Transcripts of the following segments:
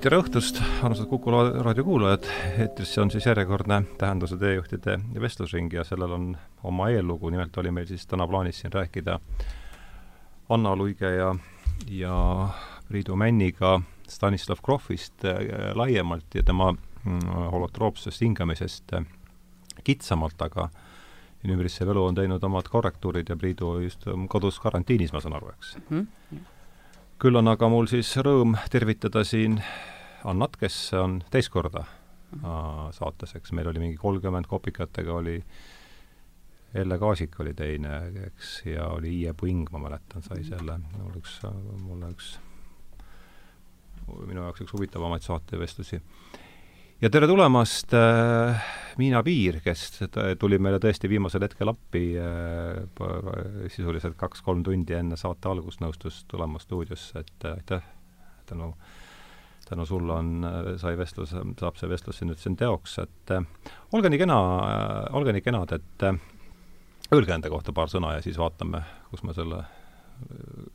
tere õhtust, armsad Kuku raadio kuulajad, eetris on siis järjekordne Tähenduse teejuhtide vestlusring ja sellel on oma eellugu, nimelt oli meil siis täna plaanis siin rääkida Anna Luige ja, ja Priidu Männiga Stanislav Groffist äh, laiemalt ja tema mm, holotroopsest hingamisest äh, kitsamalt, aga inimümbritsev elu on teinud omad korrektuurid ja Priidu just kodus karantiinis, ma saan aru, eks? Mm? -hmm küll on aga mul siis rõõm tervitada siin Annat, kes on teist korda mhm. saates, eks meil oli mingi kolmkümmend kopikatega oli Elle Kaasik oli teine, eks, ja oli Iie Puing, ma mäletan, sai mhm. selle, mul üks, mulle üks, minu jaoks üks huvitavamaid saatevestlusi ja tere tulemast äh,, Miina Piir, kes tuli meile tõesti viimasel hetkel appi äh,, sisuliselt kaks-kolm tundi enne saate algust nõustus tulema stuudiosse, et äh, aitäh, tänu, tänu sulle on, äh, sai vestlus, saab see vestlus siin nüüd siin teoks, et äh, olge nii kena äh,, olge nii kenad, et äh, öelge enda kohta paar sõna ja siis vaatame, kus me selle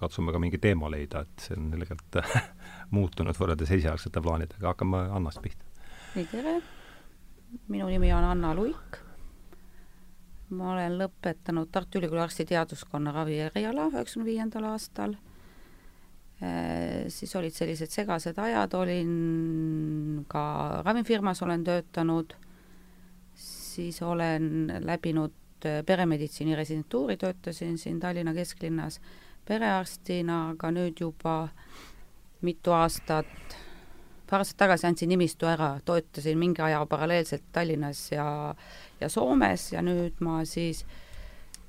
katsume ka mingi teema leida, et see on ilgelt muutunud võrreldes esialgsete plaanidega, hakkame Annast pihta nii, tere! minu nimi on Anna Luik. ma olen lõpetanud Tartu Ülikooli arstiteaduskonna ravi eriala üheksakümne viiendal aastal e,. siis olid sellised segased ajad, olin ka ravimifirmas olen töötanud, siis olen läbinud peremeditsiini residentuuri, töötasin siin Tallinna kesklinnas perearstina, aga nüüd juba mitu aastat paar aastat tagasi andsin nimistu ära, toetasin mingi aja paralleelselt Tallinnas ja, ja Soomes ja nüüd ma siis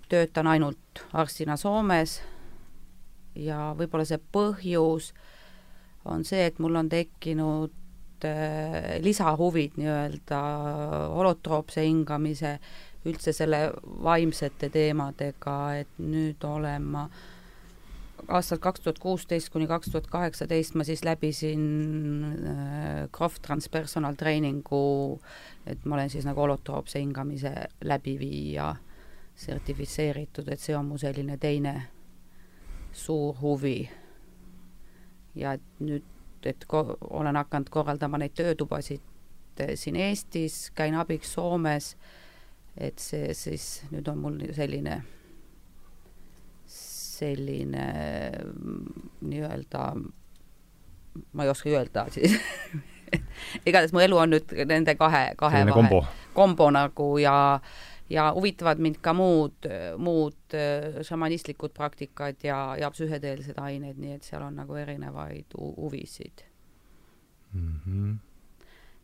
töötan ainult arstina Soomes. Ja võib-olla see põhjus on see, et mul on tekkinud äh, lisahuvid nii-öelda holotroopse hingamise, üldse selle vaimsete teemadega, et nüüd olen ma äh, aastal kaks tuhat kuusteist kuni kaks tuhat kaheksateist ma siis läbisin äh, Croft Transpersonal treeningu, et ma olen siis nagu holotroopse hingamise läbiviija sertifitseeritud, et see on mu selline teine suur huvi. ja et nüüd, et ko-, olen hakanud korraldama neid töötubasid äh, siin Eestis, käin abiks Soomes, et see siis nüüd on mul selline selline mm, nii-öelda, ma ei oska öelda siis igatahes mu elu on nüüd nende kahe, kahe selline kombo, kombo nagu ja ja huvitavad mind ka muud, muud äh, šamanistlikud praktikad ja, ja psühhedeelsed ained, nii et seal on nagu erinevaid huvisid mm. -hmm.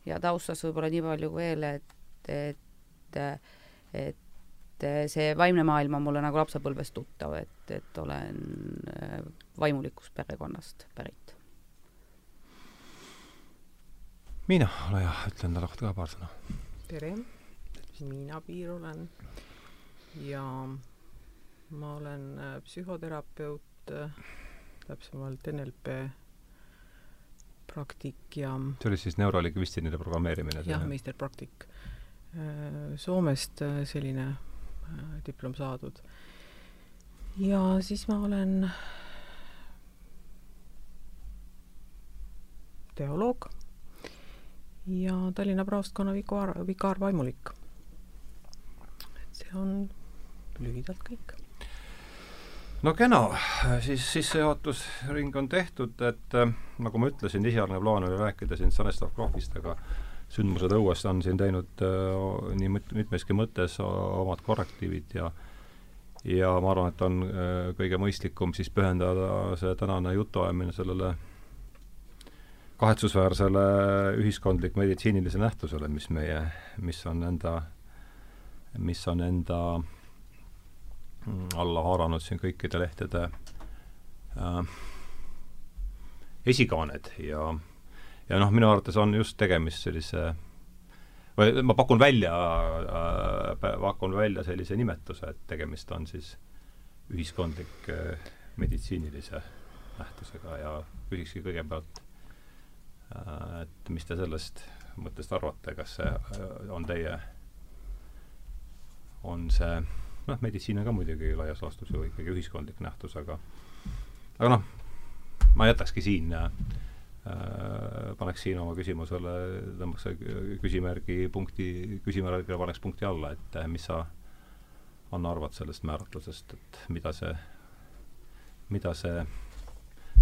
ja taustas võib-olla nii palju veel, et, et, et et eh, see vaimne maailm on mulle nagu lapsepõlvest tuttav, et, et olen eh, vaimulikust perekonnast pärit. Miina, ole hea, ütle enda kohta ka paar sõna. tere, Miina Piir olen ja ma olen eh, psühhoterapeut, täpsemalt NLP praktik ja see oli siis neurolingvistilise programmeerimine? jah, meisterpraktik. Soomest selline diplom saadud. ja siis ma olen teoloog ja Tallinna praostkonna vikaar, vikaarvaimulik. et see on lühidalt kõik. no kena, siis sissejuhatusring on tehtud, et äh, nagu ma ütlesin, esialgne plaan oli rääkida siin Stanislav Groffist, aga sündmused õues on siin teinud äh, nii mit-, mitmeski mõttes omad korrektiivid ja ja ma arvan, et on äh, kõige mõistlikum siis pühendada see tänane jutuajamine sellele kahetsusväärsele ühiskondlik meditsiinilise nähtusele, mis meie, mis on enda, mis on enda mm, alla haaranud siin kõikide lehtede äh, esikaaned ja ja noh, minu arvates on just tegemist sellise või ma pakun välja äh,, pakun välja sellise nimetuse, et tegemist on siis ühiskondlik äh, meditsiinilise nähtusega ja küsikski kõigepealt äh,, et mis te sellest mõttest arvate, kas see äh, on teie, on see noh, meditsiin on ka muidugi laias laastus ju ikkagi ühiskondlik nähtus, aga aga noh, ma jätakski siin äh, paneks siin oma küsimusele, tõmbaks küsimärgi punkti, küsimärgile paneks punkti alla, et äh, mis sa, Anna, arvad sellest määratlusest, et mida see, mida see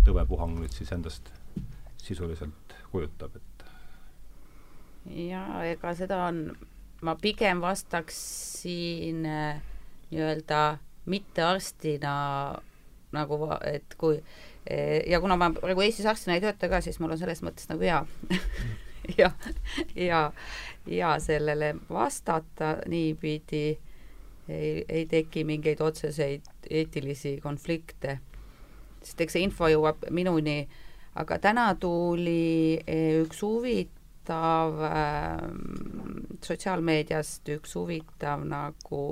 tõvepuhang nüüd siis endast sisuliselt kujutab, et? Jaa, ega seda on, ma pigem vastaksin äh, nii-öelda mittearstina nagu, et kui ja kuna ma praegu Eestis arstina ei tööta ka, siis mul on selles mõttes nagu hea ja, ja, ja sellele vastata niipidi ei, ei teki mingeid otseseid eetilisi konflikte. sest eks see info jõuab minuni, aga täna tuli eh, üks huvitav äh, sotsiaalmeediast üks huvitav nagu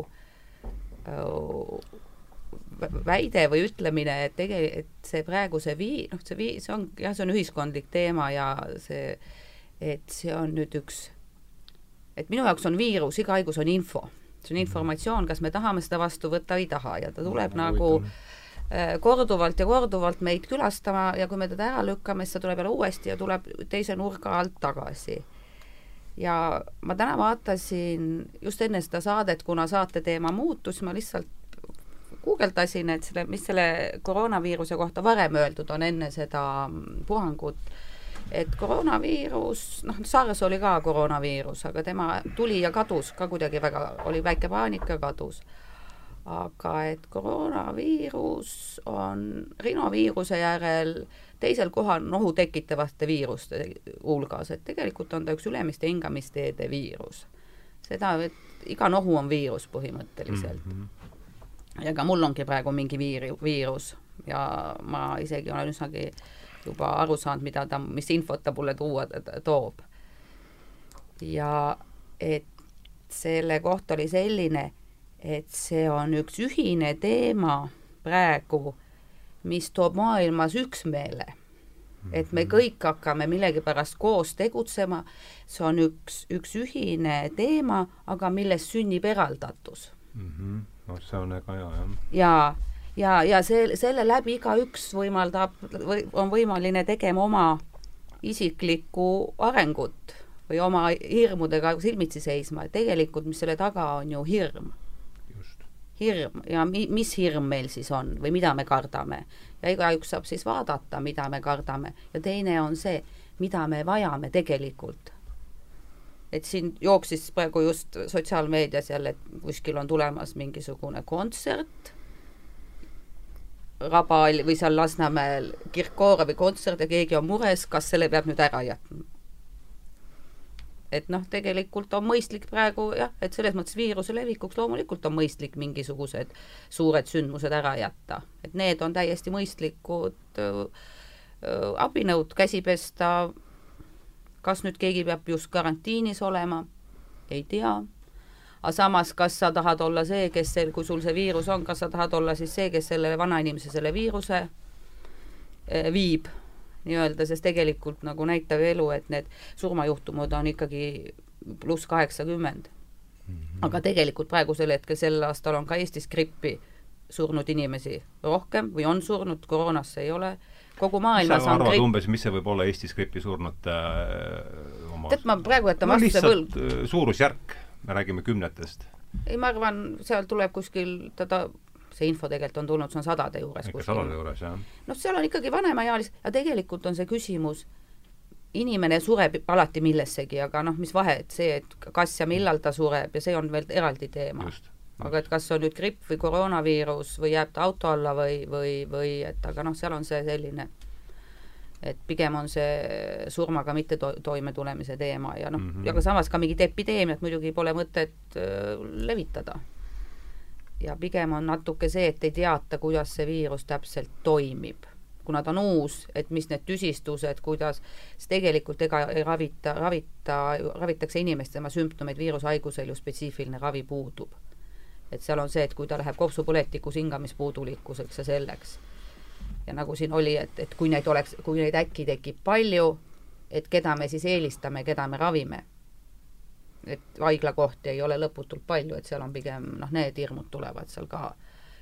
äh, väide või ütlemine, et tege-, et see praegu see vii-, noh, see vii-, see on, jah, see on ühiskondlik teema ja see, et see on nüüd üks, et minu jaoks on viirus, iga haigus on info. see on informatsioon, kas me tahame seda vastu võtta või ei taha ja ta tuleb no, nagu äh, korduvalt ja korduvalt meid külastama ja kui me teda ära lükkame, siis ta tuleb jälle uuesti ja tuleb teise nurga alt tagasi. Ja ma täna vaatasin just enne seda saadet, kuna saate teema muutus, ma lihtsalt guugeldasin, et selle, mis selle koroonaviiruse kohta varem öeldud on enne seda puhangut, et koroonaviirus, noh, SARS oli ka koroonaviirus, aga tema tuli ja kadus ka kuidagi väga, oli väike paanika kadus. aga et koroonaviirus on rinoviiruse järel teisel kohal nohu tekitavate viiruste hulgas, et tegelikult on ta üks ülemiste hingamisteede viirus. seda, et iga nohu on viirus põhimõtteliselt mm. -hmm ja ka mul ongi praegu mingi viir-, viirus ja ma isegi olen üsnagi juba aru saanud, mida ta, mis infot ta mulle tuua toob. ja et selle koht oli selline, et see on üks ühine teema praegu, mis toob maailmas üksmeele. et me mhm. kõik hakkame millegipärast koos tegutsema, see on üks, üks ühine teema, aga millest sünnib eraldatus mm. -hmm noh, see on väga hea, jah. ja, ja, ja see, selle läbi igaüks võimaldab või on võimeline tegema oma isiklikku arengut või oma hirmudega silmitsi seisma, et tegelikult, mis selle taga on ju hirm. hirm ja mi-, mis hirm meil siis on või mida me kardame. ja igaüks saab siis vaadata, mida me kardame ja teine on see, mida me vajame tegelikult et siin jooksis praegu just sotsiaalmeedias jälle, et kuskil on tulemas mingisugune kontsert Rabal või seal Lasnamäel Kirkorovi kontsert ja keegi on mures, kas selle peab nüüd ära jätma. et noh, tegelikult on mõistlik praegu jah, et selles mõttes viiruse levikuks loomulikult on mõistlik mingisugused suured sündmused ära jätta, et need on täiesti mõistlikud äh, äh, abinõud, käsi pesta kas nüüd keegi peab just karantiinis olema, ei tea, aga samas, kas sa tahad olla see, kes kui sul see viirus on, kas sa tahad olla siis see, kes selle vanainimese selle viiruse eh, viib nii-öelda, sest tegelikult nagu näitab elu, et need surmajuhtumid on ikkagi pluss kaheksakümmend. Mhm. aga tegelikult praegusel hetkel sel aastal on ka Eestis grippi surnud inimesi rohkem või on surnud, koroonasse ei ole kogu maailmas on arvad gripp... umbes, mis see võib olla Eestis gripi surnute äh, oma tead, ma praegu jätan no, vastuse võlg. Äh, suurusjärk, me räägime kümnetest. ei, ma arvan, seal tuleb kuskil teda see info tegelikult on tulnud, see on sadade juures. ikka sadade juures, jah. noh, seal on ikkagi vanemaealis- ja tegelikult on see küsimus, inimene sureb alati millessegi, aga noh, mis vahe, et see, et kas ja millal ta sureb ja see on veel eraldi teema. just aga et kas see on nüüd gripp või koroonaviirus või jääb ta auto alla või, või, või et aga noh, seal on see selline, et pigem on see surmaga mitte to-, toimetulemise teema ja noh mm -hmm., aga samas ka mingit epideemiat muidugi pole mõtet äh, levitada. ja pigem on natuke see, et ei teata, kuidas see viirus täpselt toimib kuna ta on uus, et mis need tüsistused, kuidas, siis tegelikult ega ei ravita, ravita, ravitakse inimest tema sümptomeid, viirushaigusel ju spetsiifiline ravi puudub et seal on see, et kui ta läheb kopsupõletikus hingamispuudulikkuseks ja selleks. ja nagu siin oli, et, et kui neid oleks, kui neid äkki tekib palju, et keda me siis eelistame, keda me ravime. et haiglakohti ei ole lõputult palju, et seal on pigem noh, need hirmud tulevad seal ka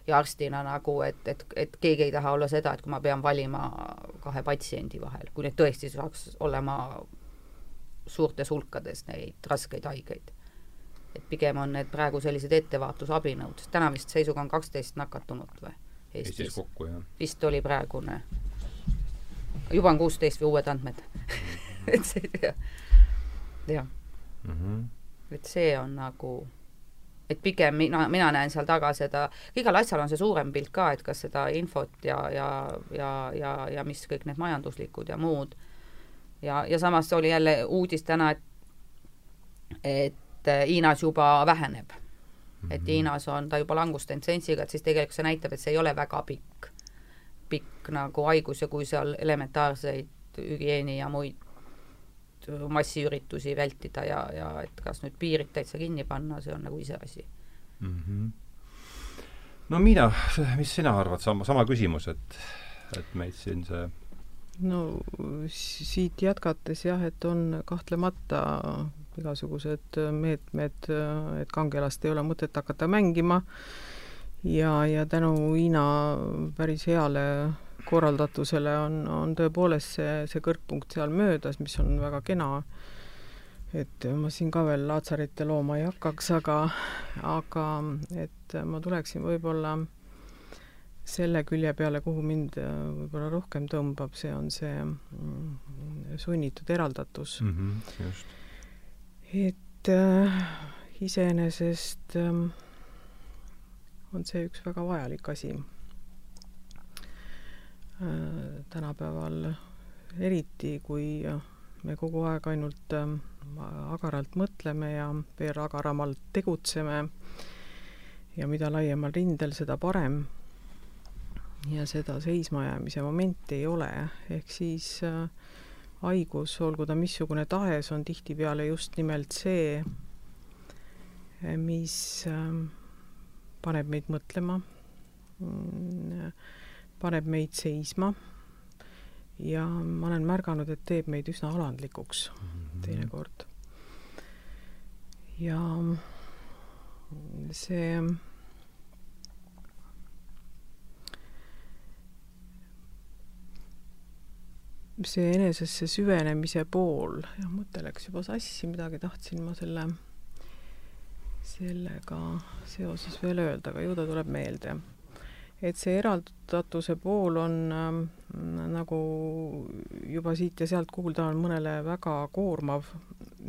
ja arstina nagu, et, et, et keegi ei taha olla seda, et kui ma pean valima kahe patsiendi vahel, kui neid tõesti saaks olema suurtes hulkades neid raskeid haigeid. Et pigem on need praegu sellised ettevaatusabinõud, sest täna vist seisuga on kaksteist nakatunut või? Eestis, Eestis kokku, jah. vist oli praegune. juba on kuusteist või uued andmed et see, jah, jah mm. -hmm. et see on nagu et pigem mina, mina näen seal taga seda, igal asjal on see suurem pilt ka, et kas seda infot ja, ja, ja, ja, ja mis kõik need majanduslikud ja muud. ja, ja samas oli jälle uudis täna, et et Hiinas juba väheneb. et mhm. Hiinas on ta juba langustendentsiga, et siis tegelikult see näitab, et see ei ole väga pikk, pikk nagu haigus ja kui seal elementaarseid hügieeni ja muid massiüritusi vältida ja, ja et kas nüüd piirid täitsa kinni panna, see on nagu iseasi mm. -hmm. no Miina, mis sina arvad, sama, sama küsimus, et, et meid siin see no siit jätkates jah, et on kahtlemata igasugused meetmed, et kangelast ei ole mõtet hakata mängima ja, ja tänu Hiina päris heale korraldatusele on, on tõepoolest see, see kõrgpunkt seal möödas, mis on väga kena. et ma siin ka veel Laatsarite looma ei hakkaks, aga, aga et ma tuleksin võib-olla selle külje peale, kuhu mind võib-olla rohkem tõmbab, see on see mm, sunnitud eraldatus mm. -hmm, just. Et äh, iseenesest äh, on see üks väga vajalik asi Äh, tänapäeval eriti, kui me kogu aeg ainult ähm, agaralt mõtleme ja veel agaramalt tegutseme ja mida laiemal rindel, seda parem. ja seda seismajäämise momenti ei ole, ehk siis äh, haigus, olgu ta missugune tahes, on tihtipeale just nimelt see, mis äh, paneb meid mõtlema mm, paneb meid seisma ja ma olen märganud, et teeb meid üsna alandlikuks mm -hmm. teinekord. ja see see enesesse süvenemise pool, jah, mõte läks juba sassi, midagi tahtsin ma selle, sellega seoses veel öelda, aga ju ta tuleb meelde. Et see eraldatuse pool on äh, nagu juba siit ja sealt kuulda, on mõnele väga koormav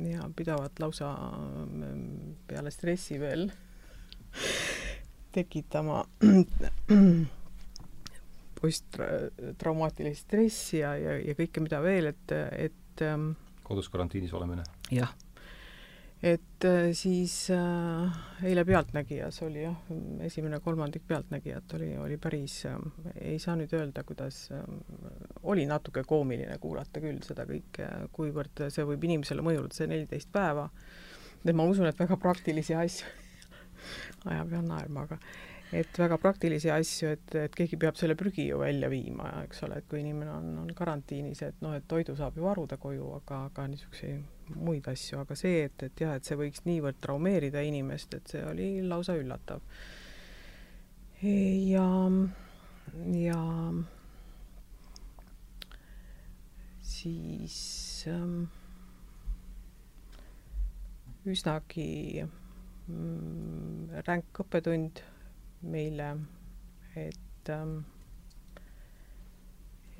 ja pidavat lausa äh, peale stressi veel tekitama posttraumaatilist stressi ja, ja, ja kõike, mida veel, et, et ähm, kodus karantiinis olemine? jah et äh, siis äh, eile Pealtnägijas oli jah, esimene kolmandik Pealtnägijat oli, oli päris äh,, ei saa nüüd öelda, kuidas äh,, oli natuke koomiline kuulata küll seda kõike, kuivõrd see võib inimesele mõjuda, see neliteist päeva, et ma usun, et väga praktilisi asju ajab jah naerma, aga et väga praktilisi asju, et, et keegi peab selle prügi ju välja viima, eks ole, et kui inimene on, on karantiinis, et noh, et toidu saab ju varuda koju, aga, aga niisuguseid muid asju, aga see, et, et jah, et see võiks niivõrd traumeerida inimest, et see oli lausa üllatav. ja, ja siis ähm, üsnagi mm, ränk õppetund meile, et ähm,,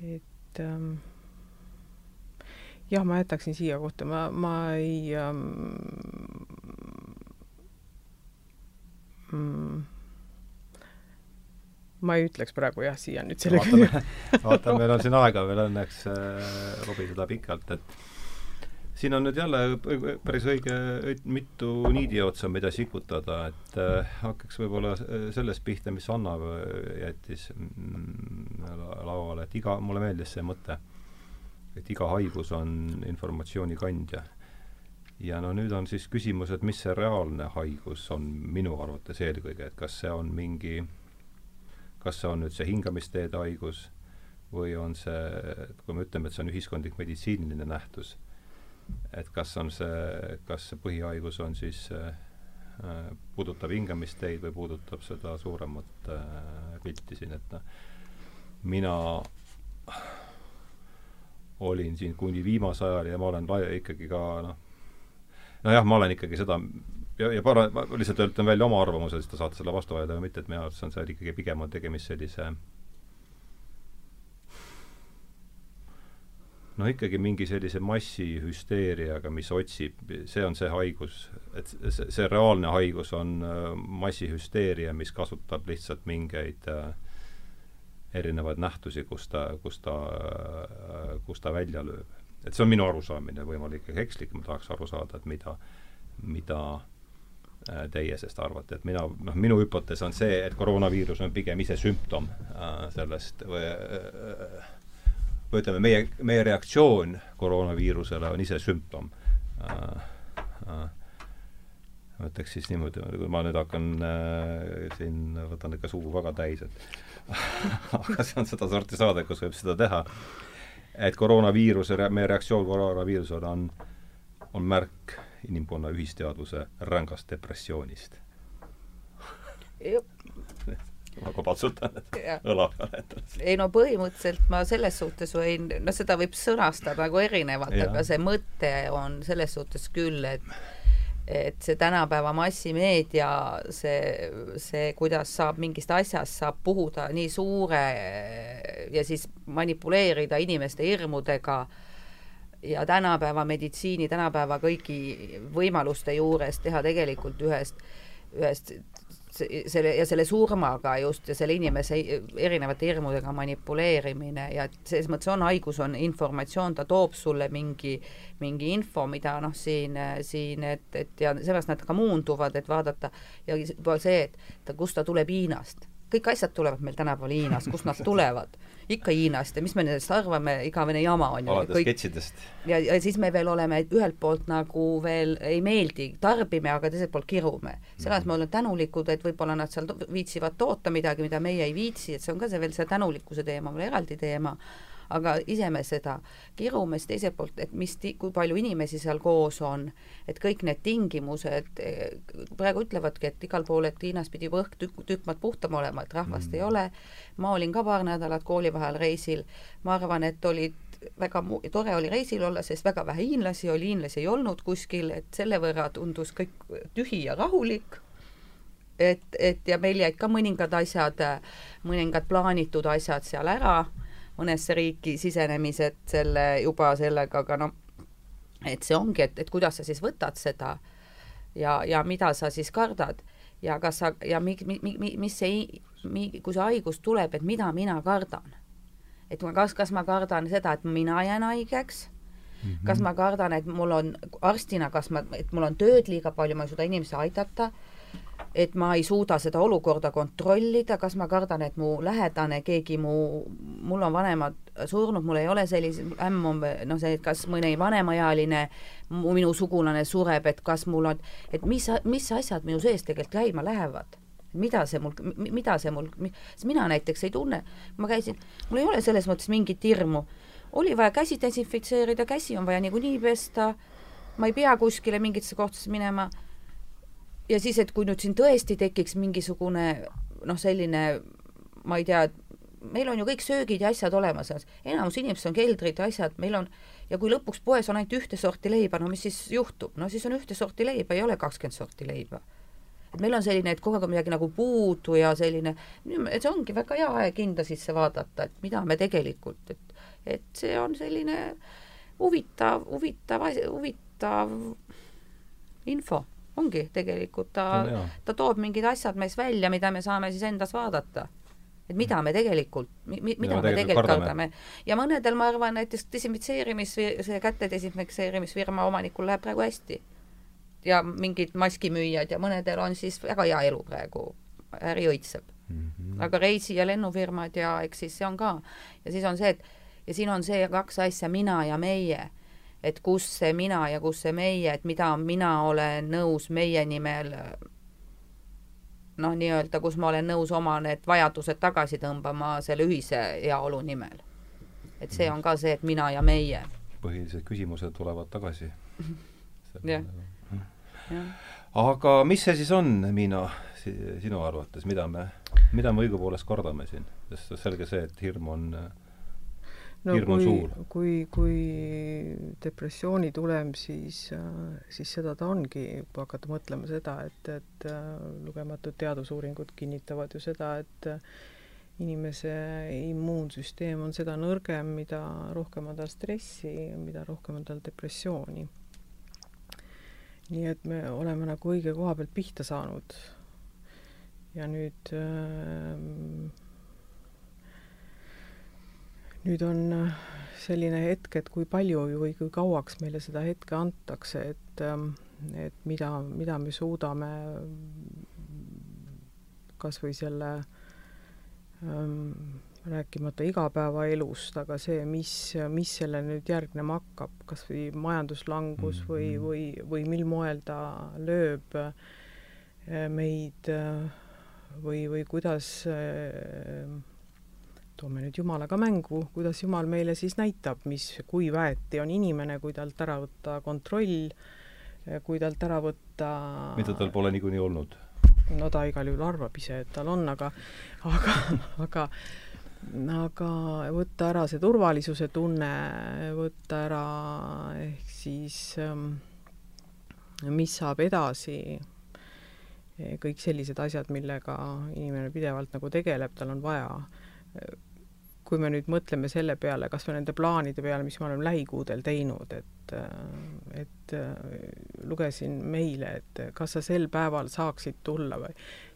et ähm, jah, ma jätaksin siia kohta, ma, ma ei ähm, mm, ma ei ütleks praegu jah siia nüüd selle vaatame, vaatame, meil on siin aega veel õnneks äh, robiseda pikalt, et siin on nüüd jälle päris õige mitu niidiotsa, mida sikutada, et äh, hakkaks võib-olla sellest pihta, mis Anna jättis mm, lauale, et iga, mulle meeldis see mõte et iga haigus on informatsiooni kandja. ja no nüüd on siis küsimus, et mis see reaalne haigus on minu arvates eelkõige, et kas see on mingi, kas see on nüüd see hingamisteede haigus või on see, kui me ütleme, et see on ühiskondlik meditsiiniline nähtus, et kas on see, kas see põhihaigus on siis äh, puudutab hingamisteid või puudutab seda suuremat pilti siin, et noh, mina olin siin kuni viimase ajani ja ma olen ikkagi ka noh, nojah, ma olen ikkagi seda ja, ja para-, ma lihtsalt ütlen välja oma arvamuse, siis te saate selle vastu vaielda või mitte, et minu arvates on seal ikkagi pigem on tegemist sellise no ikkagi mingi sellise massihüsteeriaga, mis otsib, see on see haigus, et see, see reaalne haigus on äh, massihüsteeria, mis kasutab lihtsalt mingeid äh, erinevaid nähtusi, kus ta, kus ta äh,, kus ta välja lööb. et see on minu arusaamine, võimalik ka ekslik, ma tahaks aru saada, et mida, mida teie sellest arvate, et mina, noh, minu hüpotees on see, et koroonaviirus on pigem ise sümptom sellest või äh, või ütleme, meie, meie reaktsioon koroonaviirusele on ise sümptom. Äh,. Äh, ma ütleks siis niimoodi, kui ma nüüd hakkan äh, siin, võtan ikka suu väga täis, et aga see on sedasorti saade, kus võib seda teha, et koroonaviiruse, meie reaktsioon koroonaviirusele on, on märk inimkonna ühisteadvuse rängast depressioonist ma ka patsutan õla peale endale. ei no põhimõtteliselt ma selles suhtes võin, no seda võib sõnastada nagu erinevalt, aga see mõte on selles suhtes küll, et et see tänapäeva massimeedia, see, see, kuidas saab mingist asjast, saab puhuda nii suure ja siis manipuleerida inimeste hirmudega ja tänapäeva meditsiini, tänapäeva kõigi võimaluste juures teha tegelikult ühest, ühest selle ja selle surmaga just ja selle inimese erinevate hirmudega manipuleerimine ja et selles mõttes on haigus, on informatsioon, ta toob sulle mingi, mingi info, mida noh, siin, siin, et, et ja seepärast nad ka muunduvad, et vaadata ja see, et ta, kust ta tuleb Hiinast kõik asjad tulevad meil tänapäeval Hiinast, kust nad tulevad? Ikka Hiinast ja mis me nendest arvame, igavene jama on ju. alates sketšidest. ja, ja siis me veel oleme ühelt poolt nagu veel ei meeldi, tarbime, aga teiselt poolt kirume. selles me oleme tänulikud, et võib-olla nad seal viitsivad toota midagi, mida meie ei viitsi, et see on ka see veel see tänulikkuse teema, veel eraldi teema aga ise me seda. Kirume, siis teiselt poolt, et mis, kui palju inimesi seal koos on, et kõik need tingimused, praegu ütlevadki, et igal pool, et Hiinas pidi õhk tükk, tükk maad puhtam olema, et rahvast mm. ei ole, ma olin ka paar nädalat koolivaheajal reisil, ma arvan, et olid väga tore oli reisil olla, sest väga vähe hiinlasi oli, hiinlasi ei olnud kuskil, et selle võrra tundus kõik tühi ja rahulik. Et, et ja meil jäid ka mõningad asjad, mõningad plaanitud asjad seal ära mõnesse riiki sisenemised selle juba sellega, aga noh, et see ongi, et, et kuidas sa siis võtad seda ja, ja mida sa siis kardad ja kas sa ja mi, mi, mi, mis see, kui see haigus tuleb, et mida mina kardan. et ma, kas, kas ma kardan seda, et mina jään haigeks mm, -hmm. kas ma kardan, et mul on arstina, kas ma, et mul on tööd liiga palju, ma ei suuda inimesi aidata et ma ei suuda seda olukorda kontrollida, kas ma kardan, et mu lähedane, keegi mu, mul on vanemad surnud, mul ei ole selliseid, ämm on noh, see, et kas mõni vanemaealine minu sugulane sureb, et kas mul on, et mis, mis asjad minu sees tegelikult käima lähevad mida see mul, mida see mul, sest mina näiteks ei tunne, ma käisin, mul ei ole selles mõttes mingit hirmu. oli vaja käsi desinfitseerida, käsi on vaja niikuinii pesta, ma ei pea kuskile mingitesse kohtadesse minema ja siis, et kui nüüd siin tõesti tekiks mingisugune noh, selline ma ei tea, meil on ju kõik söögid ja asjad olemas, enamus inimestel on keldrid ja asjad, meil on, ja kui lõpuks poes on ainult ühte sorti leiba, no mis siis juhtub? no siis on ühte sorti leiba, ei ole kakskümmend sorti leiba. et meil on selline, et kogu aeg on midagi nagu puudu ja selline, et see ongi väga hea aeg hinda sisse vaadata, et mida me tegelikult, et, et see on selline huvitav, huvitav, huvitav info ongi tegelikult, ta, ta toob mingid asjad meis välja, mida me saame siis endas vaadata. et mida me tegelikult, mi-, mida me tegelikult, tegelikult kardame. ja mõnedel, ma arvan, näiteks desinfitseerimis, see käte desinfitseerimisfirma omanikul läheb praegu hästi. ja mingid maskimüüjad ja mõnedel on siis väga hea elu praegu, äri õitseb mm. -hmm. aga reisi- ja lennufirmad ja eks siis see on ka. ja siis on see, et ja siin on see kaks asja, mina ja meie et kus see mina ja kus see meie, et mida mina olen nõus meie nimel noh, nii-öelda, kus ma olen nõus oma need vajadused tagasi tõmbama selle ühise heaolu nimel. et see on ka see, et mina ja meie. põhilised küsimused tulevad tagasi. jah. aga mis see siis on, Miina, sinu arvates, mida me, mida me õigupoolest kardame siin? sest selge see, et hirm on no hirm on kui, suur. kui, kui depressiooni tulem, siis, siis seda ta ongi, kui hakata mõtlema seda, et, et lugematud teadusuuringud kinnitavad ju seda, et inimese immuunsüsteem on seda nõrgem, mida rohkem on tal stressi, mida rohkem on tal depressiooni. nii et me oleme nagu õige koha pealt pihta saanud. ja nüüd äh, nüüd on äh, selline hetk, et kui palju või kui kauaks meile seda hetke antakse, et, ähm, et mida, mida me suudame kas või selle ähm, rääkimata igapäevaelust, aga see, mis, mis selle nüüd järgnema hakkab, kas või majanduslangus mm või, või, või mil moel ta lööb äh, meid äh, või, või kuidas äh, toome nüüd Jumalaga mängu, kuidas Jumal meile siis näitab, mis, kui väeti on inimene, kui talt ära võtta kontroll, kui talt ära võtta mida tal pole niikuinii olnud? no ta igal juhul arvab ise, et tal on, aga aga, aga aga võtta ära see turvalisuse tunne, võtta ära ehk siis ähm, mis saab edasi, kõik sellised asjad, millega inimene pidevalt nagu tegeleb, tal on vaja kui me nüüd mõtleme selle peale, kas või nende plaanide peale, mis me oleme lähikuudel teinud, et, et lugesin meile, et kas sa sel päeval saaksid tulla või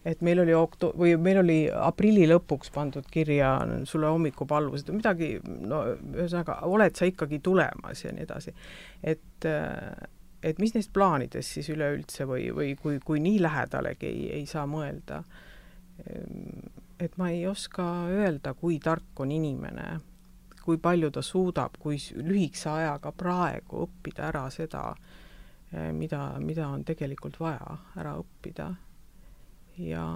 et meil oli okto- või meil oli aprilli lõpuks pandud kirja sulle hommikupalvused või midagi, no ühesõnaga, oled sa ikkagi tulemas ja nii edasi. et, et mis neist plaanidest siis üleüldse või, või kui, kui nii lähedalegi ei, ei saa mõelda et ma ei oska öelda, kui tark on inimene, kui palju ta suudab, kui lühikese ajaga praegu õppida ära seda, eh, mida, mida on tegelikult vaja ära õppida. ja,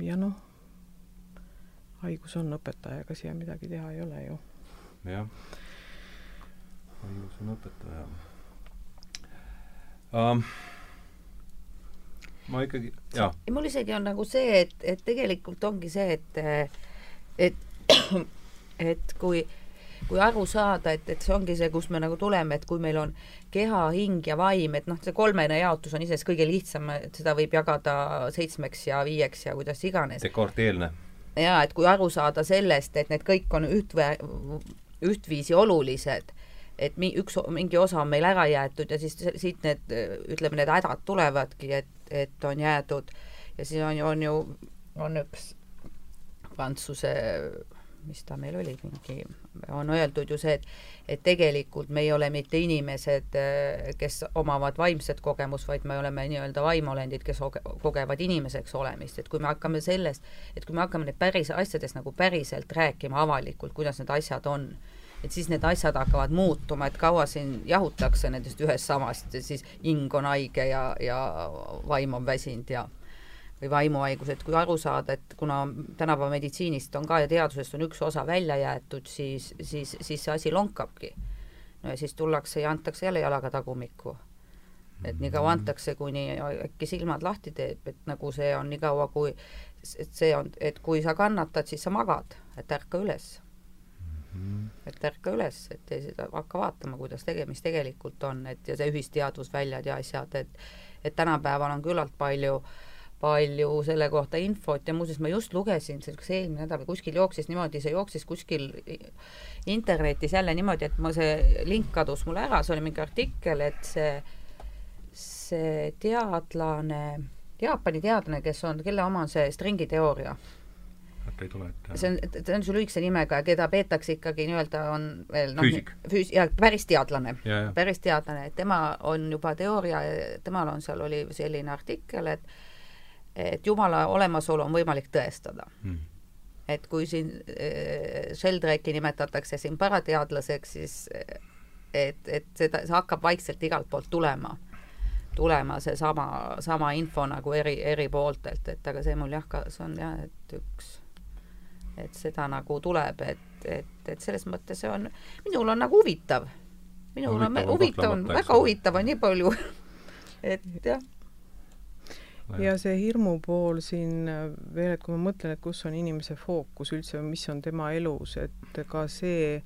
ja noh, haigus on õpetaja, ega siia midagi teha ei ole ju. jah, haigus on õpetaja um, ma ikkagi, jaa. mul isegi on nagu see, et, et tegelikult ongi see, et, et, et kui, kui aru saada, et, et see ongi see, kus me nagu tuleme, et kui meil on keha, hing ja vaim, et noh, see kolmene jaotus on iseenesest kõige lihtsam, et seda võib jagada seitsmeks ja viieks ja kuidas iganes. dekorteelne. jaa, et kui aru saada sellest, et need kõik on üht, ühtviisi olulised et mi-, üks, mingi osa on meil ära jäetud ja siis siit need, ütleme, need hädad tulevadki, et, et on jäädud. Ja siis on ju, on ju, on üks prantsuse, mis ta meil oli, mingi, on öeldud ju see, et et tegelikult me ei ole mitte inimesed, kes omavad vaimset kogemust, vaid me oleme nii-öelda vaimolendid, kes kogevad inimeseks olemist, et kui me hakkame sellest, et kui me hakkame neid päris asjadest nagu päriselt rääkima avalikult, kuidas need asjad on, et siis need asjad hakkavad muutuma, et kaua siin jahutakse nendest ühest samast ja siis hing on haige ja, ja vaim on väsinud ja või vaimuhaigus, et kui aru saada, et kuna tänapäeva meditsiinist on ka ja teadusest on üks osa välja jäetud, siis, siis, siis see asi lonkabki. no ja siis tullakse ja antakse jälle jalaga tagumikku. et nii kaua antakse, kuni äkki silmad lahti teeb, et nagu see on nii kaua, kui, et see on, et kui sa kannatad, siis sa magad, et ärka üles mm.. et ärka üles, et seda hakka vaatama, kuidas tege-, mis tegelikult on, et ja see ühisteadvusväljad ja asjad, et et tänapäeval on küllalt palju palju selle kohta infot. Ja muuseas ma just lugesin, see kas eelmine nädal kuskil jooksis niimoodi, see jooksis kuskil internetis jälle niimoodi, et ma see link kadus mul ära, see oli mingi artikkel, et see, see teadlane, Jaapani teadlane, kes on, kelle oma on see stringiteooria et ei tule ette? see on, ta on sul lühikese nimega, keda peetakse ikkagi nii-öelda on veel noh, füüsik, füüs-, jah, päris teadlane, päris teadlane, et tema on juba teooria, temal on seal, oli selline artikkel, et et Jumala olemasolu on võimalik tõestada. Hmm. et kui siin äh, Sheldrake'i nimetatakse siin parateadlaseks, siis et, et seda, see hakkab vaikselt igalt poolt tulema. Tulema seesama, sama info nagu eri, eri pooltelt, et aga see mul jah, ka see on jah, et üks et seda nagu tuleb, et, et, et selles mõttes see on, minul on nagu huvitav. minul huvitav on, huvitav on, väga huvitav on nii palju et jah. ja see hirmu pool siin veel, et kui ma mõtlen, et kus on inimese fookus üldse, mis on tema elus, et ka see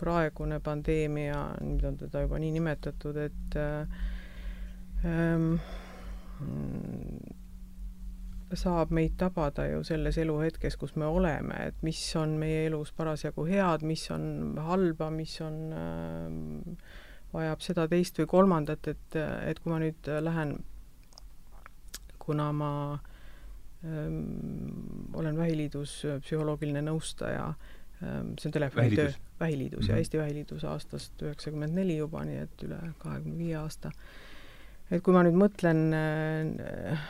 praegune pandeemia, nüüd on teda juba nii nimetatud, et ähm, saab meid tabada ju selles eluhetkes, kus me oleme, et mis on meie elus parasjagu head, mis on halba, mis on äh, vajab seda, teist või kolmandat, et, et kui ma nüüd lähen, kuna ma ähm, olen Vähiliidus psühholoogiline nõustaja ähm,, see on telefonitöö, Vähiliidus mm -hmm. ja. Eesti Vähiliidus aastast üheksakümmend neli juba, nii et üle kahekümne viie aasta. et kui ma nüüd mõtlen äh,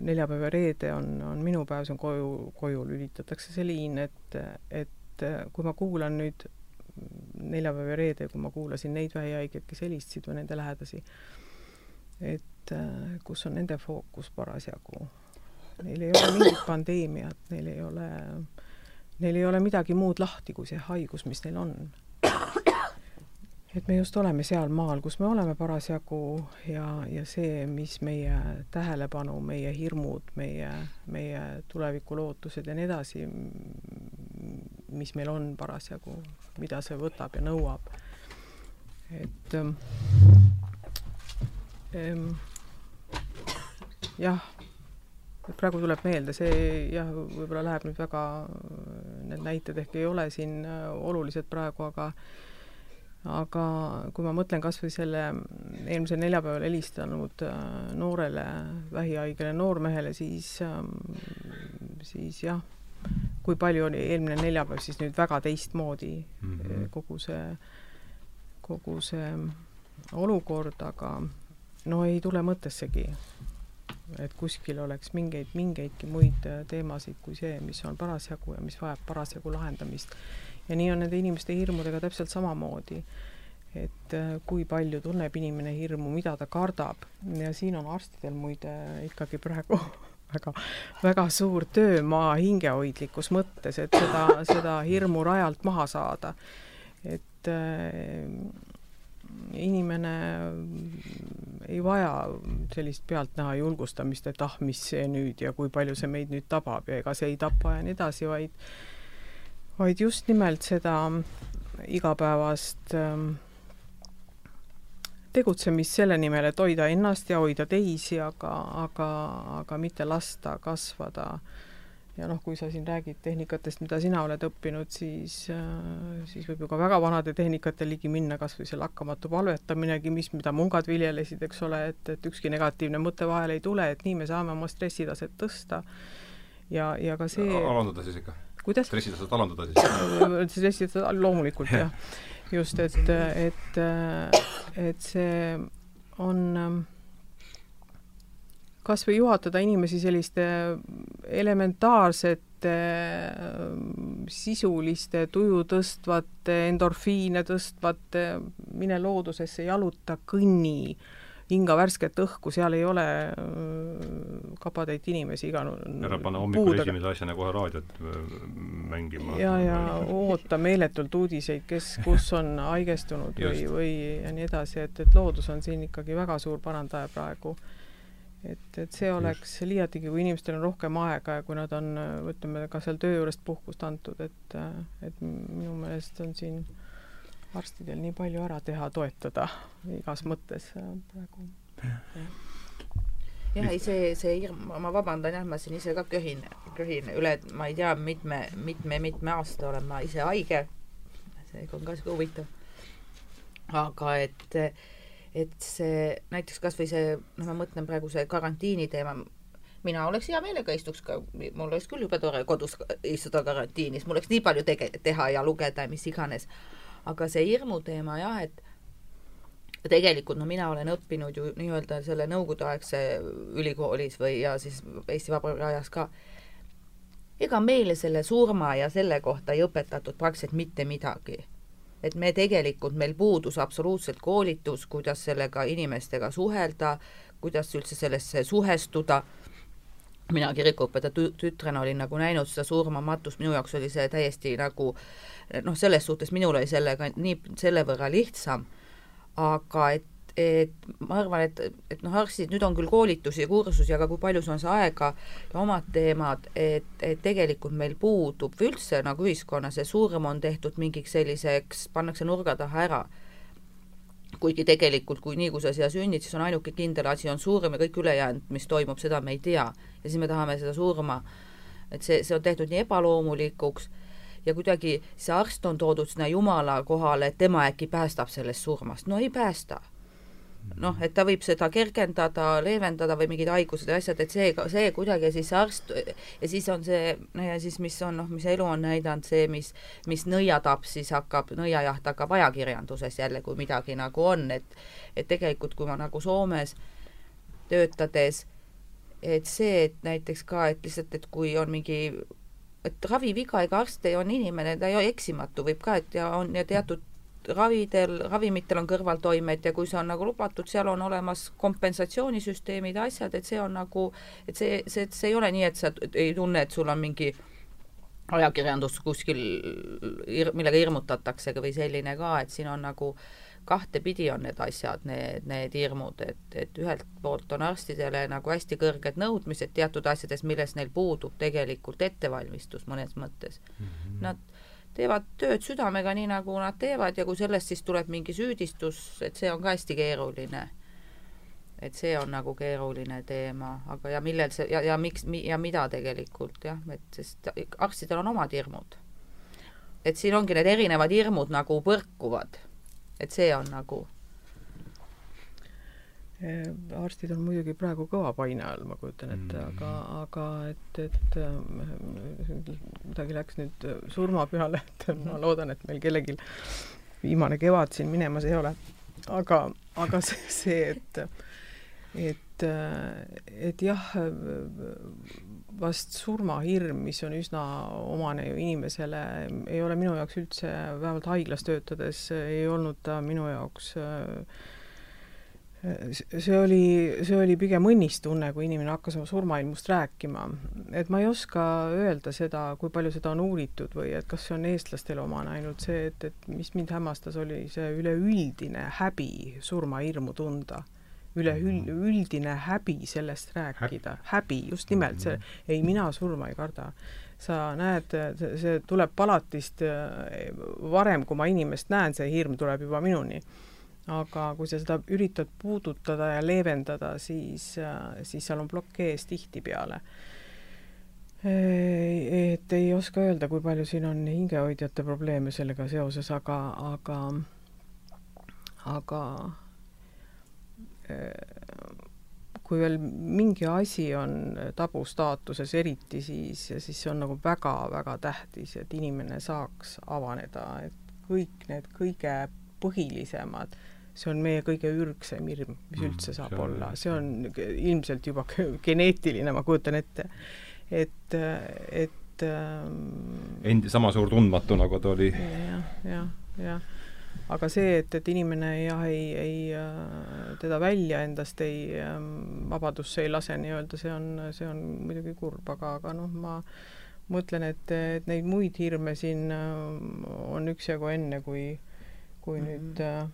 neljapäev ja reede on, on minu päev, see on koju, koju lülitatakse see liin, et, et kui ma kuulan nüüd neljapäev ja reede, kui ma kuulasin neid vähihaigeid, kes helistasid või nende lähedasi, et kus on nende fookus parasjagu. Neil ei ole mingit pandeemiat, neil ei ole, neil ei ole midagi muud lahti kui see haigus, mis neil on. Et me just oleme seal maal, kus me oleme parasjagu ja, ja see, mis meie tähelepanu, meie hirmud, meie, meie tulevikulootused ja nii edasi, mis meil on parasjagu, mida see võtab ja nõuab. et ähm, ähm, jah, praegu tuleb meelde, see jah, võib-olla läheb nüüd väga, need näited ehk ei ole siin äh, olulised praegu, aga aga kui ma mõtlen kas või selle eelmisel neljapäeval helistanud äh, noorele vähihaigele noormehele, siis, ähm, siis jah, kui palju oli eelmine neljapäev siis nüüd väga teistmoodi mm -hmm. kogu see, kogu see olukord, aga no ei tule mõttessegi, et kuskil oleks mingeid, mingeidki muid äh, teemasid kui see, mis on parasjagu ja mis vajab parasjagu lahendamist. Ja nii on nende inimeste hirmudega täpselt samamoodi. et äh, kui palju tunneb inimene hirmu, mida ta kardab ja siin on arstidel muide ikkagi praegu väga, väga suur töö maa hingehoidlikus mõttes, et seda, seda hirmu rajalt maha saada. et äh, inimene ei vaja sellist pealtnäha julgustamist, et ah, mis see nüüd ja kui palju see meid nüüd tabab ja ega see ei tapa ja nii edasi, vaid vaid just nimelt seda igapäevast äh, tegutsemist selle nimel, et hoida ennast ja hoida teisi, aga, aga, aga mitte lasta kasvada. ja noh, kui sa siin räägid tehnikatest, mida sina oled õppinud, siis, siis võib ju ka väga vanade tehnikate ligi minna, kas või see lakkamatu palvetaminegi, mis, mida mungad viljelesid, eks ole, et, et ükski negatiivne mõte vahele ei tule, et nii me saame oma stressitaset tõsta. ja, ja ka see alandada siis ikka? Kuidas? stressitaset alandada siis? stressitaset, loomulikult jah just, et, et, et see on kas või juhatada inimesi selliste elementaarsete sisuliste, tuju tõstvate, endorfiine tõstvate, mine loodusesse, jaluta, kõnni äh, hinga värsket õhku, seal ei ole äh, kapatäit inimesi iga ära panna hommikul puudega. esimese asjana kohe raadiot äh, mängima. ja, ja oota meeletult uudiseid, kes, kus on haigestunud või, või ja nii edasi, et, et loodus on siin ikkagi väga suur parandaja praegu. et, et see oleks Just. liiatigi, kui inimestel on rohkem aega ja kui nad on, ütleme, ka seal töö juurest puhkust antud, et, et minu meelest on siin arstidel nii palju ära teha, toetada igas mõttes praegu. jah, ei see, see hirm, ma vabandan jah, ma siin ise ka köhin, köhin üle, ma ei tea, mitme, mitme, mitme aasta olen ma ise haige. see on ka sihuke huvitav. aga et, et see näiteks kasvõi see, noh, ma mõtlen praegu see karantiini teema, mina oleks hea meelega istuks ka, mul oleks küll jube tore kodus istuda karantiinis, mul oleks nii palju tege-, teha ja lugeda ja mis iganes aga see hirmu teema jah, et tegelikult no mina olen õppinud ju nii-öelda selle nõukogudeaegse ülikoolis või ja siis Eesti Vabariigi ajas ka, ega meile selle surma ja selle kohta ei õpetatud praktiliselt mitte midagi. et me tegelikult, meil puudus absoluutselt koolitus, kuidas sellega inimestega suhelda, kuidas üldse sellesse suhestuda, mina kirikuõpetaja tütrena olin nagu näinud seda surmamatust, minu jaoks oli see täiesti nagu noh, selles suhtes minul oli sellega nii selle võrra lihtsam, aga et et ma arvan, et, et noh, arstid, nüüd on küll koolitusi ja kursusi, aga kui palju sul on see aega ja omad teemad, et, et tegelikult meil puudub üldse nagu ühiskonnas see surm on tehtud mingiks selliseks, pannakse nurga taha ära. Kuigi tegelikult, kui nii, kui sa siia sünnid, siis on ainuke kindel asi on surm ja kõik ülejäänud, mis toimub, seda me ei tea. ja siis me tahame seda surma, et see, see on tehtud nii ebaloomulikuks ja kuidagi see arst on toodud sinna Jumala kohale, et tema äkki päästab sellest surmast. no ei päästa noh, et ta võib seda kergendada, leevendada või mingid haigused ja asjad, et see, see kuidagi siis arst ja siis on see, no ja siis mis on noh, mis elu on näidanud, see, mis, mis nõiatab, siis hakkab, nõiajaht hakkab ajakirjanduses jälle, kui midagi nagu on, et et tegelikult, kui ma nagu Soomes töötades, et see, et näiteks ka, et lihtsalt, et kui on mingi et raviviga, ega arst ei, on inimene, ta ei ole eksimatu, võib ka, et ja on ja teatud ravidel, ravimitel on kõrvaltoimed ja kui see on nagu lubatud, seal on olemas kompensatsioonisüsteemid, asjad, et see on nagu, et see, see, see ei ole nii, et sa ei tunne, et sul on mingi ajakirjandus kuskil, millega hirmutatakse või selline ka, et siin on nagu kahtepidi on need asjad, need, need hirmud, et, et ühelt poolt on arstidele nagu hästi kõrged nõudmised teatud asjades, milles neil puudub tegelikult ettevalmistus mõnes mõttes mm. -hmm. Nad teevad tööd südamega, nii nagu nad teevad ja kui sellest siis tuleb mingi süüdistus, et see on ka hästi keeruline. et see on nagu keeruline teema, aga ja millel see ja, ja miks ja mida tegelikult jah, et sest arstidel on omad hirmud. et siin ongi need erinevad hirmud nagu põrkuvad. et see on nagu arstid on muidugi praegu kõva paine all, ma kujutan ette mm., aga, aga et, et äh, midagi läks nüüd surma peale, et ma loodan, et meil kellelgi viimane kevad siin minemas ei ole. aga, aga see, see, et, et, et jah, vast surmahirm, mis on üsna omane ju inimesele, ei ole minu jaoks üldse, vähemalt haiglas töötades ei olnud ta minu jaoks äh, see oli, see oli pigem õnnistunne, kui inimene hakkas oma surmailmust rääkima. et ma ei oska öelda seda, kui palju seda on uuritud või et kas see on eestlastele omane, ainult see, et, et mis mind hämmastas, oli see üleüldine häbi surmahirmu tunda. üleüldine häbi sellest rääkida, häbi, just nimelt see, ei, mina surma ei karda. Sa näed, see tuleb palatist varem, kui ma inimest näen, see hirm tuleb juba minuni aga kui sa seda üritad puudutada ja leevendada, siis, siis seal on plokk ees tihtipeale. et ei oska öelda, kui palju siin on hingehoidjate probleeme sellega seoses, aga, aga, aga kui veel mingi asi on tabu staatuses eriti, siis, siis see on nagu väga-väga tähtis, et inimene saaks avaneda, et kõik need kõige põhilisemad see on meie kõige ürgsem hirm, mis mm, üldse saab see on, olla, see on ilmselt juba geneetiline, ma kujutan ette. et, et ähm, endi sama suur tundmatu, nagu ta oli ja,. jah, jah, jah. aga see, et, et inimene jah, ei, ei äh, teda välja endast ei ähm,, vabadusse ei lase nii-öelda, see on, see on muidugi kurb, aga, aga noh, ma mõtlen, et, et neid muid hirme siin äh, on üksjagu enne, kui, kui mm -hmm. nüüd äh,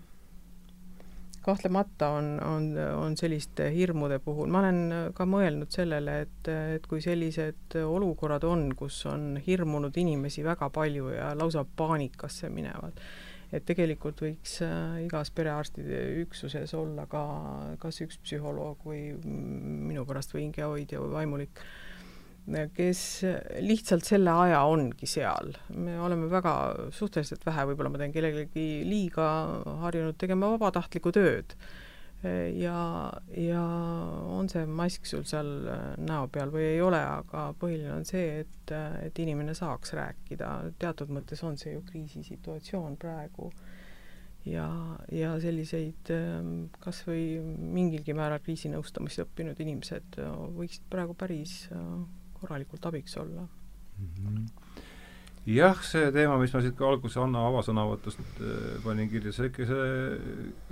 kahtlemata on, on, on selliste hirmude puhul, ma olen ka mõelnud sellele, et, et kui sellised olukorrad on, kus on hirmunud inimesi väga palju ja lausa paanikasse minevad, et tegelikult võiks äh, igas perearstide üksuses olla ka kas üks psühholoog või minu pärast või hingehoidja või vaimulik kes lihtsalt selle aja ongi seal. me oleme väga suhteliselt vähe, võib-olla ma teen kellelegi liiga, harjunud tegema vabatahtlikku tööd. ja, ja on see mask sul seal näo peal või ei ole, aga põhiline on see, et, et inimene saaks rääkida, teatud mõttes on see ju kriisisituatsioon praegu ja, ja selliseid kas või mingilgi määral kriisinõustamist õppinud inimesed võiksid praegu päris korralikult abiks olla mm. -hmm jah, see teema, mis ma siit ka alguses Anna avasõnavõtust äh, panin kirja, see ikka see,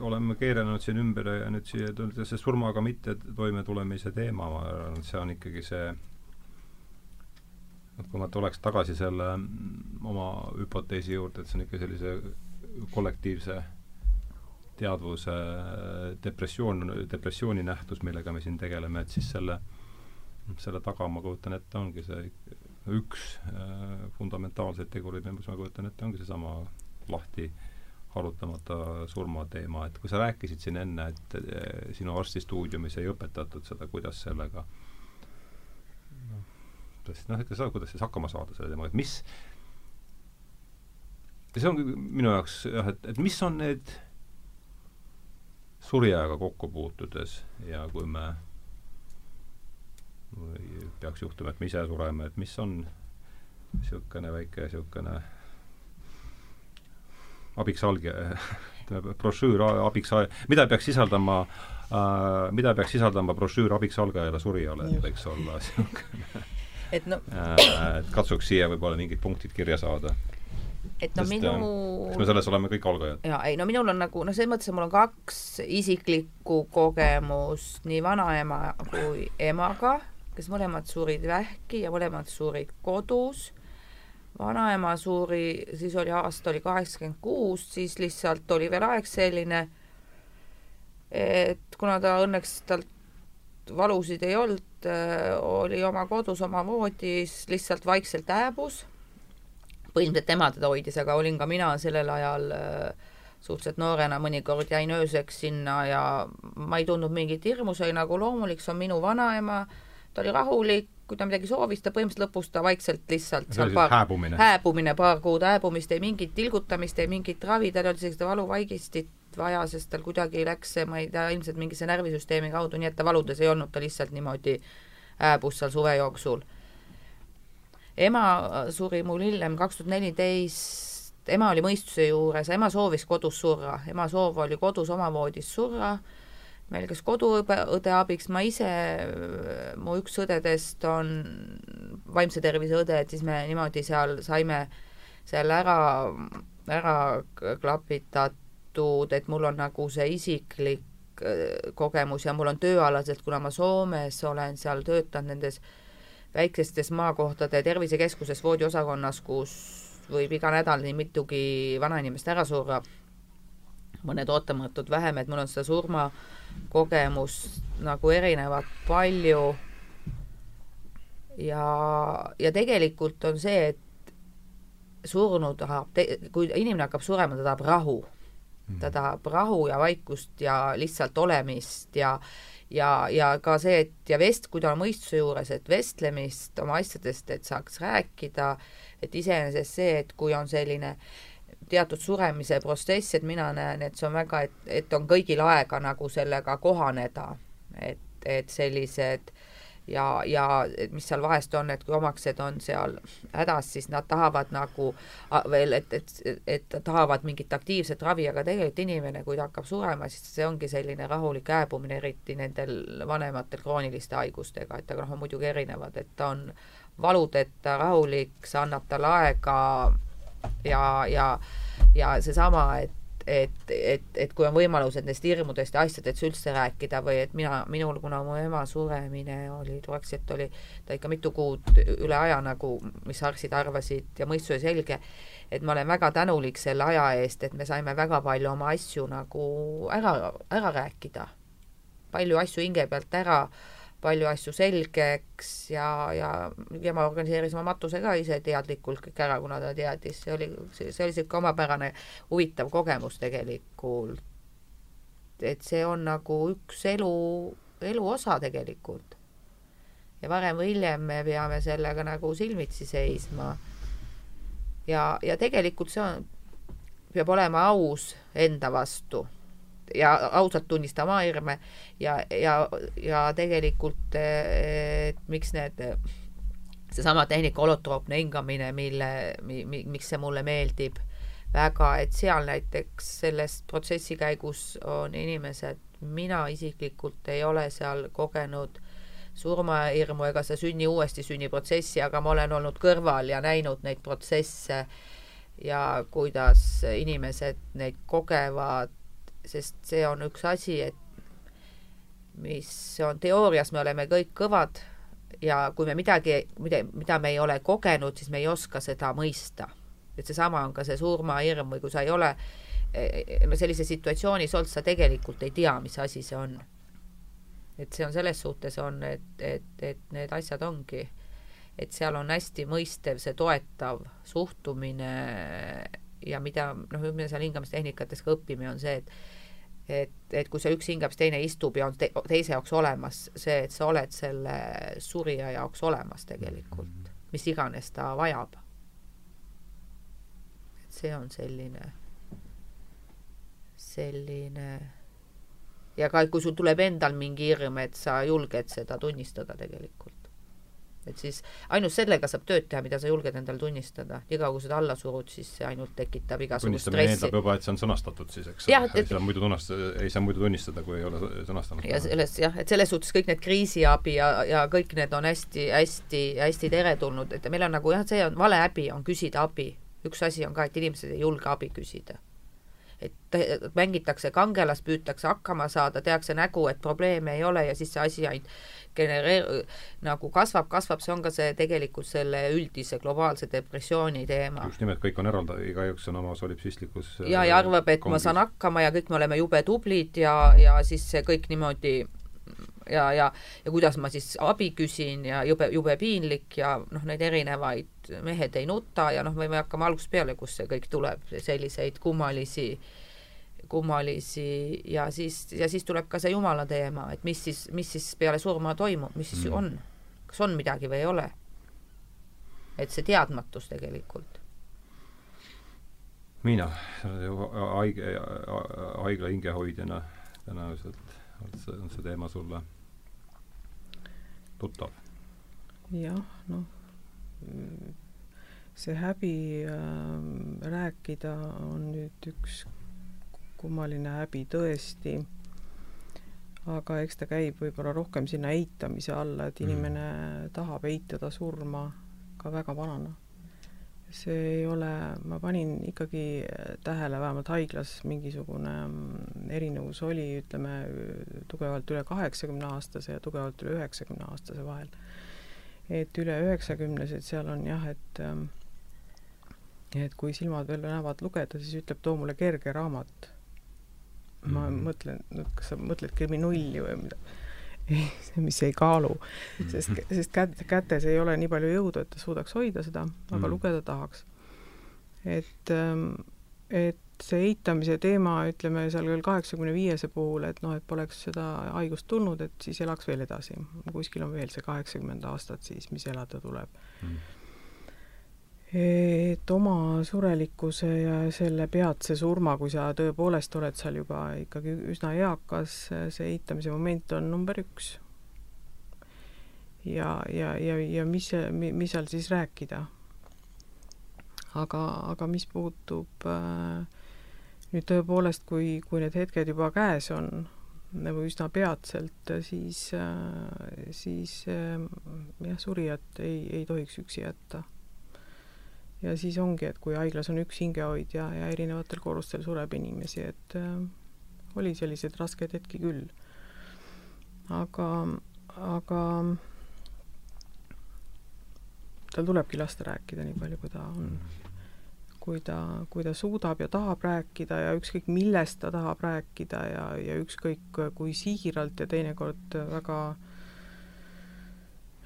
oleme keeranud siin ümber ja nüüd siia tuli see surmaga mitte toimetulemise teema, ma arvan, et see on ikkagi see noh, kui ma tuleks tagasi selle mm, oma hüpoteesi juurde, et see on ikka sellise kollektiivse teadvuse depressioon, depressiooni nähtus, millega me siin tegeleme, et siis selle, selle taga, ma kujutan ette, ongi see üks äh, fundamentaalseid tegureid, mis ma kujutan ette, ongi seesama lahti harutamata surmateema, et kui sa rääkisid siin enne, et äh, sinu arstistuudiumis ei õpetatud seda, kuidas sellega noh, noh, ikka seda, kuidas siis hakkama saada selle teemaga, et mis see ongi minu jaoks jah, et, et mis on need surjaga kokku puutudes ja kui me või peaks juhtuma, et me ise sureme, et mis on niisugune väike niisugune abiks alge-, ütleme, brošüür abiks, mida peaks sisaldama äh,, mida peaks sisaldama brošüür abiks algajale surijale, et võiks olla niisugune et no äh, et katsuks siia võib-olla mingid punktid kirja saada. Et no Sest, minu eks me selles oleme kõik algajad. jaa, ei no minul on nagu, noh, selles mõttes, et mul on kaks isiklikku kogemust nii vanaema kui emaga, kes mõlemad surid vähki ja mõlemad surid kodus. vanaema suri, siis oli aasta oli kaheksakümmend kuus, siis lihtsalt oli veel aeg selline, et kuna ta õnneks talt valusid ei olnud, oli oma kodus oma voodis, lihtsalt vaikselt hääbus põhimõtteliselt ema teda hoidis, aga olin ka mina sellel ajal äh, suhteliselt noorena, mõnikord jäin ööseks sinna ja ma ei tundnud mingit hirmu, see oli nagu loomulik, see on minu vanaema, ta oli rahulik, kui ta midagi soovis, ta põhimõtteliselt lõpus ta vaikselt lihtsalt see oli siis hääbumine? hääbumine, paar kuud hääbumist, ei mingit tilgutamist, ei mingit ravi, tal ei olnud isegi seda valuvaigistit vaja, sest tal kuidagi läks see, ma ei tea, ilmselt mingisse närvisüsteemi kaudu, nii et ta valudes ei olnud, ta lihtsalt niimoodi hääbus seal suve jooksul ema suri mul hiljem kaks tuhat neliteist, ema oli mõistuse juures, ema soovis kodus surra, ema soov oli kodus oma voodis surra, meil käis koduõde, õde abiks, ma ise, mu üks õdedest on vaimse tervise õde, et siis me niimoodi seal saime seal ära, ära klapitatud, et mul on nagu see isiklik äh, kogemus ja mul on tööalaselt, kuna ma Soomes olen seal töötanud nendes äh, väikestes maakohtade tervisekeskuses voodiosakonnas, kus võib iga nädal nii mitugi vanainimest ära surra, mõned ootamatud vähem, et mul on seda surmakogemust nagu erinevat palju ja, ja tegelikult on see, et surnu tahab, kui inimene hakkab surema, ta tahab rahu. ta mhm. tahab rahu ja vaikust ja lihtsalt olemist ja ja, ja ka see, et ja vest-, kui ta on mõistuse juures, et vestlemist oma asjadest, et saaks rääkida, et iseenesest see, et kui on selline teatud suremise protsess, et mina näen, et see on väga, et, et on kõigil aega nagu sellega kohaneda, et, et sellised ja, ja mis seal vahest on, et kui omaksed on seal hädas, siis nad tahavad nagu veel, et, et, et tahavad mingit aktiivset ravi, aga tegelikult inimene, kui ta hakkab surema, siis see ongi selline rahulik hääbumine, eriti nendel vanematel krooniliste haigustega, et aga noh, on muidugi erinevad, et ta on valudeta, rahulik, see annab talle aega ja, ja ja seesama, et et, et, et kui on võimalus, et nendest hirmudest ja asjadest üldse rääkida või et mina, minul, kuna mu ema suremine oli, tuleks, et oli ta ikka mitu kuud üle aja nagu, mis arstid arvasid ja mõistus oli selge, et ma olen väga tänulik selle aja eest, et me saime väga palju oma asju nagu ära, ära rääkida. palju asju hinge pealt ära palju asju selgeks ja, ja tema organiseeris oma matuse ka ise teadlikult kõik ära, kuna ta teadis, see oli, see oli niisugune omapärane huvitav kogemus tegelikult. et see on nagu üks elu, elu osa tegelikult. ja varem või hiljem me peame sellega nagu silmitsi seisma. ja, ja tegelikult see on, peab olema aus enda vastu ja ausalt tunnistama hirme ja, ja, ja tegelikult, et miks need, seesama tehnika holotroopne hingamine, mille mi,, mi, miks see mulle meeldib väga, et seal näiteks selles protsessi käigus on inimesed, mina isiklikult ei ole seal kogenud surmahirmu ega see sünni uuesti sünni protsessi, aga ma olen olnud kõrval ja näinud neid protsesse ja kuidas inimesed neid kogevad sest see on üks asi, et mis on teoorias, me oleme kõik kõvad ja kui me midagi, mida, mida me ei ole kogenud, siis me ei oska seda mõista. et seesama on ka see surmahirm või kui sa ei ole no sellises situatsioonis olnud, sa tegelikult ei tea, mis asi see on. et see on selles suhtes on, et, et, et need asjad ongi, et seal on hästi mõistev see toetav suhtumine ja mida noh, me seal hingamistehnika ka õpime, on see, et et, et kui see üks hingab, siis teine istub ja on te, teise jaoks olemas, see, et sa oled selle surija jaoks olemas tegelikult, mis iganes ta vajab. et see on selline, selline ja ka, kui sul tuleb endal mingi hirm, et sa julged seda tunnistada tegelikult et siis ainult sellega saab tööd teha, mida sa julged endale tunnistada. niikaua, kui seda alla surud, siis see ainult tekitab igasugust stressi. eeldab juba, et see on sõnastatud siis, eks ole. ei saa muidu tunnustada, ei saa muidu tunnistada, kui ei ole sõnastanud. ja selles jah, et selles suhtes kõik need kriisiabi ja, ja kõik need on hästi, hästi, hästi teretulnud, et meil on nagu jah, see on vale häbi, on küsida abi. üks asi on ka, et inimesed ei julge abi küsida et mängitakse kangelast, püütakse hakkama saada, tehakse nägu, et probleeme ei ole ja siis see asi ainult genereer-, nagu kasvab, kasvab, see on ka see tegelikult selle üldise globaalse depressiooni teema. just nimelt, kõik on eralda-, igaüks on oma solipsistlikus ja, ja arvab, et kongis. ma saan hakkama ja kõik me oleme jube tublid ja, ja siis see kõik niimoodi ja, ja, ja kuidas ma siis abi küsin ja jube, jube piinlik ja noh, neid erinevaid, mehed ei nuta ja noh, me võime hakkama algusest peale, kust see kõik tuleb, selliseid kummalisi kummalisi ja siis, ja siis tuleb ka see Jumala teema, et mis siis, mis siis peale surma toimub, mis siis mm. on, kas on midagi või ei ole. et see teadmatus tegelikult. Miina, haige, haigla hingehoidjana tõenäoliselt on see, on see teema sulle tuttav? jah, noh, see häbi äh, rääkida on nüüd üks kummaline häbi tõesti, aga eks ta käib võib-olla rohkem sinna eitamise alla, et mm. inimene mm. tahab eitada surma ka väga vanana. see ei ole, ma panin ikkagi tähele, vähemalt haiglas mingisugune mm, erinevus oli, ütleme, tugevalt üle kaheksakümne aastase ja tugevalt üle üheksakümne aastase vahel. Et üle üheksakümnesed seal on jah, et mm, et kui silmad veel näevad lugeda, siis ütleb, too mulle kerge raamat ma mm -hmm. mõtlen, kas sa mõtled kriminulli või mida ei, see, mis ei kaalu, sest, mhm. sest käte, kätes ei ole nii palju jõudu, et ta suudaks hoida seda, aga mm. lugeda tahaks. et, ähm, et see eitamise teema, ütleme seal küll kaheksakümne viiese puhul, et noh, et poleks seda haigust tulnud, et siis elaks veel edasi. kuskil on veel see kaheksakümmend aastat siis, mis elada tuleb mm et oma surelikkuse ja selle peatse surma, kui sa tõepoolest oled seal juba ikkagi üsna eakas, see eitamise moment on number üks. ja, ja, ja, ja mis, mis seal siis rääkida? Aga, aga mis puutub äh, nüüd tõepoolest, kui, kui need hetked juba käes on, nagu üsna peatselt, siis äh,, siis äh, jah, surijat ei, ei tohiks üksi jätta ja siis ongi, et kui haiglas on üks hingehoidja ja erinevatel korrustel sureb inimesi, et oli selliseid raskeid hetki küll. aga, aga tal tulebki lasta rääkida nii palju, kui ta on. Kui ta, kui ta suudab ja tahab rääkida ja ükskõik millest ta tahab rääkida ja, ja ükskõik kui siiralt ja teinekord väga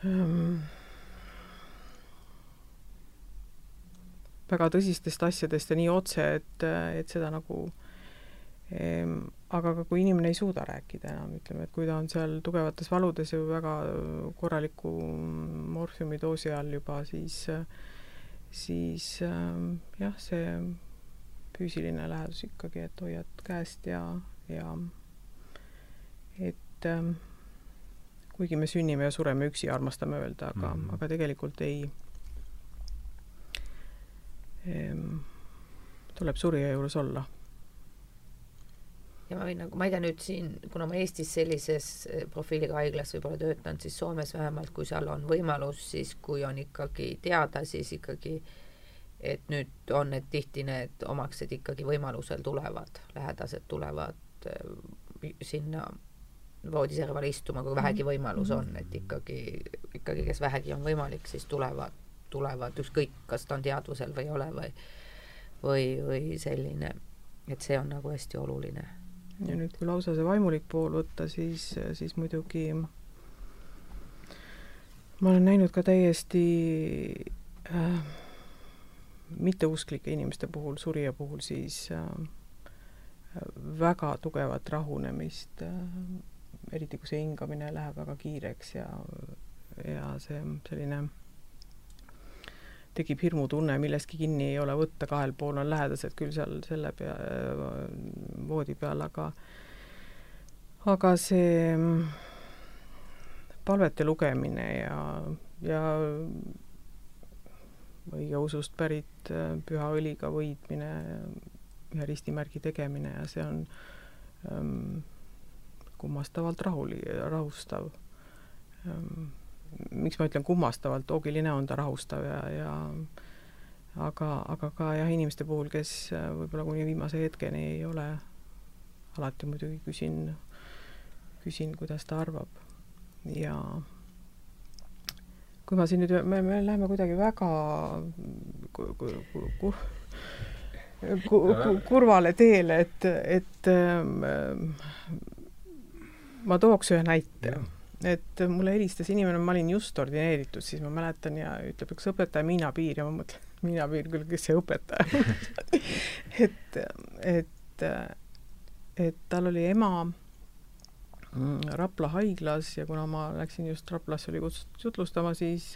ähm, väga tõsistest asjadest ja nii otse, et, et seda nagu ehm, aga ka kui inimene ei suuda rääkida enam, ütleme, et kui ta on seal tugevates valudes ja väga korraliku morfiumidoosi all juba, siis, siis ehm, jah, see füüsiline lähedus ikkagi, et hoiad käest ja, ja et ehm, kuigi me sünnime ja sureme üksi, armastame öelda, aga mm, -hmm. aga tegelikult ei ehm, tuleb surija juures olla. Ja ma võin nagu, ma ei tea nüüd siin, kuna ma Eestis sellises eh, profiiliga haiglas võib-olla töötanud, siis Soomes vähemalt, kui seal on võimalus, siis kui on ikkagi teada, siis ikkagi et nüüd on need tihti need omaksed ikkagi võimalusel tulevad, lähedased tulevad eh, sinna voodiservale istuma, kui vähegi mhm. võimalus on, et ikkagi, ikkagi kes vähegi on võimalik, siis tulevad tulevad, ükskõik, kas ta on teadvusel või ei ole või, või, või selline. et see on nagu hästi oluline. Ja nüüd, kui lausa see vaimulik pool võtta, siis, siis muidugi ma olen näinud ka täiesti äh, mitteusklike inimeste puhul, surija puhul siis äh, väga tugevat rahunemist äh,, eriti kui see hingamine läheb väga kiireks ja, ja see selline tekib hirmutunne, millestki kinni ei ole võtta, kahel pool on lähedased küll seal selle pea, voodi peal, aga aga see palvete lugemine ja, ja õigeusust pärit püha õliga võidmine, ühe ristimärgi tegemine ja see on ähm, kummastavalt rahuli, rahustav ähm, miks ma ütlen kummastavalt, oogiline on ta rahustav ja, ja aga, aga ka jah, inimeste puhul, kes äh, võib-olla kuni viimase hetkeni ei ole, alati muidugi küsin, küsin, kuidas ta arvab. ja kui ma siin nüüd, me, me läheme kuidagi väga ku, ku, ku, ku, ku, ku, kurvale teele, et, et ähm, ma tooks ühe näite et mulle helistas inimene, ma olin just ordineeritud, siis ma mäletan ja ütleb üks õpetaja Miina Piir. Ja ma mõtlen, Miina Piir küll, kes see õpetaja et, et, et tal oli ema mm, Rapla haiglas ja kuna ma läksin just Raplasse, oli kutsutud jutlustama, siis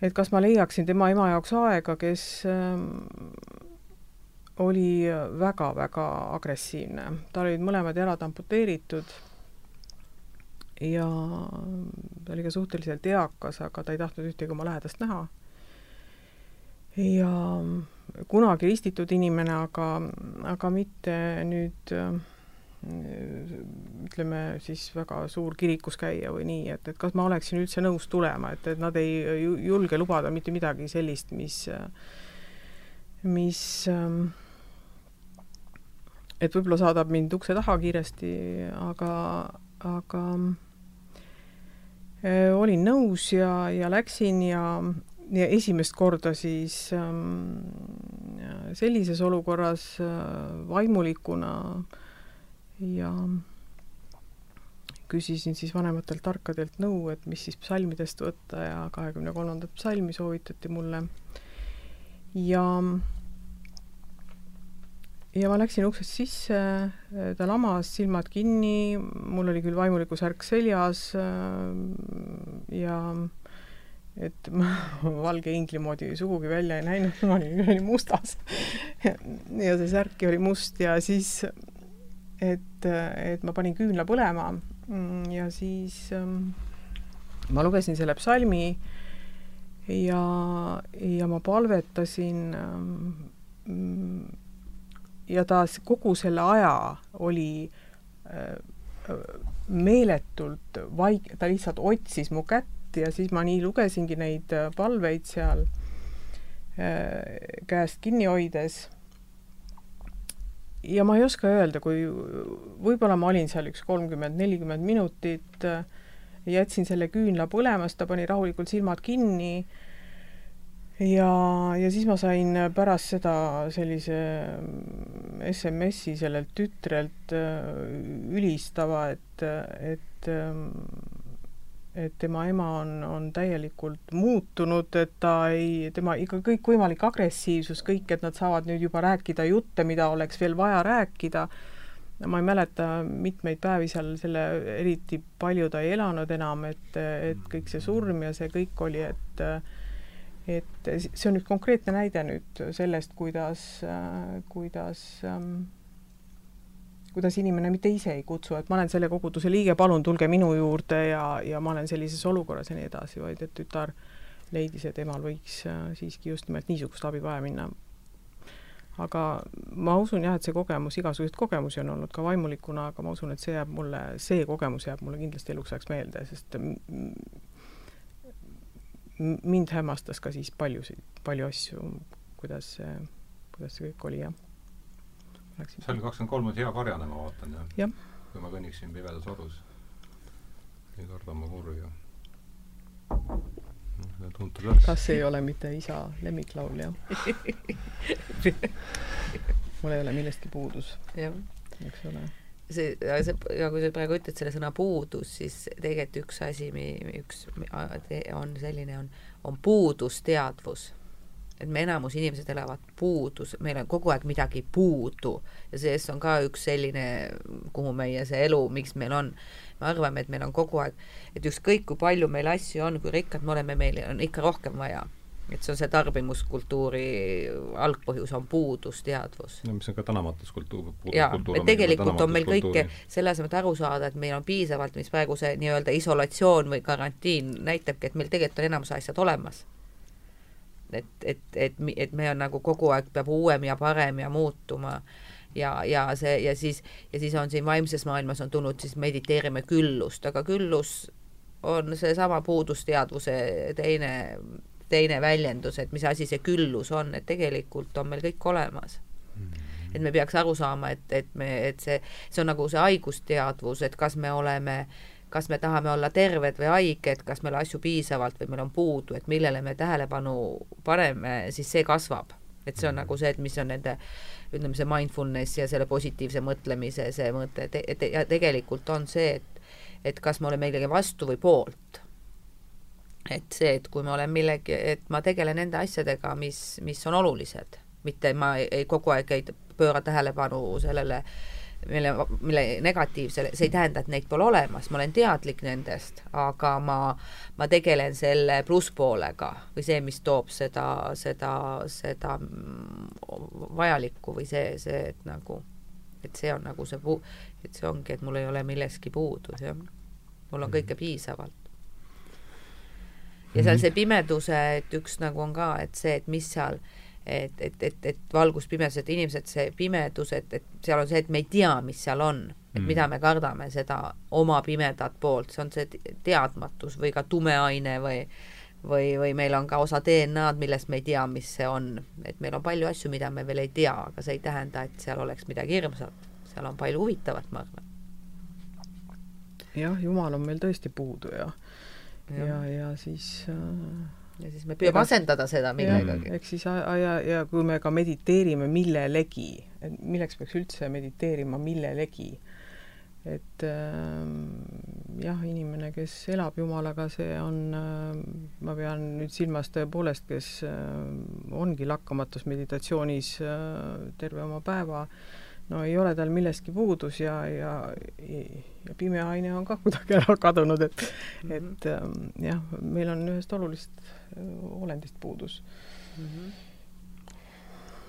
et kas ma leiaksin tema ema jaoks aega, kes oli väga-väga agressiivne. tal olid mõlemad jalad amputeeritud ja ta oli ka suhteliselt eakas, aga ta ei tahtnud ühtegi oma lähedast näha. ja kunagi ristitud inimene, aga, aga mitte nüüd ütleme siis väga suur kirikus käia või nii, et, et kas ma oleksin üldse nõus tulema, et, et nad ei julge lubada mitte midagi sellist, mis, mis et võib-olla saadab mind ukse taha kiiresti, aga, aga olin nõus ja, ja läksin ja, ja esimest korda siis ähm, sellises olukorras äh, vaimulikuna ja küsisin siis vanematelt tarkadelt nõu, et mis siis psalmidest võtta ja kahekümne kolmandat psalmi soovitati mulle. ja ja ma läksin uksest sisse, ta lamas, silmad kinni, mul oli küll vaimuliku särk seljas äh, ja et ma valge ingli moodi sugugi välja ei näinud, ma olin, olin mustas. Ja see särk oli must ja siis, et, et ma panin küünla põlema. Ja siis ähm, ma lugesin selle psalmi ja, ja ma palvetasin ähm, ja ta kogu selle aja oli äh, meeletult vaik-, ta lihtsalt otsis mu kätt ja siis ma nii lugesingi neid äh, palveid seal äh, käest kinni hoides. ja ma ei oska öelda, kui võib-olla ma olin seal üks kolmkümmend, nelikümmend minutit, jätsin selle küünla põlema, siis ta pani rahulikult silmad kinni ja, ja siis ma sain pärast seda sellise SMS-i sellelt tütrelt äh, ülistava, et, et ähm, et tema ema on, on täielikult muutunud, et ta ei, tema ikka kõikvõimalik agressiivsus, kõik, et nad saavad nüüd juba rääkida jutte, mida oleks veel vaja rääkida, ma ei mäleta mitmeid päevi seal selle, eriti palju ta ei elanud enam, et, et kõik see surm ja see kõik oli, et äh, et see on nüüd konkreetne näide nüüd sellest, kuidas, kuidas ähm, kuidas inimene mitte ise ei kutsu, et ma olen selle koguduse liige, palun tulge minu juurde ja, ja ma olen sellises olukorras ja nii edasi, vaid et tütar leidis, et emal võiks äh, siiski just nimelt niisugust abi vaja minna. aga ma usun jah, et see kogemus, igasuguseid kogemusi on olnud ka vaimulikuna, aga ma usun, et see jääb mulle, see kogemus jääb mulle kindlasti eluks ajaks meelde, sest mind hämmastas ka siis paljusid, palju asju, kuidas see, kuidas see kõik oli, jah. see oli kakskümmend kolm, hea karjane, ma vaatan, jah ja.? kui ma kõnniksin pimedas orus. ei karda oma kurja. tuntud värss. kas ei ole mitte isa lemmiklaul, jah mul ei ole millestki puudus, eks ole see, see, kui sa praegu ütled selle sõna puudus, siis tegelikult üks asi, üks on selline, on, on puudusteadvus. et me enamus inimesed elavad puudus, meil on kogu aeg midagi puudu. Ja sellest on ka üks selline, kuhu meie see elu, miks meil on, me arvame, et meil on kogu aeg, et ükskõik kui palju meil asju on, kui rikkad me oleme, meil on ikka rohkem vaja et see on see tarbimuskultuuri algpõhjus on puudusteadvus. no mis on ka tänamatuskultuur. jaa, et tegelikult on meil kõike, selle asemel, et aru saada, et meil on piisavalt, mis praegu see nii-öelda isolatsioon või karantiin näitabki, et meil tegelikult on enamus asjad olemas. et, et, et, et me on nagu kogu aeg peab uuem ja parem ja muutuma ja, ja see ja siis, ja siis on siin vaimses maailmas on tulnud siis mediteerime küllust, aga küllus on seesama puudusteadvuse teine teine väljendus, et mis asi see küllus on, et tegelikult on meil kõik olemas mm. et me peaks aru saama, et, et me, et see, see on nagu see haigusteadvus, et kas me oleme kas me tahame olla terved või haiged, kas meil asju piisavalt või meil on puudu, et millele me tähelepanu paneme, siis see kasvab. et see on nagu see, et mis on nende ütleme, see mindfulness ja selle positiivse mõtlemise see mõte, et, et ja tegelikult on see, et et kas me oleme millegi vastu või poolt et see, et kui ma olen millegi, et ma tegelen nende asjadega, mis, mis on olulised, mitte ma ei, ei kogu aeg ei pööra tähelepanu sellele, mille, mille negatiivsele, see ei tähenda, et neid pole olemas, ma olen teadlik nendest, aga ma, ma tegelen selle plusspoolega või see, mis toob seda, seda, seda vajalikku või see, see, et nagu, et see on nagu see pu-, et see ongi, et mul ei ole millestki puudu, jah. mul on kõike piisavalt ja seal mhm. see pimeduse, et üks nagu on ka, et see, et mis seal, et, et, et, et valguspimedus, et inimesed, see pimedus, et, et seal on see, et me ei tea, mis seal on, et mm. mida me kardame, seda oma pimedat poolt, see on see teadmatus või ka tume aine või või, või meil on ka osa DNA-d, millest me ei tea, mis see on. et meil on palju asju, mida me veel ei tea, aga see ei tähenda, et seal oleks midagi hirmsat. seal on palju huvitavat, ma arvan. jah, Jumal on meil tõesti puudu ja ja, ja, ja siis äh, ja siis me püüame asendada seda millegagi. eks siis ja, ja, ja kui me ka mediteerime millelegi, et milleks peaks üldse mediteerima millelegi, et äh, jah, inimene, kes elab Jumalaga, see on äh,, ma pean nüüd silmas tõepoolest, kes äh, ongi lakkamatus meditatsioonis äh, terve oma päeva äh,, no ei ole tal millestki puudus ja, ja, ja pime aine on ka kuidagi ära kadunud, et mm, -hmm. et ähm, jah, meil on ühest olulisest äh, olendist puudus mm. -hmm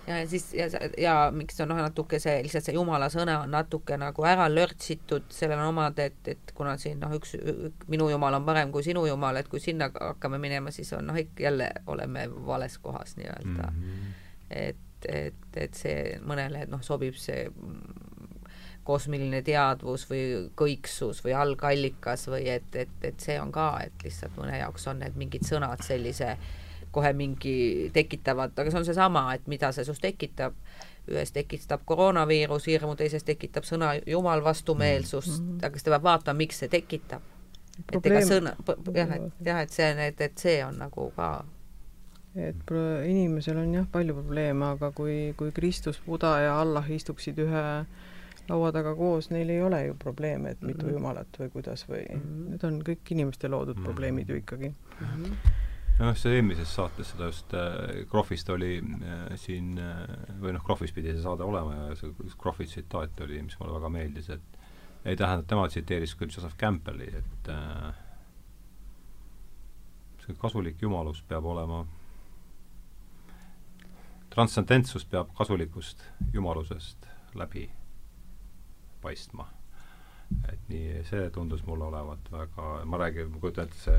ja, siis ja, ja miks on noh, natuke see, lihtsalt see jumala sõna on natuke nagu ära lörtsitud, sellel on omad, et, et kuna siin noh, üks, üks, minu jumal on parem kui sinu jumal, et kui sinna hakkame minema, siis on noh, ikka jälle oleme vales kohas nii-öelda mm. -hmm. et et, et, et see mõnele noh, sobib see kosmiline teadvus või kõiksus või algallikas või et, et, et see on ka, et lihtsalt mõne jaoks on need mingid sõnad sellise kohe mingi tekitavad, aga see on seesama, et mida see sinust tekitab, ühes tekitab koroonaviirus hirmu, teises tekitab sõna jumal vastumeelsust mm, -hmm. aga siis ta peab vaatama, miks see tekitab. et ega sõna, jah, et jah, et see, et, et see on nagu ka et pro-, inimesel on jah, palju probleeme, aga kui, kui Kristus, Buda ja Allah istuksid ühe laua taga koos, neil ei ole ju probleeme, et mitu mm -hmm. jumalat või kuidas või mm, -hmm. need on kõik inimeste loodud mm -hmm. probleemid ju ikkagi mm. -hmm ja noh, see eelmises saates seda just äh, Krohvist oli äh, siin äh, või noh, Krohvis pidi see saade olema ja see Krohvi tsitaat oli, mis mulle väga meeldis, et ei tähenda, tema tsiteeris küll Joseph Campbelli, et äh, see kasulik jumalus peab olema transcendentsus peab kasulikust jumalusest läbi paistma. et nii, see tundus mulle olevat väga, ma räägin, ma kujutan ette, see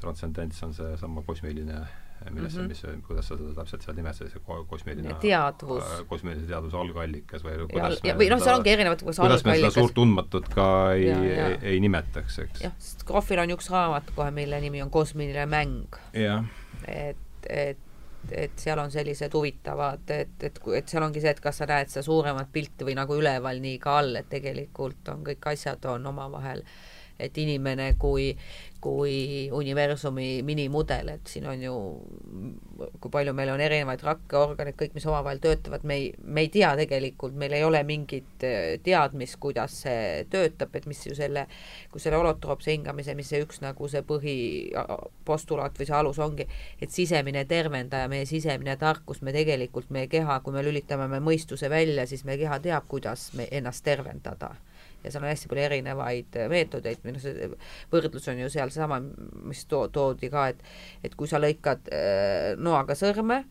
transcendents on seesama kosmiline millesse mm, -hmm. mis, kuidas sa seda täpselt seal nimetasid, see kosmiline teadvus äh,, kosmilise teadvuse algallikas või kuidas ja, või noh, seal ongi erinevad kuidas me seda suurt tundmatut ka ei, ei, ei nimetaks, eks. jah, sest Krohvil on üks raamat kohe, mille nimi on Kosmiline mäng. et, et et seal on sellised huvitavad, et, et, et seal ongi see, et kas sa näed seda suuremat pilti või nagu üleval, nii ka all, et tegelikult on kõik asjad on omavahel. et inimene kui, kui universumi minimudel, et siin on ju, kui palju meil on erinevaid rakkeorganeid, kõik, mis omavahel töötavad, me ei, me ei tea tegelikult, meil ei ole mingit äh, teadmist, kuidas see töötab, et mis ju selle, kui selle holotroopse hingamise, mis see üks nagu see põhipostulaat või see alus ongi, et sisemine tervendaja, meie sisemine tarkus, me tegelikult, meie keha, kui me lülitame me mõistuse välja, siis meie keha teab, kuidas me ennast tervendada ja seal on hästi palju erinevaid äh, meetodeid, või noh, see võrdlus on ju seal seesama, mis to-, toodi ka, et et kui sa lõikad äh, noaga sõrme,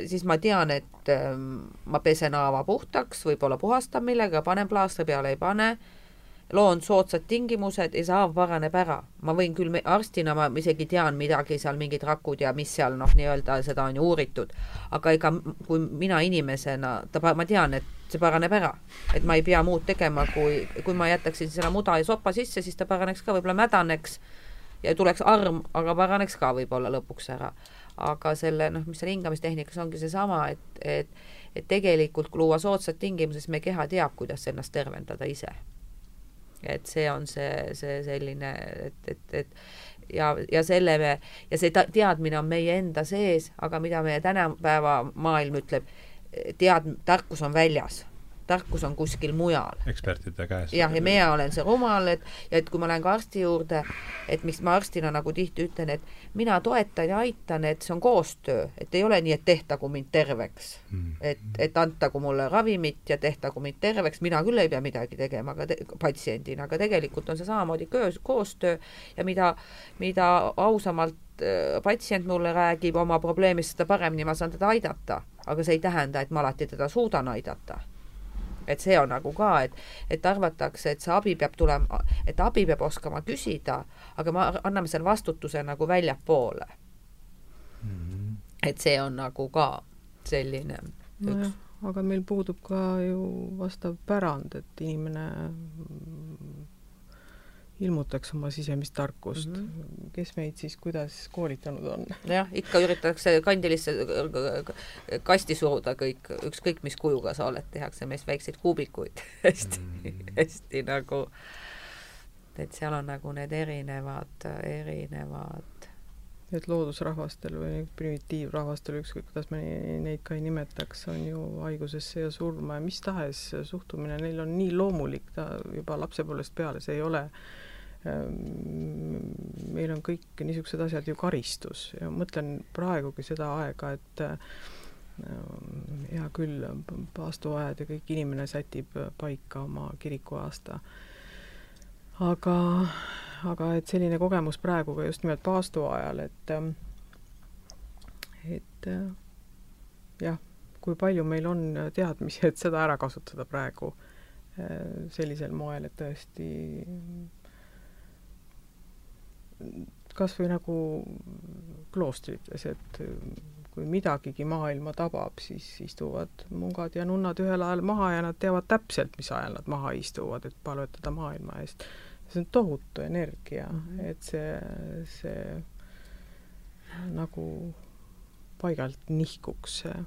siis ma tean, et äh, ma pesen haava puhtaks, võib-olla puhastan millega, panen plaastri peale, ei pane äh,, loon soodsad tingimused ja see haav paraneb ära. ma võin küll arstina, ma isegi tean midagi seal, mingid rakud ja mis seal noh, nii-öelda seda on ju uuritud, aga ega kui mina inimesena, ta, ma tean, et see paraneb ära. et ma ei pea muud tegema, kui, kui ma jätaksin selle muda ja sopa sisse, siis ta paraneks ka, võib-olla mädaneks ja tuleks arm, aga paraneks ka võib-olla lõpuks ära. aga selle noh, mis seal hingamistehnikas ongi seesama, et, et et tegelikult kui luua soodsad tingimused, siis meie keha teab, kuidas ennast tervendada ise et see on see, see selline, et, et, et ja, ja selle me, ja see teadmine on meie enda sees, aga mida meie tänapäeva maailm ütleb, tead-, tarkus on väljas tarkus on kuskil mujal. ekspertide käes. jah, ja mina olen see rumal, et ja et kui ma lähen ka arsti juurde, et miks ma arstina nagu tihti ütlen, et mina toetan ja aitan, et see on koostöö, et ei ole nii, et tehtagu mind terveks mm.. et, et antagu mulle ravimit ja tehtagu mind terveks, mina küll ei pea midagi tegema, aga te, patsiendina, aga tegelikult on see samamoodi köös, koostöö ja mida, mida ausamalt äh, patsient mulle räägib oma probleemist, seda paremini ma saan teda aidata. aga see ei tähenda, et ma alati teda suudan aidata et see on nagu ka, et, et arvatakse, et see abi peab tulema, et abi peab oskama küsida, aga me anname selle vastutuse nagu väljapoole mm. -hmm. et see on nagu ka selline no üks. aga meil puudub ka ju vastav pärand, et inimene ilmutaks oma sisemist tarkust mm. -hmm. kes meid siis kuidas koolitanud on? jah, ikka üritatakse kandilisse kasti suruda kõik, ükskõik mis kujuga sa oled, tehakse meist väikseid kuubikuid hästi mm, -hmm. hästi nagu, et seal on nagu need erinevad, erinevad et loodusrahvastel või primitiivrahvastel, ükskõik kuidas me neid ka ei nimetaks, on ju haigusesse ja surma ja mis tahes suhtumine, neil on nii loomulik, ta juba lapsepõlvest peale, see ei ole äh, meil on kõik niisugused asjad ju karistus ja mõtlen praegugi seda aega, et ehm, hea küll, paastuajad ja kõik inimene sätib paika oma kirikuaasta. aga, aga et selline kogemus praegu ka just nimelt paastu ajal, et et jah, kui palju meil on teadmisi, et seda ära kasutada praegu ehm, sellisel moel, et tõesti kas või nagu kloostrites, et kui midagigi maailma tabab, siis istuvad mungad ja nunnad ühel ajal maha ja nad teavad täpselt, mis ajal nad maha istuvad, et palvetada maailma eest. see on tohutu energia mm, -hmm. et see, see nagu paigalt nihkuks see,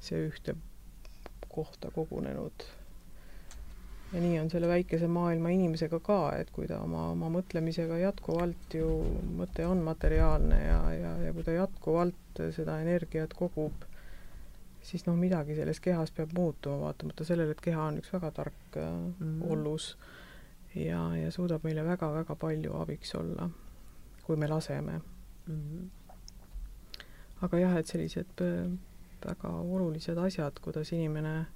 see ühte kohta kogunenud ja nii on selle väikese maailma inimesega ka, et kui ta oma, oma mõtlemisega jätkuvalt ju, mõte on materiaalne ja, ja, ja kui ta jätkuvalt seda energiat kogub, siis noh, midagi selles kehas peab muutuma, vaatamata sellele, et keha on üks väga tark mm -hmm. ollus ja, ja suudab meile väga-väga palju abiks olla, kui me laseme mm. -hmm. aga jah, et sellised äh, väga olulised asjad, kuidas inimene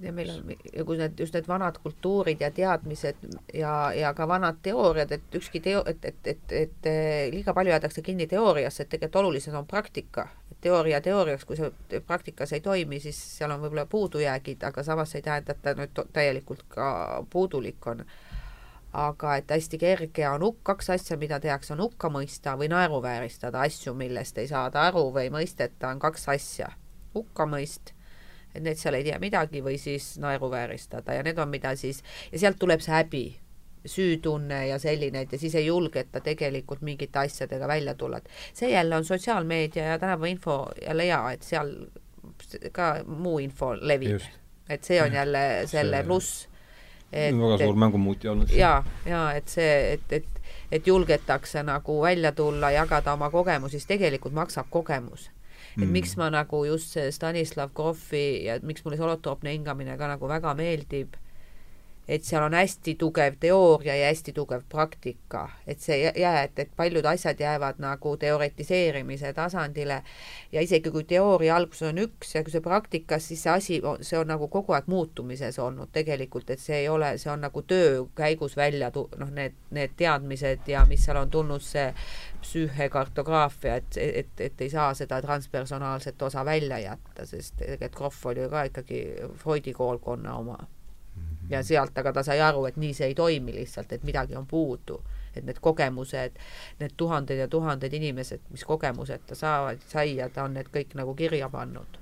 ja meil on, ja kui need, just need vanad kultuurid ja teadmised ja, ja ka vanad teooriad, et ükski teo-, et, et, et, et liiga palju jäädakse kinni teooriasse, et tegelikult olulisem on praktika. teooria teooriaks, kui see praktikas ei toimi, siis seal on võib-olla puudujäägid, aga samas ei tähenda, et ta nüüd täielikult ka puudulik on. aga et hästi kerge on hukk, kaks asja, mida tehakse, on hukka mõista või naeruvääristada asju, millest ei saada aru või mõisteta, on kaks asja hukkamõist, et need seal ei tea midagi, või siis naeruvääristada ja need on, mida siis, ja sealt tuleb see häbi, süütunne ja selline, et ja siis ei julgeta tegelikult mingite asjadega välja tulla, et see jälle on sotsiaalmeedia ja tänapäeva info jälle hea, et seal ka muu info levib. et see on jälle selle pluss. väga suur mängumuuti olnud. ja, ja et see, et, et, et julgetakse nagu välja tulla, jagada oma kogemusi, siis tegelikult maksab kogemus et mm. miks ma nagu just see Stanislav Grofi ja miks mulle see holotroopne hingamine ka nagu väga meeldib et seal on hästi tugev teooria ja hästi tugev praktika, et see jää, et, et paljud asjad jäävad nagu teoretiseerimise tasandile. ja isegi kui teooria alguses on üks ja kui see praktikas, siis see asi, see on nagu kogu aeg muutumises olnud tegelikult, et see ei ole, see on nagu töö käigus välja tu-, noh, need, need teadmised ja mis seal on tulnud, see psüühekartograafia, et, et, et ei saa seda transpersonaalset osa välja jätta, sest tegelikult Krohv oli ka ikkagi Freudi koolkonna oma ja sealt aga ta sai aru, et nii see ei toimi lihtsalt, et midagi on puudu. et need kogemused, need tuhanded ja tuhanded inimesed, mis kogemused ta saavad, sai ja ta on need kõik nagu kirja pannud.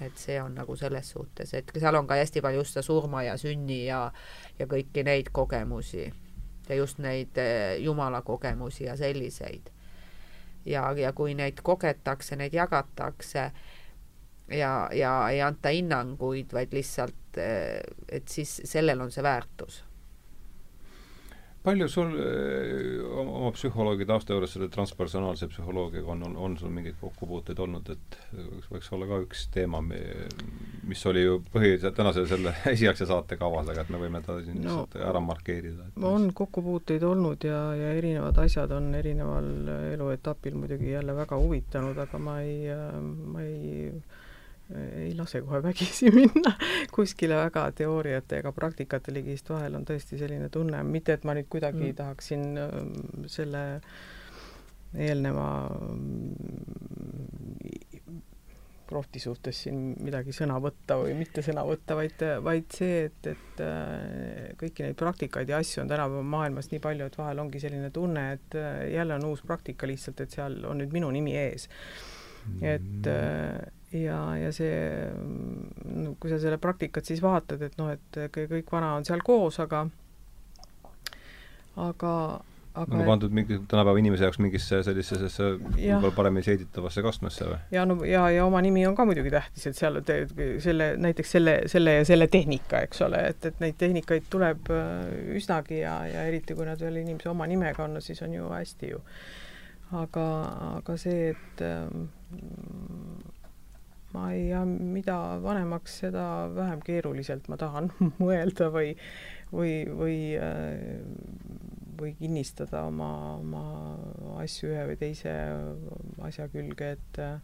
et see on nagu selles suhtes, et seal on ka hästi palju just seda surma ja sünni ja, ja kõiki neid kogemusi ja just neid eh, jumala kogemusi ja selliseid. ja, ja kui neid kogetakse, neid jagatakse ja, ja ei anta hinnanguid, vaid lihtsalt et, et siis sellel on see väärtus. palju sul oma psühholoogi tausta juures selle transpersonaalse psühholoogiaga on, on, on sul mingeid kokkupuuteid olnud, et võiks olla ka üks teema, mis oli ju põhi, tänase selle esialgse saate kavas, aga et me võime ta siin no, ära markeerida. on kokkupuuteid olnud ja, ja erinevad asjad on erineval eluetapil muidugi jälle väga huvitanud, aga ma ei, ma ei ei lase kohe vägisi minna kuskile väga teooriate ega praktikate ligi, sest vahel on tõesti selline tunne, mitte et ma nüüd kuidagi mm. tahaksin ähm, selle eelneva Crofti mm, suhtes siin midagi sõna võtta või mitte sõna võtta, vaid, vaid see, et, et äh, kõiki neid praktikaid ja asju on tänapäeva maailmas nii palju, et vahel ongi selline tunne, et äh, jälle on uus praktika lihtsalt, et seal on nüüd minu nimi ees. et äh, ja, ja see, no kui sa selle praktikat siis vaatad, et noh, et kõik vana on seal koos, aga aga aga nagu pandud mingi tänapäeva inimese jaoks mingisse sellisesse võib-olla paremini seeditavasse kastmesse või? ja no ja, ja oma nimi on ka muidugi tähtis, et seal te, selle, näiteks selle, selle ja selle tehnika, eks ole, et, et neid tehnikaid tuleb äh, üsnagi ja, ja eriti kui nad veel inimese oma nimega on, siis on ju hästi ju. aga, aga see, et ähm, ma ei, mida vanemaks, seda vähem keeruliselt ma tahan mõelda või, või, või, äh, või kinnistada oma, oma asju ühe või teise asja külge, et äh,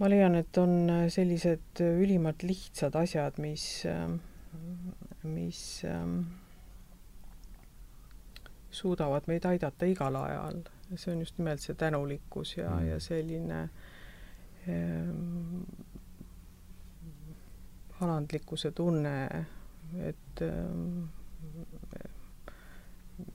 ma leian, et on sellised ülimalt lihtsad asjad, mis, äh, mis suudavad meid aidata igal ajal. see on just nimelt see tänulikkus ja mm., ja selline äh, alandlikkuse tunne, et ehm,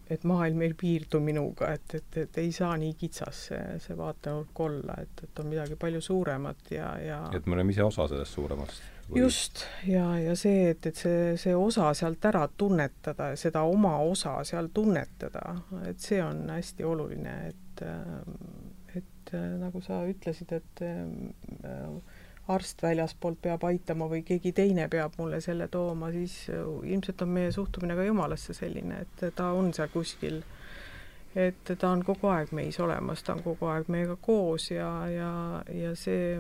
et maailm ei piirdu minuga, et, et, et ei saa nii kitsas see, see vaatenurk olla, et, et on midagi palju suuremat ja, ja et me oleme ise osa sellest suuremast või...? just, ja, ja see, et, et see, see osa sealt ära tunnetada, seda oma osa seal tunnetada, et see on hästi oluline, et et äh, nagu sa ütlesid, et äh, arst väljaspoolt peab aitama või keegi teine peab mulle selle tooma, siis äh, ilmselt on meie suhtumine ka Jumalasse selline, et ta on seal kuskil, et ta on kogu aeg meis olemas, ta on kogu aeg meiega koos ja, ja, ja see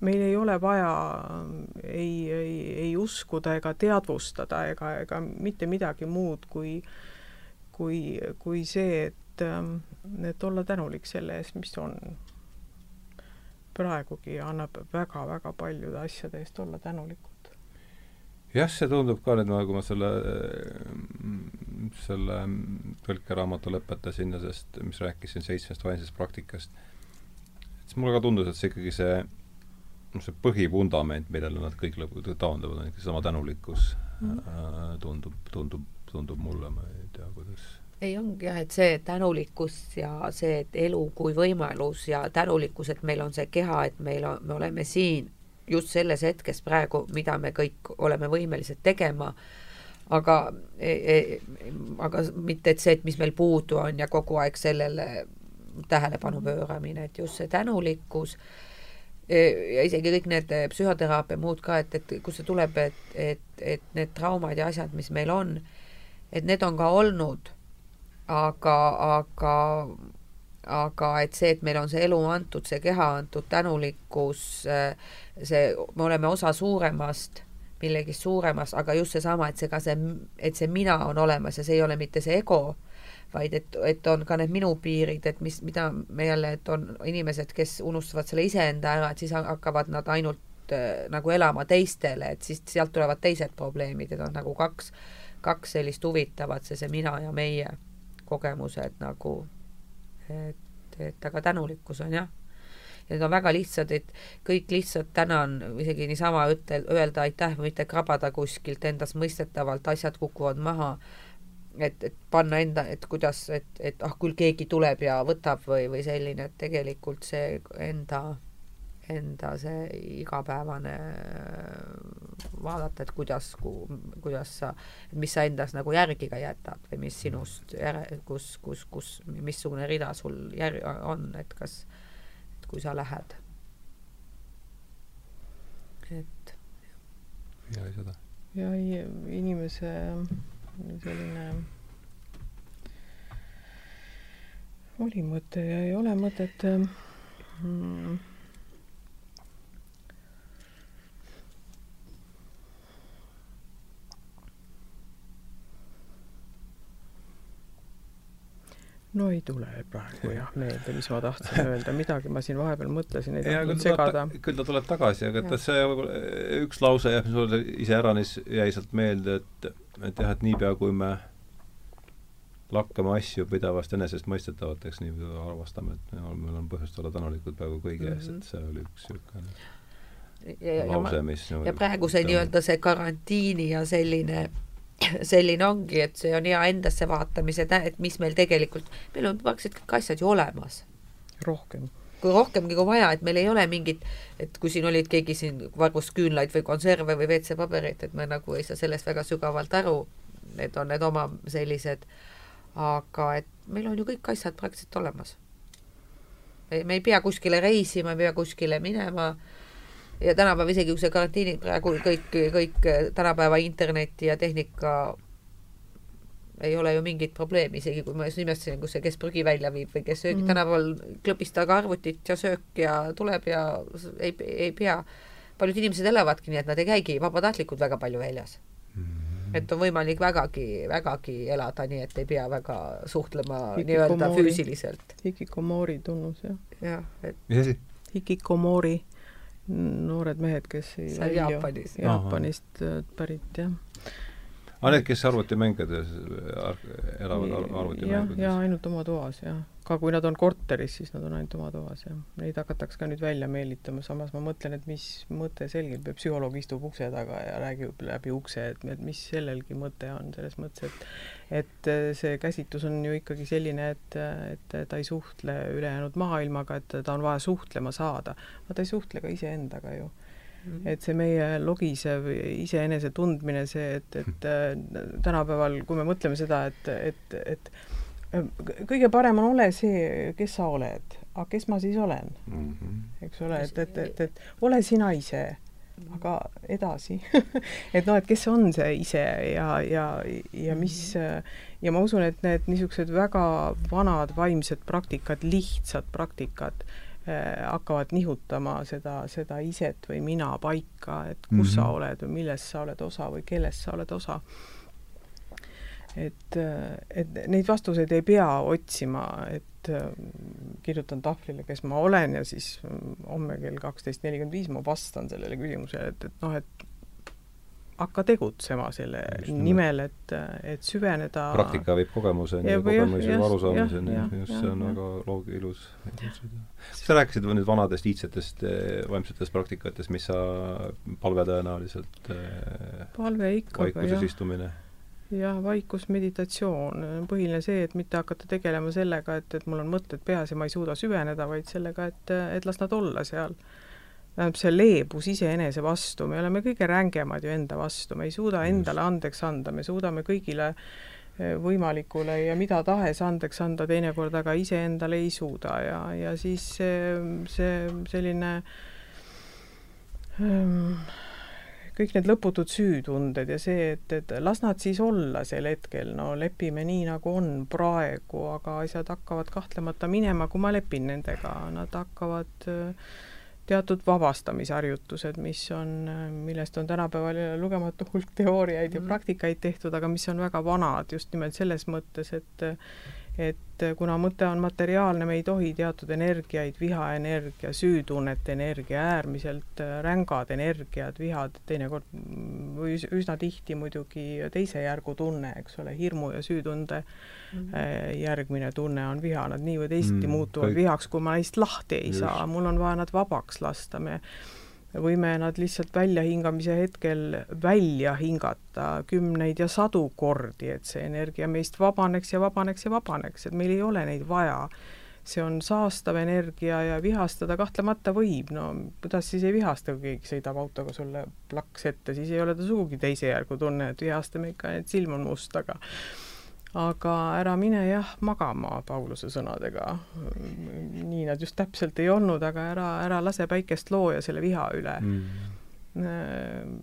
meil ei ole vaja ei, ei, ei uskuda ega teadvustada ega, ega mitte midagi muud kui, kui, kui see, et et, ähm, et olla tänulik selle eest, mis on. praegugi annab väga-väga paljude asjade eest olla tänulikud. jah, see tundub ka nüüd, kui ma selle, selle tõlkeraamatu lõpetasin ja sest, mis rääkis siin seitsmest vaimsest praktikast, siis mulle ka tundus, et see ikkagi see noh, see põhivundament, millele nad kõik lõpuks taanduvad, on ikka seesama tänulikkus mm. -hmm. tundub, tundub, tundub mulle, ma ei tea, kuidas ei, ongi jah, et see tänulikkus ja see, et elu kui võimalus ja tänulikkus, et meil on see keha, et meil on, me oleme siin just selles hetkes praegu, mida me kõik oleme võimelised tegema, aga e, e, aga mitte, et see, et mis meil puudu on ja kogu aeg sellele tähelepanu pööramine, et just see tänulikkus ja isegi kõik need psühhoteraapia muud ka, et, et kust see tuleb, et, et, et need traumad ja asjad, mis meil on, et need on ka olnud, aga, aga aga et see, et meil on see elu antud, see keha antud, tänulikkus, see, me oleme osa suuremast, millegist suuremast, aga just seesama, et see ka see, et see mina on olemas ja see ei ole mitte see ego, vaid et, et on ka need minu piirid, et mis, mida me jälle, et on inimesed, kes unustavad selle iseenda ära, et siis hakkavad nad ainult äh, nagu elama teistele, et siis sealt tulevad teised probleemid, et on nagu kaks, kaks sellist huvitavat, see, see mina ja meie kogemused nagu et, et aga tänulikkus on jah. ja need on väga lihtsad, et kõik lihtsalt tänan, isegi niisama ütle, öelda aitäh või mitte krabada kuskilt endastmõistetavalt, asjad kukuvad maha, et, et panna enda, et kuidas, et, et ah, küll keegi tuleb ja võtab või, või selline, et tegelikult see enda enda see igapäevane vaadata, et kuidas, kuidas sa, mis sa endas nagu järgi ka jätad või mis sinust järe, kus, kus, kus, missugune rida sul jär-, on, et kas, et kui sa lähed. et. ja seda. ja inimese selline oli mõte ja ei ole mõtet mm, no ei tule praegu jah. meelde, mis ma tahtsin öelda, midagi ma siin vahepeal mõtlesin, ei tahtnud segada. küll ta tuleb tagasi, aga et see üks lause jah, mis mulle iseäranis jäi sealt meelde, et, et jah, et niipea, kui me lakkame asju pidevast enesestmõistetavateks, nii avastame, et meil on põhjust olla tänulikud peaaegu kõige ees, et see oli üks niisugune lause, mis ja praegu see nii-öelda see karantiini ja selline selline ongi, et see on hea endasse vaatamise, et mis meil tegelikult, meil on praktiliselt kõik asjad ju olemas. rohkem. kui rohkemgi kui vaja, et meil ei ole mingit, et kui siin olid, keegi siin vargus küünlaid või konserve või WC-paberit, et me nagu ei saa sellest väga sügavalt aru, need on need oma sellised, aga et meil on ju kõik asjad praktiliselt olemas. me ei pea kuskile reisima, ei pea kuskile minema ja tänapäeval isegi kui see karantiini praegu kõik, kõik tänapäeva interneti ja tehnika ei ole ju mingit probleemi, isegi kui ma just nimetasin, kus see, kes prügi välja viib või kes söögi mm. -hmm. tänapäeval klõbistage arvutit ja söök ja tuleb ja ei, ei pea. paljud inimesed elavadki nii, et nad ei käigi vabatahtlikult väga palju väljas mm. -hmm. et on võimalik vägagi, vägagi elada nii, et ei pea väga suhtlema nii-öelda füüsiliselt. hikikomori tunnus, jah. jah, et mis asi? hikikomori noored mehed, kes ei see on Jaapanis. Jaapanist äh, pärit, jah. Aa, ah, need, kes arvutimängudes elavad arvutimängudes? jah, ja ainult oma toas, jah. ka kui nad on korteris, siis nad on ainult oma toas, jah. Neid hakatakse ka nüüd välja meelitama, samas ma mõtlen, et mis mõte selgel, psühholoog istub ukse taga ja räägib läbi ukse, et, et mis sellelgi mõte on, selles mõttes, et et äh, see käsitlus on ju ikkagi selline, et, et ta ei suhtle ülejäänud maailmaga, et ta on vaja suhtlema saada. aga ta ei suhtle ka iseendaga ju. Et see meie logisev iseenese tundmine, see, et, et äh, tänapäeval, kui me mõtleme seda, et, et, et äh, kõige parem on ole see, kes sa oled, aga kes ma siis olen? Mm, -hmm. eks ole, et, et, et, et ole sina ise aga edasi. Et noh, et kes on see ise ja, ja, ja mis ja ma usun, et need niisugused väga vanad vaimsed praktikad, lihtsad praktikad hakkavad nihutama seda, seda iset või mina paika, et kus mm -hmm. sa oled või millest sa oled osa või kellest sa oled osa et, et neid vastuseid ei pea otsima, et äh, kirjutan tahvlile, kes ma olen ja siis mm, homme kell kaksteist nelikümmend viis ma vastan sellele küsimusele, et, et noh, et hakka tegutsema selle nimel, et, et süveneda praktika viib kogemuseni ja, ja kogemus viib arusaamiseni, just see on väga loog-, ilus. sa rääkisid nüüd vanadest iidsetest eh, vaimsetest praktikatest, mis sa, palve tõenäoliselt eh, palve ikka, vaikuses istumine. Jah, vaikus, meditatsioon, põhiline see, et mitte hakata tegelema sellega, et, et mul on mõtted peas ja ma ei suuda süveneda, vaid sellega, et, et las nad olla seal. Tähendab, see leebus iseenese vastu, me oleme kõige rängemad ju enda vastu, me ei suuda endale andeks anda, me suudame kõigile eh, võimalikule ja mida tahes andeks anda teinekord, aga iseendale ei suuda ja, ja siis see, see selline Ehm, kõik need lõputud süütunded ja see, et, et las nad siis olla sel hetkel, no lepime nii, nagu on praegu, aga asjad hakkavad kahtlemata minema, kui ma lepin nendega, nad hakkavad äh, teatud vabastamisharjutused, mis on, millest on tänapäeval lugematu hulk teooriaid ja mhm. praktikaid tehtud, aga mis on väga vanad just nimelt selles mõttes, et et kuna mõte on materiaalne, me ei tohi teatud energiaid, vihaenergia, süütunnete energia, äärmiselt äh, rängad energiad, vihad teinekord või üsna tihti muidugi teise järgu tunne, eks ole, hirmu ja süütunde mm -hmm. järgmine tunne on viha, nad nii või teisiti mm, muutuvad kõik. vihaks, kui ma neist lahti ei Just. saa, mul on vaja nad vabaks lasta, me võime nad lihtsalt väljahingamise hetkel välja hingata kümneid ja sadu kordi, et see energia meist vabaneks ja vabaneks ja vabaneks, et meil ei ole neid vaja. see on saastav energia ja vihastada kahtlemata võib, no kuidas siis ei vihasta, kui keegi sõidab autoga sulle plaks ette, siis ei ole ta sugugi teise järgu tunne, et vihastame ikka, et silm on must, aga aga ära mine jah magama Pauluse sõnadega. nii nad just täpselt ei olnud, aga ära, ära lase päikest looja selle viha üle. Mm..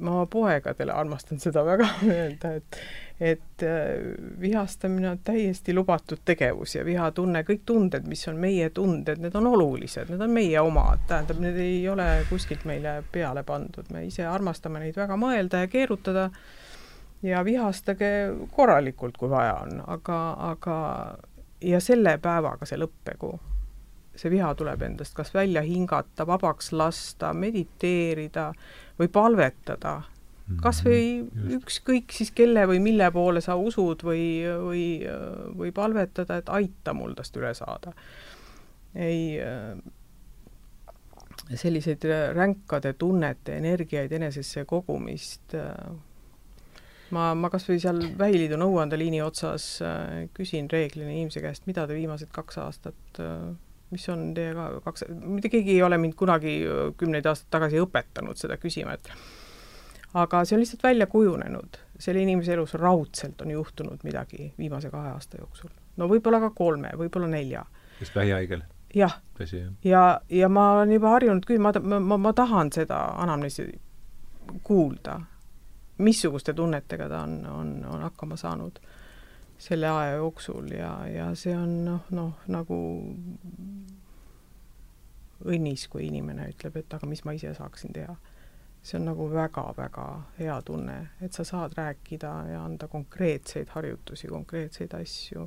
ma oma poegadele armastan seda väga öelda, et et äh, vihastamine on täiesti lubatud tegevus ja vihatunne, kõik tunded, mis on meie tunded, need on olulised, need on meie omad, tähendab, need ei ole kuskilt meile peale pandud, me ise armastame neid väga mõelda ja keerutada ja vihastage korralikult, kui vaja on, aga, aga ja selle päevaga see lõppegu. see viha tuleb endast kas välja hingata, vabaks lasta, mediteerida või palvetada, kas või ükskõik siis kelle või mille poole sa usud või, või, või palvetada, et aita mul tast üle saada. ei, selliseid ränkade tunnete, energiaid enesesse kogumist ma, ma kas või seal Vähiliidu nõuandeliini otsas äh, küsin reeglina inimese käest, mida te viimased kaks aastat äh, mis on teie ka kaks, mitte keegi ei ole mind kunagi äh, kümneid aastaid tagasi õpetanud seda küsima, et aga see on lihtsalt välja kujunenud. selle inimese elus raudselt on juhtunud midagi viimase kahe aasta jooksul. no võib-olla ka kolme, võib-olla nelja. just vähihaigel? jah. ja, ja ma olen juba harjunud küll, ma, ma, ma tahan seda anamneesi kuulda missuguste tunnetega ta on, on, on hakkama saanud selle aja jooksul ja, ja see on noh, noh nagu õnnis, kui inimene ütleb, et aga mis ma ise saaksin teha. see on nagu väga-väga hea tunne, et sa saad rääkida ja anda konkreetseid harjutusi, konkreetseid asju,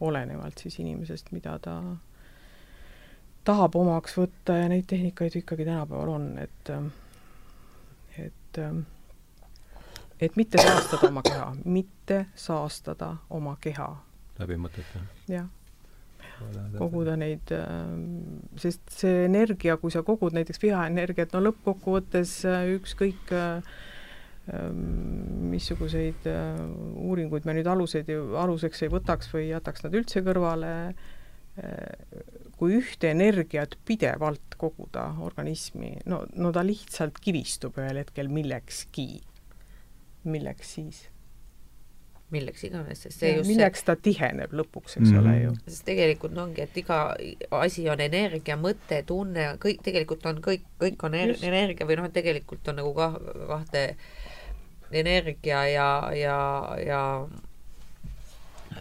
olenevalt siis inimesest, mida ta tahab omaks võtta ja neid tehnikaid ikkagi tänapäeval on, et et et mitte saastada oma keha, mitte saastada oma keha. läbi mõtete? jah. koguda neid, ähm, sest see energia, kui sa kogud näiteks vihaenergiat, no lõppkokkuvõttes äh, ükskõik äh, ähm, missuguseid äh, uuringuid me nüüd aluseid, aluseks ei võtaks või jätaks nad üldse kõrvale, kui ühte energiat pidevalt koguda organismi, no, no ta lihtsalt kivistub ühel hetkel millekski milleks siis? milleks iganes, sest see ja, just milleks see... ta tiheneb lõpuks, eks mm -hmm. ole ju. sest tegelikult no ongi, et iga asi on energia, mõte, tunne, kõik, tegelikult on kõik, kõik on er, energia või noh, et tegelikult on nagu kah, kahte energia ja, ja, ja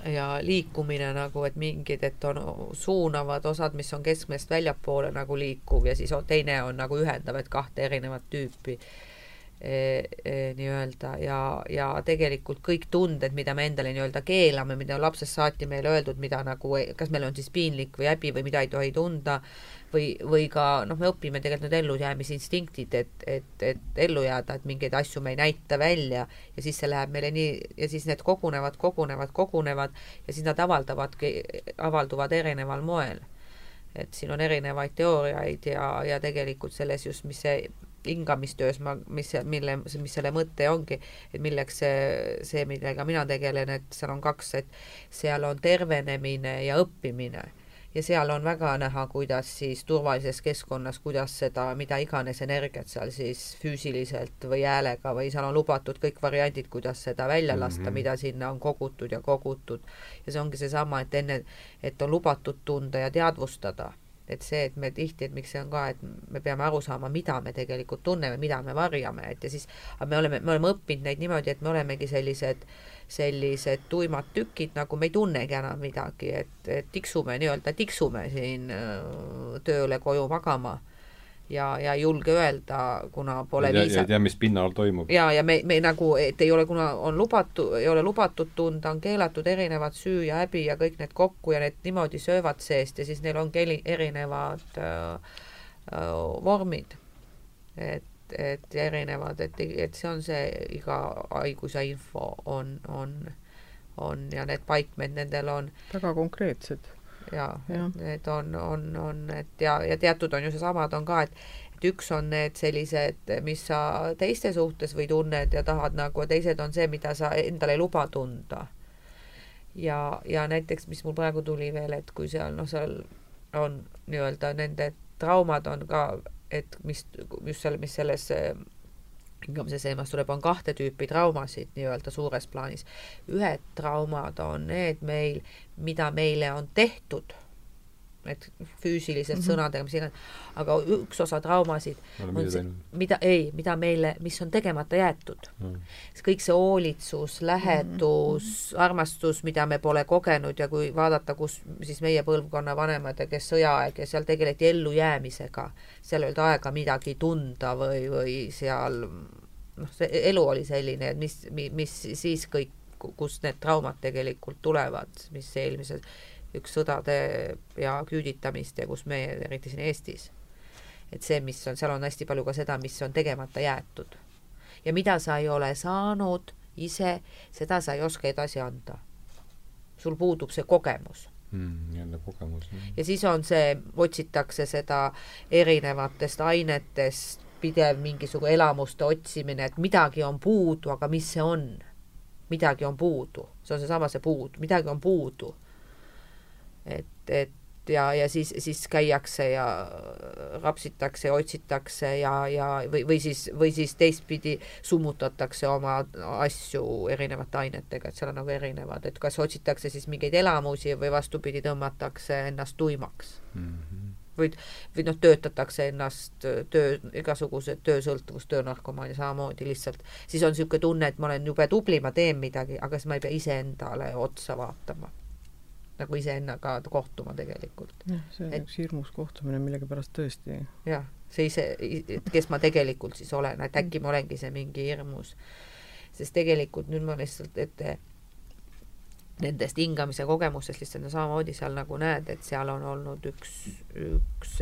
ja liikumine nagu, et mingid, et on suunavad osad, mis on keskmest väljapoole nagu liikuv ja siis teine on nagu ühendav, et kahte erinevat tüüpi nii-öelda ja, ja tegelikult kõik tunded, mida me endale nii-öelda keelame, mida lapsest saati meile öeldud, mida nagu, kas meil on siis piinlik või häbi või mida ei tohi tunda, või, või ka noh, me õpime tegelikult need ellujäämisinstinktid, et, et, et ellu jääda, et mingeid asju me ei näita välja ja siis see läheb meile nii, ja siis need kogunevad, kogunevad, kogunevad ja siis nad avaldavadki, avalduvad erineval moel. et siin on erinevaid teooriaid ja, ja tegelikult selles just, mis see hingamistöös ma, mis, mille, mis selle mõte ongi, et milleks see, see, millega mina tegelen, et seal on kaks, et seal on tervenemine ja õppimine ja seal on väga näha, kuidas siis turvalises keskkonnas, kuidas seda, mida iganes energiat seal siis füüsiliselt või häälega või seal on lubatud kõik variandid, kuidas seda välja lasta mm, -hmm. mida sinna on kogutud ja kogutud. ja see ongi seesama, et enne, et on lubatud tunda ja teadvustada et see, et me tihti, et miks see on ka, et me peame aru saama, mida me tegelikult tunneme, mida me varjame, et ja siis, aga me oleme, me oleme õppinud neid niimoodi, et me olemegi sellised, sellised tuimad tükid, nagu me ei tunnegi enam midagi, et, et tiksume nii-öelda, tiksume siin äh, tööle koju magama ja, ja ei julge öelda, kuna pole ja, viisa-. ei tea, mis pinnal toimub. ja, ja me, me nagu, et ei ole, kuna on lubatu, ei ole lubatud tunda, on keelatud erinevad süü ja häbi ja kõik need kokku ja need niimoodi söövad seest ja siis neil ongi eri, erinevad äh, äh, vormid. et, et erinevad, et, et see on see iga haiguse info on, on, on ja need paikmed nendel on väga konkreetsed ja, ja. need on, on, on, et ja, ja teatud on ju seesamad on ka, et et üks on need sellised, mis sa teiste suhtes või tunned ja tahad nagu, teised on see, mida sa endale ei luba tunda. ja, ja näiteks, mis mul praegu tuli veel, et kui seal noh, seal on nii-öelda nende traumad on ka, et mis, just seal, mis selles hingamise seemas tuleb, on kahte tüüpi traumasid nii-öelda suures plaanis. ühed traumad on need meil, mida meile on tehtud, et füüsilised mm -hmm. sõnadega, mis iganes, aga üks osa traumasid on see, mida, ei, mida meile, mis on tegemata jäetud mm. -hmm. kõik see hoolitsus, lähedus mm, -hmm. armastus, mida me pole kogenud ja kui vaadata, kus siis meie põlvkonna vanemad ja kes sõjaaeg ja seal tegeleti ellujäämisega, seal ei olnud aega midagi tunda või, või seal noh, see elu oli selline, et mis, mis siis kõik, kust need traumad tegelikult tulevad, mis eelmises üks sõdade ja küüditamist ja kus meie, eriti siin Eestis, et see, mis on, seal on hästi palju ka seda, mis on tegemata jäetud. ja mida sa ei ole saanud ise, seda sa ei oska edasi anda. sul puudub see kogemus mm,. jälle kogemus. ja siis on see, otsitakse seda erinevatest ainetest, pidev mingisugune elamuste otsimine, et midagi on puudu, aga mis see on? midagi on puudu, see on seesama see puud, midagi on puudu et, et ja, ja siis, siis käiakse ja rapsitakse otsitakse ja, ja või, või siis, või siis teistpidi summutatakse oma asju erinevate ainetega, et seal on nagu erinevad, et kas otsitakse siis mingeid elamusi või vastupidi, tõmmatakse ennast tuimaks. Mm. -hmm või, või noh, töötatakse ennast töö, igasugused töösõltuvus, töönarkomaania samamoodi lihtsalt, siis on niisugune tunne, et ma olen jube tubli, ma teen midagi, aga siis ma ei pea iseendale otsa vaatama nagu iseendaga kohtuma tegelikult. jah, see on et, üks hirmus kohtumine millegipärast tõesti. jah, see ise, kes ma tegelikult siis olen, et äkki ma olengi see mingi hirmus. sest tegelikult nüüd ma lihtsalt, et nendest hingamise kogemustest lihtsalt no samamoodi seal nagu näed, et seal on olnud üks, üks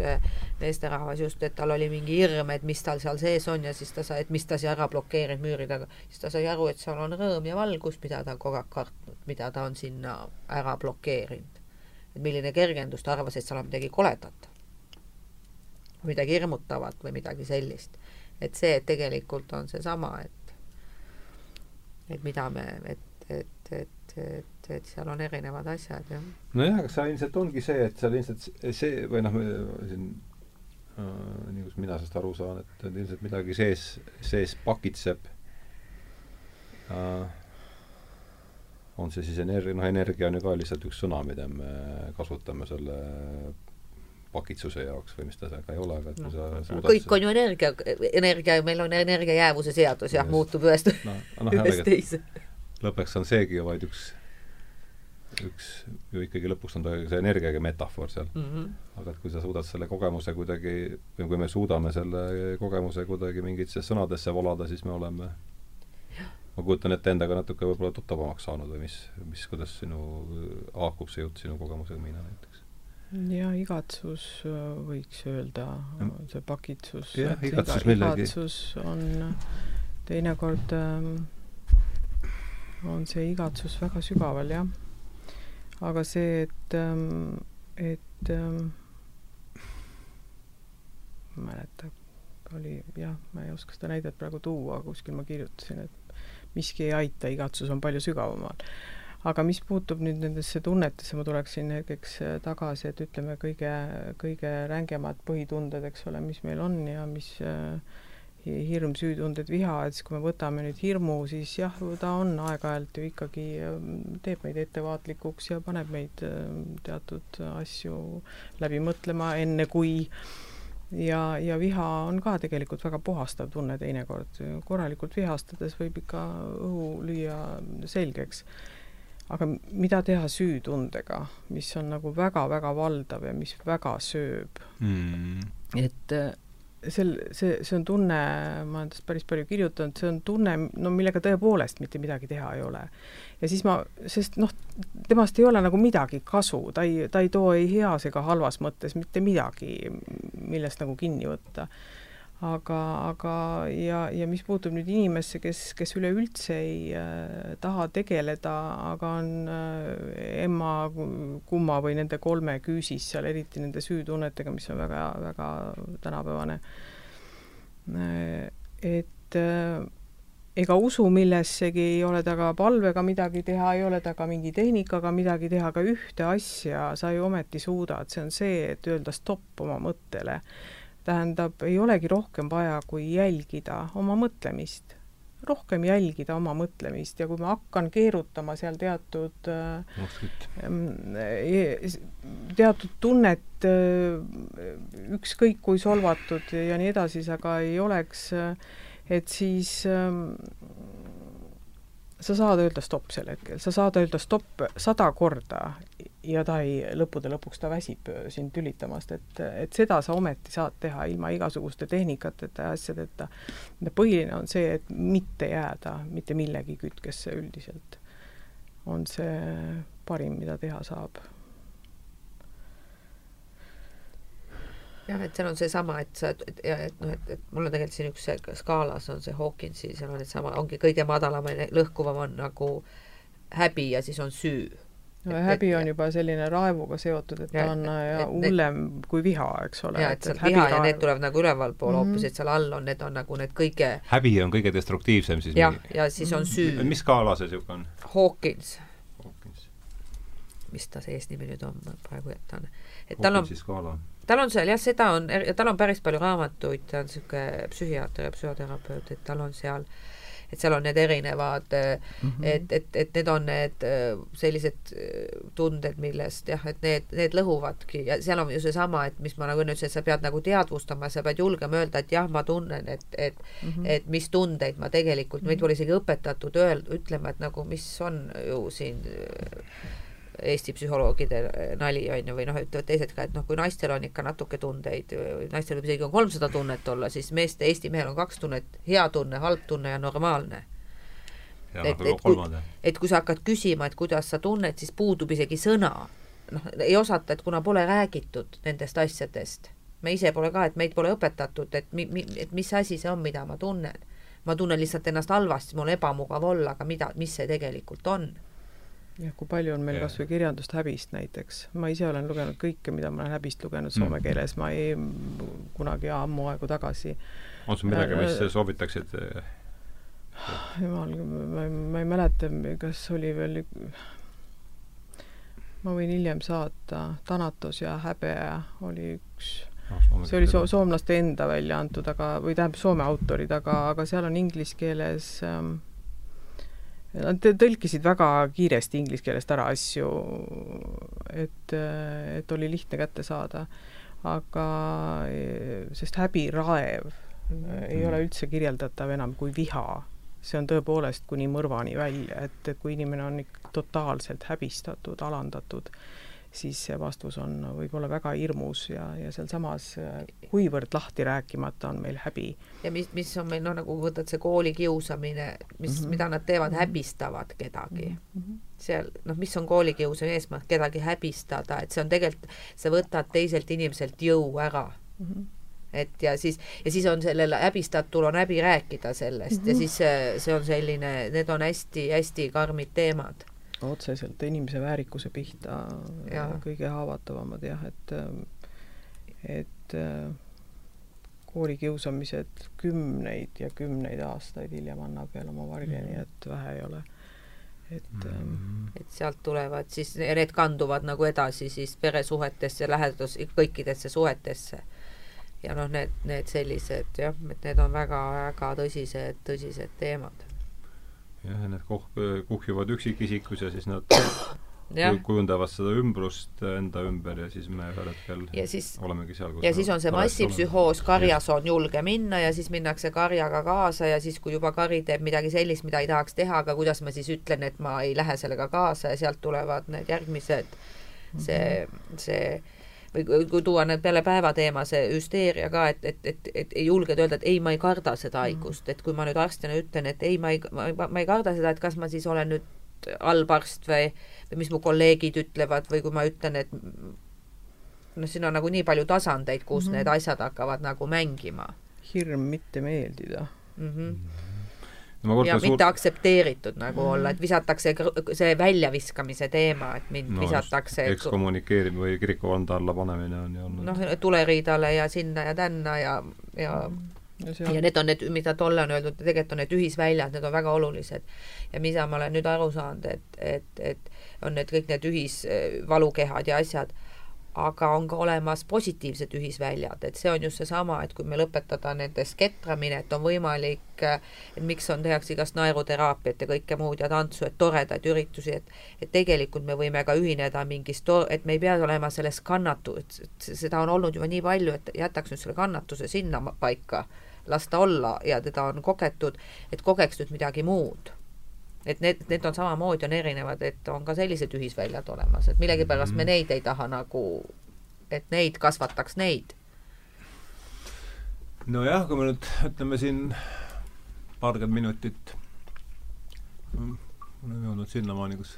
meesterahvas just, et tal oli mingi hirm, et mis tal seal sees on ja siis ta sai, et mis ta siia ära blokeerib müüri taga, siis ta sai aru, et seal on rõõm ja valgus, mida ta on kogu aeg kartnud, mida ta on sinna ära blokeerinud. et milline kergendus, ta arvas, et seal on midagi koledat, midagi hirmutavat või midagi sellist. et see, et tegelikult on seesama, et et mida me, et, et, et, et et, et seal on erinevad asjad, jah. nojah, aga seal ilmselt ongi see, et seal ilmselt see või noh, siin äh, nii kus mina sellest aru saan, et, ilmselt midagi sees, sees pakitseb äh,. on see siis energia, noh, energia on ju ka lihtsalt üks sõna, mida me kasutame selle pakitsuse jaoks või mis ta seal ka ei ole, aga et kui sa suudad kõik on ju energia, energia, meil on energia jäävuse seadus, jah, muutub ühest no,, no, ühest teise. lõpuks on seegi vaid üks üks ju ikkagi lõpuks on ta see energiaga metafoor seal mm. -hmm. aga et kui sa suudad selle kogemuse kuidagi, või kui me suudame selle kogemuse kuidagi mingitesse sõnadesse volada, siis me oleme ma kujutan ette endaga natuke võib-olla tuttavamaks saanud või mis, mis, kuidas sinu, haakub see jutt sinu kogemusega, Miina näiteks? jah, igatsus võiks öelda, see pakitsus. jah, igatsus millegi. igatsus on teinekord ähm, on see igatsus väga sügaval, jah aga see, et, ähm, et ähm, ma ei mäleta, oli jah, ma ei oska seda näidet praegu tuua, kuskil ma kirjutasin, et miski ei aita, igatsus on palju sügavamal. aga mis puutub nüüd nendesse tunnetesse, ma tuleksin hetkeks äh, tagasi, et ütleme, kõige, kõige rängemad põhitunded, eks ole, mis meil on ja mis äh, hirm, süütunded, viha, et siis kui me võtame nüüd hirmu, siis jah, ta on aeg-ajalt ju ikkagi, teeb meid ettevaatlikuks ja paneb meid teatud asju läbi mõtlema, enne kui ja, ja viha on ka tegelikult väga puhastav tunne teinekord, korralikult vihastades võib ikka õhu lüüa selgeks aga mida teha süütundega, mis on nagu väga-väga valdav ja mis väga sööb mm.? et sel, see, see on tunne, ma olen tast päris palju kirjutanud, see on tunne, no millega tõepoolest mitte midagi teha ei ole. ja siis ma, sest noh, temast ei ole nagu midagi kasu, ta ei, ta ei too ei heas ega halvas mõttes mitte midagi, millest nagu kinni võtta aga, aga ja, ja mis puutub nüüd inimesse, kes, kes üleüldse ei äh, taha tegeleda, aga on äh, emma kumma või nende kolme küüsis seal, eriti nende süütunnetega, mis on väga, väga tänapäevane äh,. et äh, ega usu millessegi ei ole taga palvega midagi teha, ei ole taga mingi tehnikaga midagi teha, aga ühte asja sa ju ometi suudad, see on see, et öelda stopp oma mõttele tähendab, ei olegi rohkem vaja, kui jälgida oma mõtlemist. rohkem jälgida oma mõtlemist ja kui ma hakkan keerutama seal teatud äh, teatud tunnet, äh, ükskõik kui solvatud ja nii edasi aga ei oleks, et siis ähm, sa saad öelda stopp sel hetkel, sa saad öelda stopp sada korda ja ta ei, lõppude lõpuks ta väsib sind tülitamast, et, et seda sa ometi saad teha ilma igasuguste tehnikateta ja asjadeta. põhiline on see, et mitte jääda mitte millegi kütkesse üldiselt. on see parim, mida teha saab jah, et seal on seesama, et sa, et, et noh, et, et mul on tegelikult siin üks skaalas on see Hawkinsi, seal on needsama, ongi kõige madalam lõhkuvam on nagu häbi ja siis on süü. No et, häbi et, on juba selline raevuga seotud, et ja, ta on ja hullem kui viha, eks ole. ja, et seal viha ja need tulevad nagu ülevalpool mm -hmm. hoopis, et seal all on, need on nagu need kõige häbi on kõige destruktiivsem siis? jah, ja siis on süü. mis skaala see niisugune on? Hawkins. Hawkins. mis ta see eesnimi nüüd on, ma praegu jätan. et tal on skaala tal on seal jah, seda on, tal on päris palju raamatuid, ta on niisugune psühhiaater ja psühhoterapeut, et tal on seal, et seal on need erinevad mm, -hmm. et, et, et need on need äh, sellised äh, tunded, millest jah, et need, need lõhuvadki ja seal on ju seesama, et mis ma nagu enne ütlesin, et sa pead nagu teadvustama, sa pead julgema öelda, et jah, ma tunnen, et, et mm, -hmm. et mis tundeid ma tegelikult mm, -hmm. meid pole isegi õpetatud öel-, ütlema, et nagu mis on ju siin Eesti psühholoogide nali, on ju, või noh, ütlevad teised ka, et noh, kui naistel on ikka natuke tundeid, naistel võib isegi on kolmsada tunnet olla, siis meeste, Eesti mehel on kaks tunnet, hea tunne, halb tunne ja normaalne. et, et kui, et kui sa hakkad küsima, et kuidas sa tunned, siis puudub isegi sõna. noh, ei osata, et kuna pole räägitud nendest asjadest, me ise pole ka, et meid pole õpetatud, et mi-, mi-, et mis asi see on, mida ma tunnen. ma tunnen lihtsalt ennast halvasti, mul on ebamugav olla, aga mida, mis see tegelikult on jah, kui palju on meil kas või kirjandust häbist näiteks, ma ise olen lugenud kõike, mida ma olen häbist lugenud mm. soome keeles, ma ei, kunagi ammu aegu tagasi. on sul midagi, mis äh, soovitaksid? jumal, ma ei, ma ei mäleta, kas oli veel ma võin hiljem saata, Thanatos ja häbe oli üks no, see oli so soomlaste enda välja antud, aga, või tähendab, Soome autorid, aga, aga seal on inglise keeles ähm, Nad tõlkisid väga kiiresti inglise keelest ära asju, et, et oli lihtne kätte saada. aga sest häbiraev mm. ei ole üldse kirjeldatav enam kui viha. see on tõepoolest kuni mõrvani välja, et kui inimene on ikka totaalselt häbistatud, alandatud, siis see vastus on võib-olla väga hirmus ja, ja sealsamas kuivõrd lahti rääkimata on meil häbi. ja mis, mis on meil noh, nagu võtad see koolikiusamine, mis mm, -hmm. mida nad teevad, mhm. häbistavad kedagi mm. -hmm. seal noh, mis on koolikiusamise eesmärk, kedagi häbistada, et see on tegelikult, sa võtad teiselt inimeselt jõu ära mm. -hmm et ja siis, ja siis on sellel häbistatul on häbi rääkida sellest mm -hmm. ja mhm. siis see, see on selline, need on hästi-hästi karmid teemad otseselt inimese väärikuse pihta ja. kõige haavatavamad jah, et et koolikiusamised kümneid ja kümneid aastaid hiljem annab veel oma varje mm, nii et vähe ei ole. et mm -hmm. et sealt tulevad siis, need kanduvad nagu edasi siis peresuhetesse, lähedus, kõikidesse suhetesse. ja noh, need, need sellised jah, et need on väga-väga tõsised, tõsised teemad. Jah, need koh-, kuhjuvad üksikisikus ja siis nad jah, kujundavad seda ümbrust enda ümber ja siis me ühel hetkel ja siis olemegi seal, kus ja siis on see massipsühhoos, karjas on julge minna ja siis minnakse karjaga kaasa ja siis, kui juba kari teeb midagi sellist, mida ei tahaks teha, aga kuidas ma siis ütlen, et ma ei lähe sellega kaasa ja sealt tulevad need järgmised, see, see kui- kui tuua nüüd peale päevateema, see hüsteeria ka, et, et, et, et ei julged öelda, et ei, ma ei karda seda haigust, et kui ma nüüd arstina ütlen, et ei, ma ei, ma, ei- karda seda, et kas ma siis olen nüüd halb arst või, või mis mu kolleegid ütlevad või kui ma ütlen, et noh, siin on nagu nii palju tasandeid, kus mm. -hmm. need asjad hakkavad nagu mängima hirm mitte meeldida. mm. -hmm. No ma ja mitte aktsepteeritud nagu mm olla, et visatakse see väljaviskamise teema, et mind no, visatakse ekskommunikeerimine või kirikuvanda alla panemine on ju olnud noh, tuleriidale ja sinna ja tänna ja, ja ja ja seal need on need, mida tolle on öeldud, tegelikult on need ühisväljad, need on väga olulised. ja mida ma olen nüüd aru saanud, et, et, et on need kõik need ühisvalukehad ja asjad, aga on ka olemas positiivsed ühisväljad, et see on just seesama, et kui meil õpetada nendest ketramine, et on võimalik, et miks on, tehakse igast naeruteraapiat ja kõike muud ja tantsu, et toredaid üritusi, et et tegelikult me võime ka ühineda mingis to-, et me ei pea olema selles kannatu-, et seda on olnud juba nii palju, et jätaks nüüd selle kannatuse sinna paika las ta olla ja teda on kogetud, et kogeks nüüd midagi muud. Et need, need on samamoodi, on erinevad, et on ka sellised ühisväljad olemas, et millegipärast me Mhm. neid ei taha nagu, et neid kasvataks neid. nojah, kui me nüüd ütleme siin paarkümmend minutit oleme jõudnud sinnamaani, kus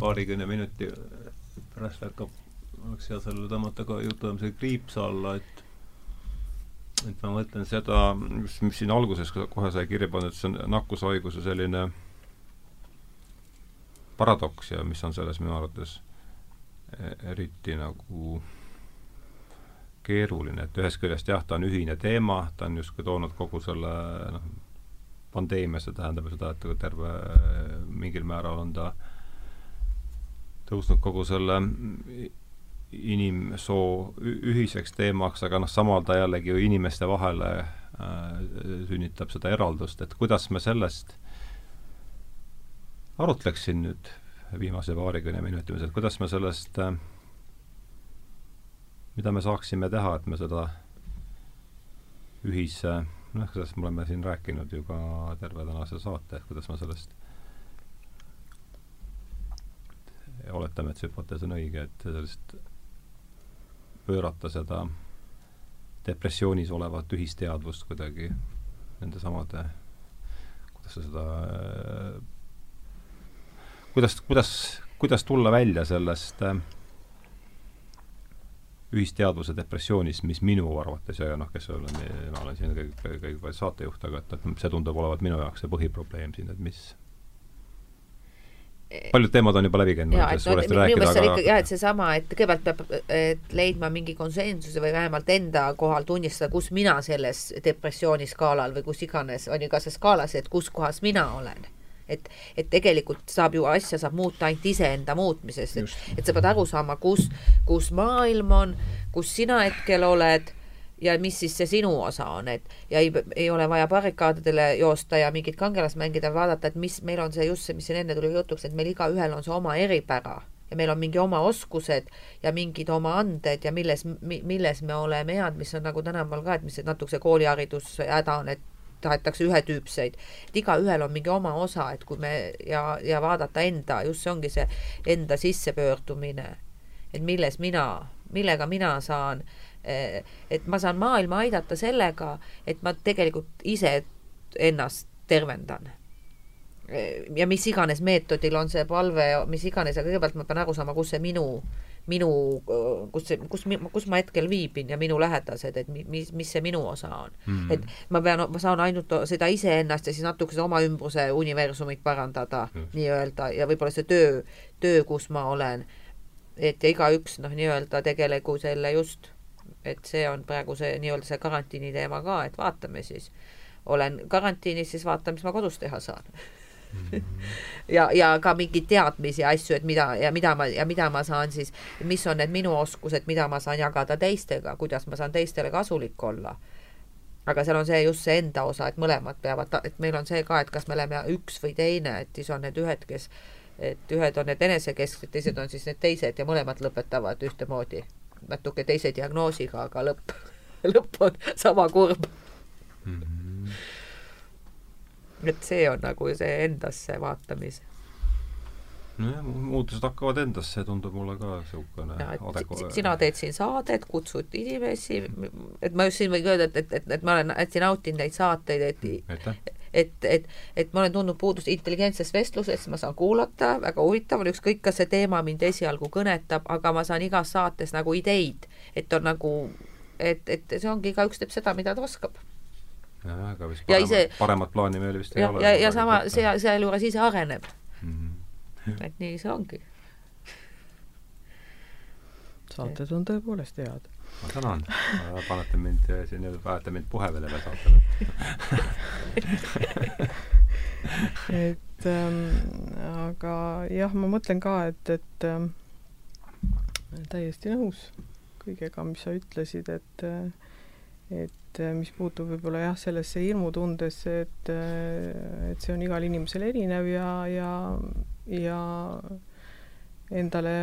paarikümne minuti pärast hakkab, oleks hea sellele tõmmata ka jutuajamise kriips alla, et et ma mõtlen seda, mis, mis siin alguses kohe sai kirja pandud, see on nakkushaiguse selline paradoks ja mis on selles minu arvates e- eriti nagu keeruline, et ühest küljest jah, ta on ühine teema, ta on justkui toonud kogu selle noh, pandeemia, see tähendab seda, et terve mingil määral on ta tõusnud kogu selle inimsoo ühiseks teemaks, aga noh, samal ta jällegi ju inimeste vahele äh, sünnitab seda eraldust, et kuidas me sellest arutleksin nüüd viimase paarikümne minuti mõttes, et kuidas me sellest äh, mida me saaksime teha, et me seda ühise, noh, sellest me oleme siin rääkinud ju ka terve tänase saate, et kuidas me sellest oletame, et see hüpotees on õige, et sellest pöörata seda depressioonis olevat ühisteadvust kuidagi nendesamade, kuidas sa seda kuidas, kuidas, kuidas tulla välja sellest äh, ühisteadvuse depressioonist, mis minu arvates ja noh, kes olen, ma olen siin kõige, kõige, saatejuht, aga et, et see tundub olevat minu jaoks see põhiprobleem siin, et mis paljud teemad on juba läbi käinud, ma ja ei et no suuresti minu meelest seal ikka aga jah, et seesama, et kõigepealt peab et leidma mingi konsensuse või vähemalt enda kohal tunnistada, kus mina selles depressiooni skaalal või kus iganes on ju ka see skaalas, et kus kohas mina olen. Et, et tegelikult saab ju asja saab muuta ainult iseenda muutmisest, et et sa pead aru saama, kus, kus maailm on, kus sina hetkel oled ja mis siis see sinu osa on, et ja ei, ei ole vaja barrikaadidele joosta ja mingit kangelast mängida, vaadata, et mis meil on see just see, mis siin enne tuli jutuks, et meil igaühel on see oma eripära ja meil on mingi oma oskused ja mingid oma anded ja milles, milles me oleme head, mis on nagu tänapäeval ka, et mis see natuke see kooliharidus häda on, et tahetakse ühetüüpseid, et igaühel on mingi oma osa, et kui me ja, ja vaadata enda, just see ongi see enda sissepöördumine, et milles mina, millega mina saan, et ma saan maailma aidata sellega, et ma tegelikult ise ennast tervendan. ja mis iganes meetodil on see palve, mis iganes, aga kõigepealt ma pean aru saama, kus see minu minu, kus see, kus, kus ma hetkel viibin ja minu lähedased, et mi- mis, mis see minu osa on mm. et ma pean, ma saan ainult seda iseennast ja siis natuke seda oma ümbruse universumit parandada Just. nii-öelda ja võib-olla see töö, töö, kus ma olen, et ja igaüks noh, nii-öelda tegelegu selle just, et see on praegu see nii-öelda see karantiini teema ka, et vaatame siis, olen karantiinis, siis vaatan, mis ma kodus teha saan. ja, ja ka mingeid teadmisi ja asju, et mida ja mida ma ja mida ma saan siis, mis on need minu oskused, mida ma saan jagada teistega, kuidas ma saan teistele kasulik olla. aga seal on see just see enda osa, et mõlemad peavad, et meil on see ka, et kas me oleme üks või teine, et siis on need ühed, kes et ühed on need enesekesksed, teised on siis need teised ja mõlemad lõpetavad ühtemoodi, natuke teise diagnoosiga, aga lõpp, lõpp on sama kurb mm. -hmm et see on nagu see endasse vaatamise nojah, muutused hakkavad endasse, tundub mulle ka niisugune adekva-. sina teed siin saadet, kutsud inimesi, et ma just siin võin öelda, et, et, et, et ma olen hästi nautinud neid saateid, et et, et, et, et ma olen tundnud puudust intelligentsest vestlusest, ma saan kuulata, väga huvitav on, ükskõik, kas see teema mind esialgu kõnetab, aga ma saan igas saates nagu ideid, et on nagu, et, et see ongi, igaüks teeb seda, mida ta oskab jah, aga vist paremat, ise, paremat plaani meil vist ei ja, ole. ja, ja sama, see, sealjuures ise areneb mm. -hmm. et nii see ongi. saated on tõepoolest head. Ma tänan, panete mind siin, panete mind puhevedele saatele. Et ähm, aga jah, ma mõtlen ka, et, et ähm, täiesti nõus kõigega, mis sa ütlesid, et et et äh, mis puutub võib-olla jah, sellesse hirmutundesse, et, äh, et see on igal inimesel erinev ja, ja, ja endale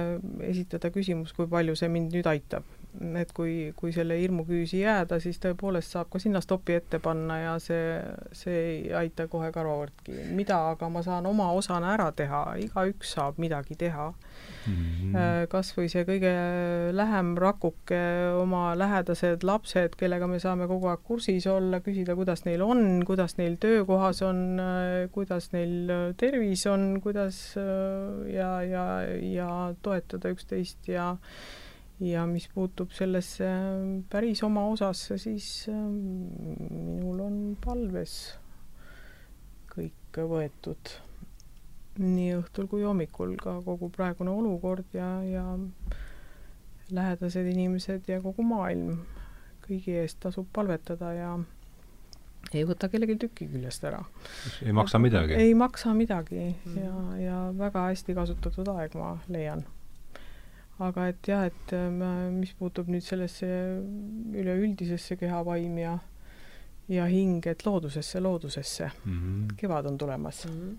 esitada küsimus, kui palju see mind nüüd aitab et kui, kui selle hirmu küüsi jääda, siis tõepoolest saab ka sinna stopi ette panna ja see, see ei aita kohe karvavõrdki. mida aga ma saan oma osana ära teha, igaüks saab midagi teha mm. -hmm. kas või see kõige lähem rakuke, oma lähedased lapsed, kellega me saame kogu aeg kursis olla, küsida, kuidas neil on, kuidas neil töökohas on, äh, kuidas neil äh, tervis on, kuidas ja, ja, ja toetada üksteist ja ja mis puutub sellesse päris oma osasse, siis ähm, minul on palves kõik võetud nii õhtul kui hommikul ka kogu praegune olukord ja, ja lähedased inimesed ja kogu maailm, kõigi eest tasub palvetada ja ei võta kellelgi tüki küljest ära. ei maksa midagi? ei maksa midagi mm. ja, ja väga hästi kasutatud aeg, ma leian aga et jah, et äh, mis puutub nüüd sellesse üleüldisesse kehavaim ja ja hing, et loodusesse, loodusesse mm. -hmm. kevad on tulemas mm. -hmm.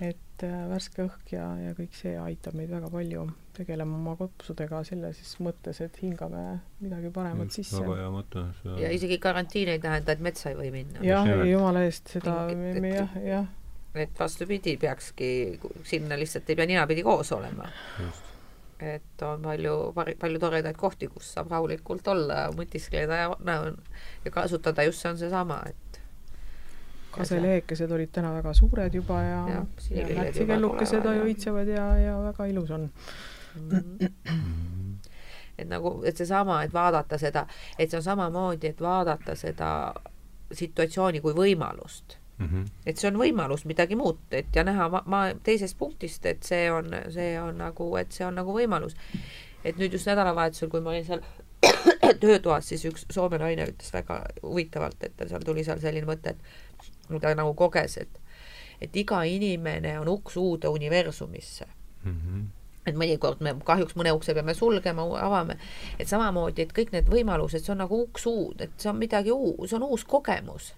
et äh, värske õhk ja, ja kõik see aitab meid väga palju tegelema oma kopsudega selles mõttes, et hingame midagi paremat sisse. väga hea mõte. ja isegi karantiin ei tähenda, et metsa ei või minna. jah, jumala eest, seda me, me jah, jah. et vastupidi, peakski sinna lihtsalt ei pea ninapidi koos olema. just et on palju, palju toredaid kohti, kus saab rahulikult olla, mõtiskleda ja ja kasutada just see on seesama, et kaselehekesed olid täna väga suured juba ja, ja, ja märtsikellukesed õitsevad ja, ja väga ilus on mm. -hmm. et nagu, et seesama, et vaadata seda, et see on samamoodi, et vaadata seda situatsiooni kui võimalust Mm -hmm. et see on võimalus midagi muud, et ja näha ma, ma teisest punktist, et see on, see on nagu, et see on nagu võimalus. et nüüd just nädalavahetusel, kui ma olin seal töötoas, siis üks Soome naine ütles väga huvitavalt, et seal tuli seal selline mõte, et ta nagu koges, et et iga inimene on uks uude universumisse mm. -hmm et mõnikord me kahjuks mõne ukse peame sulgema, avame, et samamoodi, et kõik need võimalused, see on nagu uks uud, et see on midagi uus, see on uus kogemus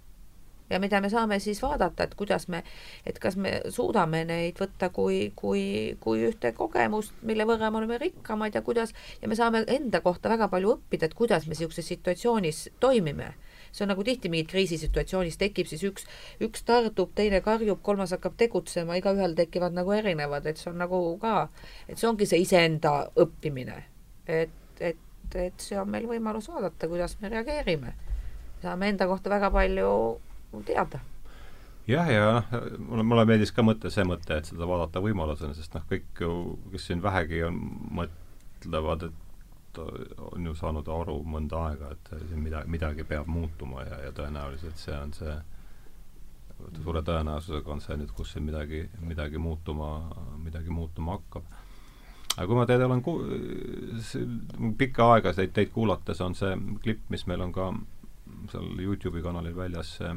ja mida me saame siis vaadata, et kuidas me, et kas me suudame neid võtta kui, kui, kui ühte kogemust, mille võrra me oleme rikkamad ja kuidas, ja me saame enda kohta väga palju õppida, et kuidas me niisuguses situatsioonis toimime see on nagu tihti mingid kriisisituatsioonis tekib siis üks, üks tardub, teine karjub, kolmas hakkab tegutsema, igaühel tekivad nagu erinevad, et see on nagu ka, et see ongi see iseenda õppimine. et, et, et see on meil võimalus vaadata, kuidas me reageerime. saame enda kohta väga palju teada. jah, ja mulle, mulle meeldis ka mõte, see mõte, et seda vaadata võimalusena, sest noh, kõik ju, kes siin vähegi on, mõtlevad, et on ju saanud aru mõnda aega, et siin midagi, midagi peab muutuma ja, ja tõenäoliselt see on see, suure tõenäosusega on see nüüd, kus siin midagi, midagi muutuma, midagi muutuma hakkab. aga kui ma teid olen ku-, pikka aega teid, teid kuulates, on see klipp, mis meil on ka seal Youtube'i kanalil väljas, see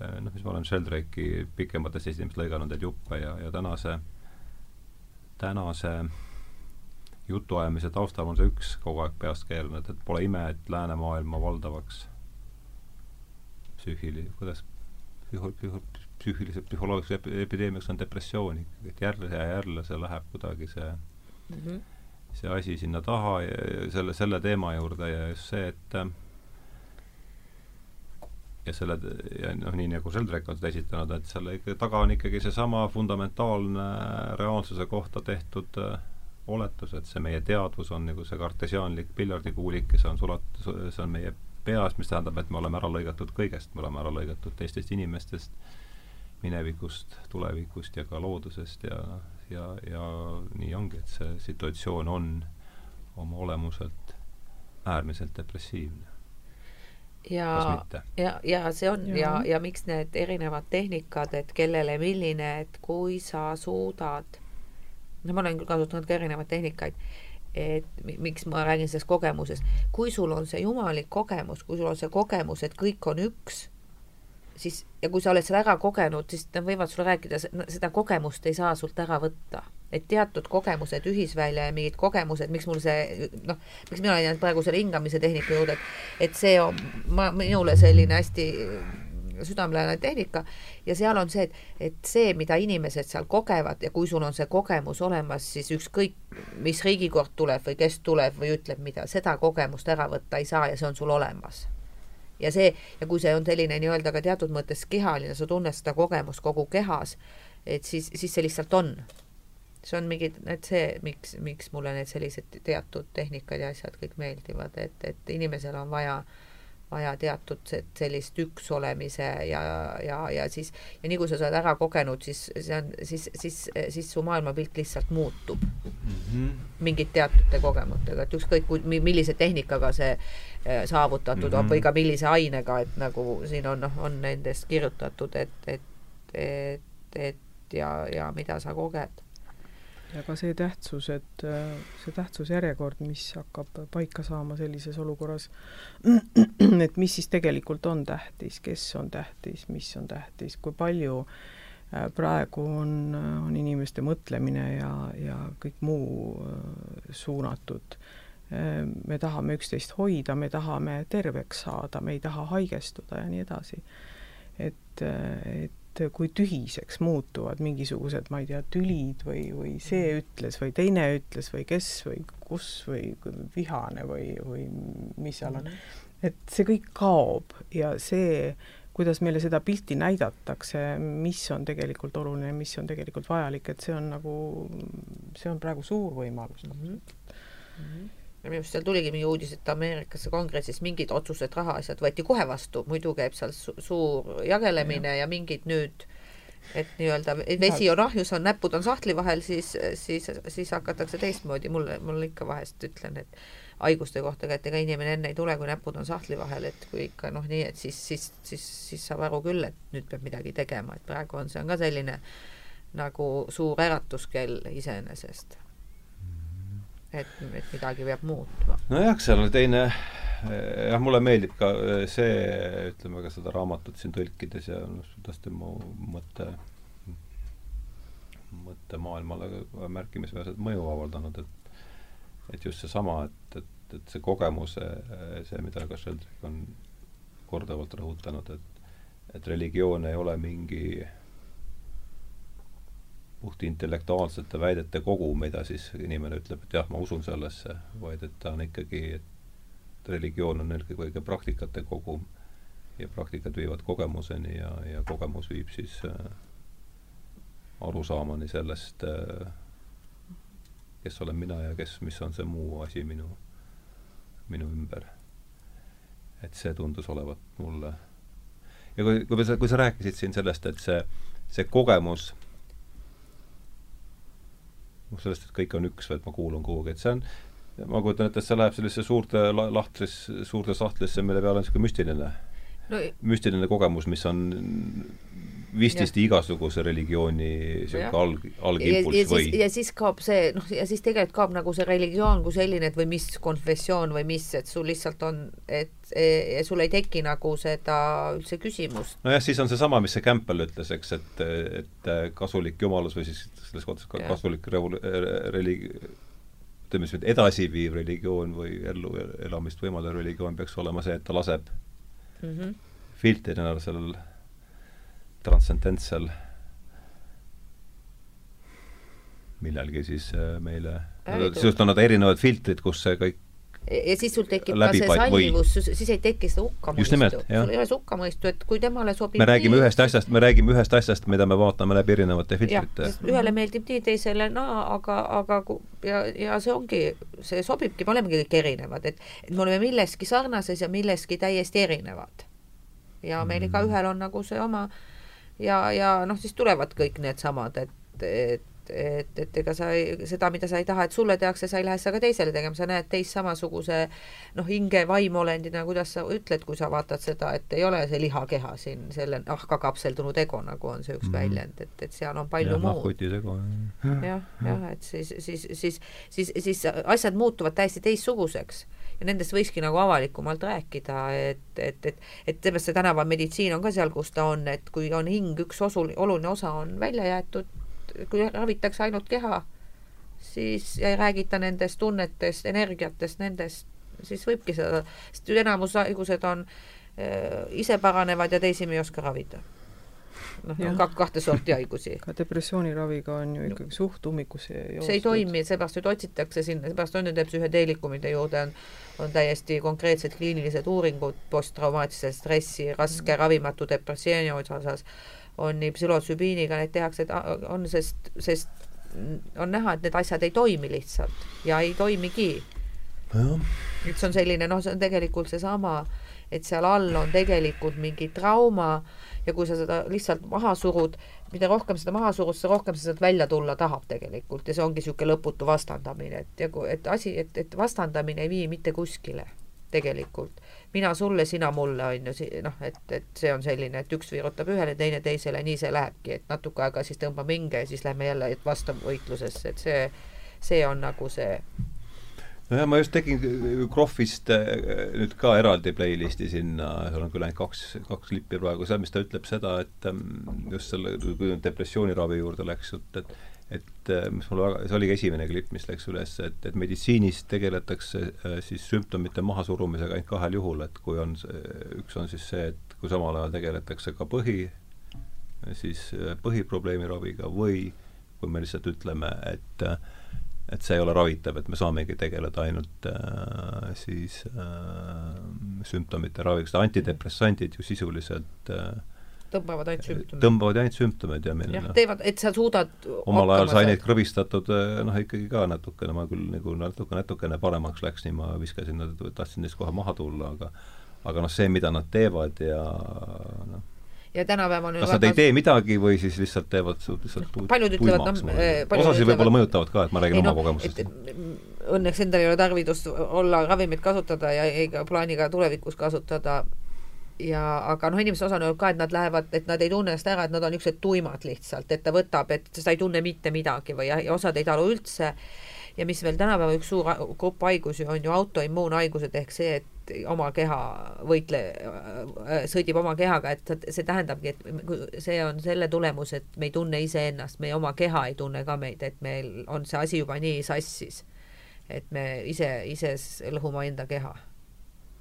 noh, mis ma olen Sheldrake'i pikemates esimest lõiganud neid juppe ja, ja tänase, tänase jutuajamise taustal on see üks kogu aeg peast keeranud, et pole ime, et läänemaailma valdavaks psüühili-, kuidas psühho-, psühho-, psüühilise, psühholoogilise epideemiaks on depressioon ikkagi, et jälle ja jälle see läheb kuidagi see mm, -hmm. see asi sinna taha ja, ja selle, selle teema juurde ja just see, et ja selle, ja noh, nii nagu Sheldrake on seda esitanud, et selle ikka taga on ikkagi seesama fundamentaalne reaalsuse kohta tehtud äh, oletus, et see meie teadvus on nagu see kartesiaanlik piljardikuulik, kes on sulat-, see on meie peas, mis tähendab, et me oleme ära lõigatud kõigest, me oleme ära lõigatud teistest inimestest, minevikust, tulevikust ja ka loodusest ja, ja, ja nii ongi, et see situatsioon on oma olemuselt äärmiselt depressiivne. Ja, ja, ja see on. Ja, ja, ja miks need erinevad tehnikad, et kellele milline, et kui sa suudad, no ma olen kasutanud ka erinevaid tehnikaid et miks ma räägin sellest kogemusest, kui sul on see jumalik kogemus, kui sul on see kogemus, et kõik on üks, siis ja kui sa oled selle ära kogenud, siis nad võivad sulle rääkida, seda kogemust ei saa sult ära võtta. Et teatud kogemused, ühisvälja ja mingid kogemused, miks mul see noh, miks mina olen jäänud praegu selle hingamise tehnika juurde, et see on ma, minule selline hästi südamelähedane tehnika ja seal on see, et, et see, mida inimesed seal kogevad ja kui sul on see kogemus olemas, siis ükskõik, mis riigikord tuleb või kes tuleb või ütleb mida, seda kogemust ära võtta ei saa ja see on sul olemas. ja see, ja kui see on selline nii-öelda ka teatud mõttes kehaline, sa tunned seda kogemust kogu kehas, et siis, siis see lihtsalt on see on mingi, et see, miks, miks mulle need sellised teatud tehnikad ja asjad kõik meeldivad, et, et inimesel on vaja vaja teatud sellist üks olemise ja, ja, ja siis ja nii kui sa oled ära kogenud, siis see on, siis, siis, siis su maailmapilt lihtsalt muutub mm -hmm. mingite teatud kogemustega, et ükskõik millise tehnikaga see äh, saavutatud mm -hmm. on või ka millise ainega, et nagu siin on, noh, on nendest kirjutatud, et, et, et, et ja, ja mida sa koged ja ka see tähtsus, et äh, see tähtsusjärjekord, mis hakkab paika saama sellises olukorras, et mis siis tegelikult on tähtis, kes on tähtis, mis on tähtis, kui palju äh, praegu on, on inimeste mõtlemine ja, ja kõik muu äh, suunatud. me tahame üksteist hoida, me tahame terveks saada, me ei taha haigestuda ja nii edasi. et et kui tühiseks muutuvad mingisugused, ma ei tea, tülid või, või see mm. ütles või teine ütles või kes või kus või vihane või, või mis seal on. Mm. et see kõik kaob ja see, kuidas meile seda pilti näidatakse, mis on tegelikult oluline, mis on tegelikult vajalik, et see on nagu, see on praegu suur võimalus mm. -hmm. Mm -hmm ja minu arust seal tuligi mingi uudis, et Ameerikasse kongressis mingid otsused, rahaasjad võeti kohe vastu, muidu käib seal su suur jagelemine ja. ja mingid nüüd et nii-öelda vesi on ahjus, on näpud on sahtli vahel, siis, siis, siis hakatakse teistmoodi, mulle, mul ikka vahest ütlen, et haiguste kohta ka, et ega inimene enne ei tule, kui näpud on sahtli vahel, et kui ikka noh, nii, et siis, siis, siis, siis saab aru küll, et nüüd peab midagi tegema, et praegu on, see on ka selline nagu suur äratuskell iseenesest et, et midagi peab muutma. nojah, seal on teine, jah, mulle meeldib ka see, ütleme ka seda raamatut siin tõlkides ja noh, kuidas tema mõte, mõttemaailmale märkimisväärset mõju avaldanud, et et just seesama, et, et, et see kogemus, see, mida ka Sheldrick on korduvalt rõhutanud, et et religioon ei ole mingi puht intellektuaalsete väidete kogu, mida siis inimene ütleb, et jah, ma usun sellesse, vaid et ta on ikkagi, et religioon on eelkõige praktikate kogum ja praktikad viivad kogemuseni ja, ja kogemus viib siis äh, arusaamani sellest äh,, kes olen mina ja kes, mis on see muu asi minu, minu ümber. et see tundus olevat mulle ja kui, kui sa, kui sa rääkisid siin sellest, et see, see kogemus noh, sellest, et kõik on üks või et ma kuulun kuhugi, et see on, ma kujutan ette, et see läheb sellisesse suurte la-, lahtris, suurde sahtlisse, mille peal on niisugune müstiline. No,, müstiline kogemus, mis on vististi igasuguse religiooni niisugune alg, algimpulss või? ja siis kaob see, noh, ja siis tegelikult kaob nagu see religioon kui selline, et või mis konfessioon või mis, et sul lihtsalt on, et e, sul ei teki nagu seda üldse küsimust. nojah, siis on seesama, mis see Campbell ütles, eks, et, et kasulik jumalus või siis selles kohtas ka kasulik revol-, religi-, ütleme siis, edasiviiv religioon või ellu elamist võimaldav religioon peaks olema see, et ta laseb mm -hmm. filtrina sellel transcendentsel millalgi siis äh, meile, sisust on nad erinevad filtrid, kus see kõik ja siis sul tekib ka see sallivus, siis ei teki seda hukkamõistu. sul ei ole seda hukkamõistu, et kui temale sobib me räägime nii, ühest asjast, me räägime ühest asjast, mida me vaatame läbi erinevate filtrite. ühele meeldib nii, teisele naa, aga, aga ja, ja see ongi, see sobibki, me olemegi kõik erinevad, et, et me oleme milleski sarnases ja milleski täiesti erinevad. ja meil mm. igaühel on nagu see oma ja, ja noh, siis tulevad kõik needsamad, et, et et, et ega sa ei, seda, mida sa ei taha, et sulle tehakse, sa ei lähe seda ka teisele tegema, sa näed teist samasuguse noh, hinge vaimolendina, kuidas sa ütled, kui sa vaatad seda, et ei ole see lihakeha siin selle nahka kapseldunud ego, nagu on see üks mm -hmm. väljend, et, et seal on palju ja, muud. jah, jah, et siis, siis, siis, siis, siis asjad muutuvad täiesti teistsuguseks ja nendest võikski nagu avalikumalt rääkida, et, et, et, et seepärast see tänavameditsiin on ka seal, kus ta on, et kui on hing, üks osu, oluline osa on välja jäetud, kui ravitakse ainult keha, siis ei räägita nendest tunnetest, energiatest, nendest, siis võibki seda, sest enamus haigused on äh, ise paranevad ja teisi me ei oska ravida noh, on ka kahte sorti haigusi. ka depressiooniraviga on ju ikkagi suht ummikusse joostud. see ei toimi, seepärast nüüd otsitakse sinna, seepärast on nende psühhedeelikumide juurde on, on täiesti konkreetsed kliinilised uuringud posttraumaatilise stressi, raske mm. ravimatu depressiooni osas, on nii psühhotsübiiniga neid tehakse, et on, sest, sest on näha, et need asjad ei toimi lihtsalt ja ei toimigi. see on selline, noh, see on tegelikult seesama, et seal all on tegelikult mingi trauma ja kui sa seda lihtsalt maha surud, mida rohkem seda maha surud, seda rohkem sa sealt välja tulla tahab tegelikult ja see ongi niisugune lõputu vastandamine, et ja kui, et asi, et, et vastandamine ei vii mitte kuskile tegelikult. mina sulle, sina mulle, on ju, noh, et, et see on selline, et üks virutab ühele, teine teisele, nii see lähebki, et natuke aega siis tõmbame hinge ja siis lähme jälle vastavvõitlusesse, et see, see on nagu see nojah, ma just tegin Krohvist äh, nüüd ka eraldi playlisti sinna, seal on küll ainult kaks, kaks klippi praegu, seal, mis ta ütleb seda, et ähm, just selle, kui depressiooniravi juurde läks jutt, et et äh, mis mulle väga, see oligi esimene klipp, mis läks üles, et, et meditsiinis tegeletakse äh, siis sümptomite mahasurumisega ainult kahel juhul, et kui on üks on siis see, et kui samal ajal tegeletakse ka põhi, siis põhiprobleemi raviga või kui me lihtsalt ütleme, et äh, et see ei ole ravitav, et me saamegi tegeleda ainult äh, siis äh, sümptomite raviga, sest antidepressandid ju sisuliselt äh, tõmbavad ainult sümptomeid. tõmbavad ainult sümptomeid ja meil jah, teevad, et sa suudad omal ajal sai neid krõbistatud äh, noh, ikkagi ka natukene, ma küll nagu natuke, natukene paremaks läks, nii ma viskasin nad, tahtsin neist kohe maha tulla, aga aga noh, see, mida nad teevad ja noh, ja tänapäeval kas nad ei tee midagi või siis lihtsalt teevad lihtsalt paljud ütlevad, noh osasid võib-olla mõjutavad ka, et ma räägin ei, oma no, kogemusest. õnneks endal ei ole tarvidust olla ravimeid kasutada ja ei ka plaani ka tulevikus kasutada. Ja aga noh, inimeste osa on olnud ka, et nad lähevad, et nad ei tunne ennast ära, et nad on niisugused tuimad lihtsalt, et ta võtab, et sa ei tunne mitte midagi või ja, ja osad ei talu üldse. Ja mis veel tänapäeval üks suur grupp haigusi on ju autoimmuunhaigused ehk see, et oma keha võitle, sõdib oma kehaga, et see tähendabki, et see on selle tulemus, et me ei tunne iseennast, meie oma keha ei tunne ka meid, et meil on see asi juba nii sassis, et me ise, ise lõhume enda keha.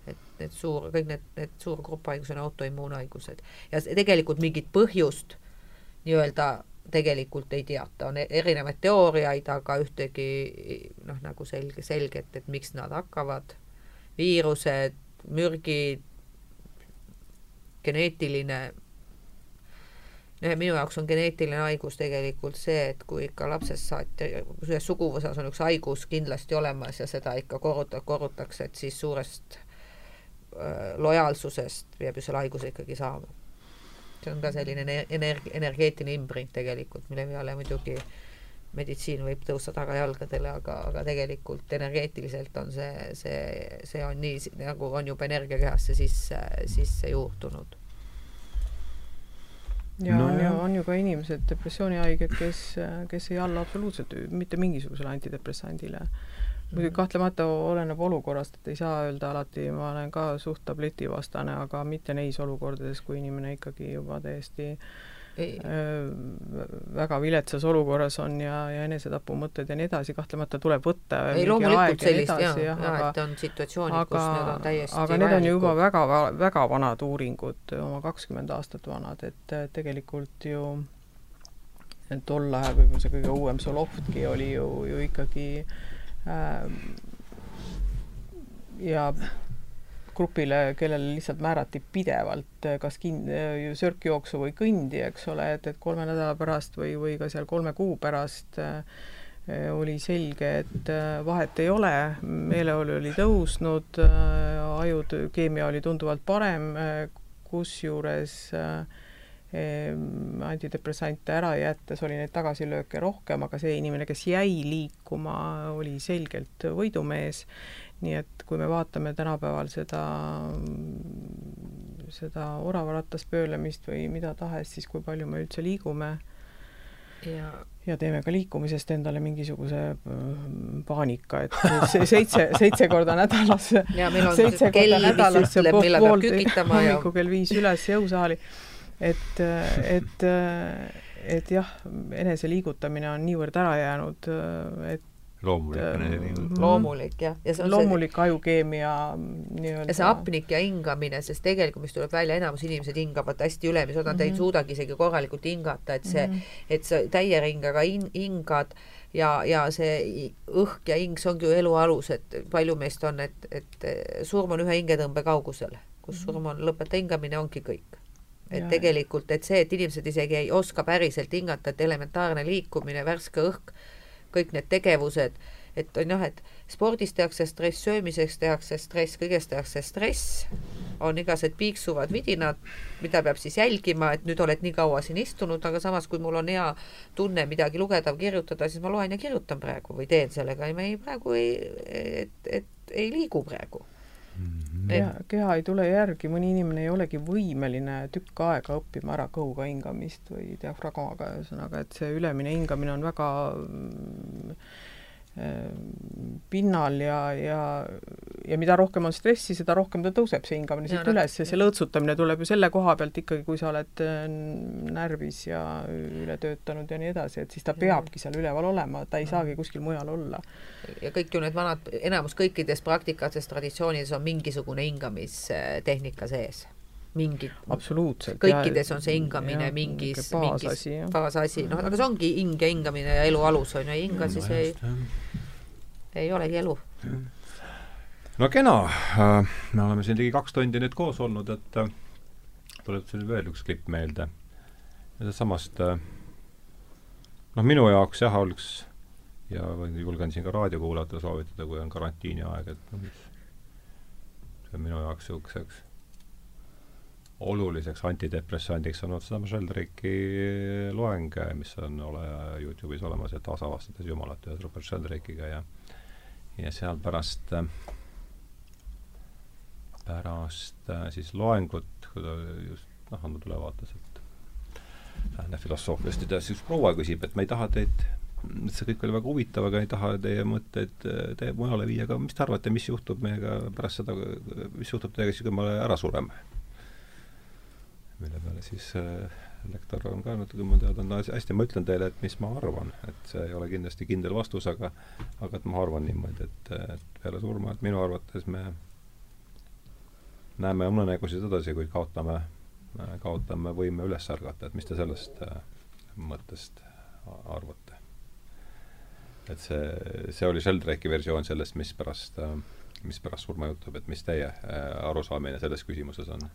Et need suur, kõik need, need suur grupp haigused on autoimmuunhaigused. Ja tegelikult mingit põhjust nii-öelda tegelikult ei teata, on e-, erinevaid teooriaid, aga ühtegi noh, nagu selge, selget, et miks nad hakkavad, viirused, mürgid, geneetiline, noh, minu jaoks on geneetiline haigus tegelikult see, et kui ikka lapsest saati, ühes suguvõsas on üks haigus kindlasti olemas ja seda ikka korruta-, korrutakse, et siis suurest äh, lojaalsusest peab ju selle haiguse ikkagi saama. See on ka selline energ-, energeetiline imprint tegelikult, mille peale muidugi meditsiin võib tõusta tagajalgadele, aga, aga tegelikult energeetiliselt on see, see, see on nii, nagu on juba energiakehasse sisse, sisse juurdunud. ja No on ju, on ju ka inimesed, depressioonihaiged, kes, kes ei alla absoluutselt mitte mingisugusele antidepressandile. muidugi kahtlemata oleneb olukorrast, et ei saa öelda alati, ma olen ka suht tabletivastane, aga mitte neis olukordades, kui inimene ikkagi juba täiesti öö, väga viletsas olukorras on ja, ja enesetapumõtted ja nii edasi, kahtlemata tuleb võtta ei loomulikult ja sellist jah, jah, aga et on situatsioonid, kus aga, need on täiesti aga need on ju juba väga, väga vanad uuringud, oma kakskümmend aastat vanad, et äh, tegelikult ju tol ajal võib-olla see kõige uuem Solovki oli ju, ju ikkagi äh, ja grupile, kellele lihtsalt määrati pidevalt äh, kas kin-, ju sörkjooksu või kõndi, eks ole, et, et kolme nädala pärast või, või ka seal kolme kuu pärast äh, oli selge, et vahet ei ole, meeleolu oli tõusnud, ajude keemia oli tunduvalt parem, kusjuures äh, antidepressante ära jättes oli neid tagasilööke rohkem, aga see inimene, kes jäi liikuma, oli selgelt võidumees. Nii et kui me vaatame tänapäeval seda, seda oravaratas pöörlemist või mida tahes, siis kui palju me üldse liigume ja ja teeme ka liikumisest endale mingisuguse mm, paanika, et seitse, seitse korda nädalas ja meil on seitse korda nädalas ütleb, millal peab kükitama ja hommikul kell viis üles jõusaali. et, et, et jah, enese liigutamine on niivõrd ära jäänud, et loomulik Ähm, enesetingimus. loomulik jah, ja see on see loomulik ajukeemia nii-öelda ja see apnik ja hingamine, sest tegelikult, mis tuleb välja, enamus inimesed hingavad hästi ülemise osa, nad ei Mhm. suudagi isegi korralikult hingata, et see Mhm. et sa täie ringaga hin-, hingad ja, ja see õhk ja hing, see ongi ju elu alus, et palju meist on, et, et eh, surm on ühe hingetõmbe kaugusel, kus surm on, lõpeta hingamine, ongi kõik. et Ja- tegelikult, et see, et inimesed isegi ei oska päriselt hingata, et elementaarne liikumine, värske õhk, kõik need tegevused, et on jah, et spordis tehakse stress, söömiseks tehakse stress, kõigest tehakse stress, on igasugused piiksuvad vidinad, mida peab siis jälgima, et nüüd oled nii kaua siin istunud, aga samas, kui mul on hea tunne midagi lugeda kirjutada, siis ma loen ja kirjutan praegu või teen sellega ja me ei, praegu ei, et, et ei liigu praegu. Keha, keha ei tule järgi, mõni inimene ei olegi võimeline tükk aega õppima ära kõhuga hingamist või diafragmaga, ühesõnaga, et see ülemine hingamine on väga mm, pinnal ja, ja, ja mida rohkem on stressi, seda rohkem ta tõuseb, see hingamine noh, üles ja see lõõtsutamine tuleb ju selle koha pealt ikkagi, kui sa oled eh, närvis ja üle töötanud ja nii edasi, et siis ta peabki seal üleval olema, ta ei saagi kuskil mujal olla. ja kõik ju need vanad, enamus kõikides praktikates, traditsioonides on mingisugune hingamistehnika sees. Mingi, absoluutselt. kõikides on see hingamine mingis, mingis baasasi, noh, aga see ongi hing ja hingamine ja elu alus on ju, ei hinga, siis ei, ei olegi elu. no kena, me oleme siin ligi kaks tundi nüüd koos olnud, et äh, tuleb siin veel üks klipp meelde. samast noh, minu jaoks jah, oleks ja julgen siin ka raadiokuulajatele soovitada, kui on karantiini aeg, et noh, mis. See on minu jaoks niisuguseks oluliseks antidepressandiks olnud seda Sheldrake'i loeng, mis on ole Youtube'is olemas, et taasavastades Jumalat ühes Robert Sheldrake'iga ja ja seal pärast äh, pärast äh, siis loengut, kui ta just noh, andnud ülevaate sealt lääne filosoofiast ja siis üks proua küsib, et ma ei taha teid, see kõik oli väga huvitav, aga ei taha teie mõtteid äh, teie mujale viia, aga mis te arvate, mis juhtub meiega pärast seda, mis juhtub teiega siis, kui me ära sureme? Mille peale siis äh, lektor on ka natuke niimoodi öelnud, no hästi, ma ütlen teile, et mis ma arvan, et see ei ole kindlasti kindel vastus, aga aga et ma arvan niimoodi, et, et peale surma, et minu arvates me näeme unenägusid edasi, kuid kaotame, kaotame võime üles ärgata, et mis te sellest äh, mõttest arvate? et see, see oli Sheldrake'i versioon sellest, mis pärast äh, mis pärast surma juhtub, et mis teie äh, arusaamine selles küsimuses on?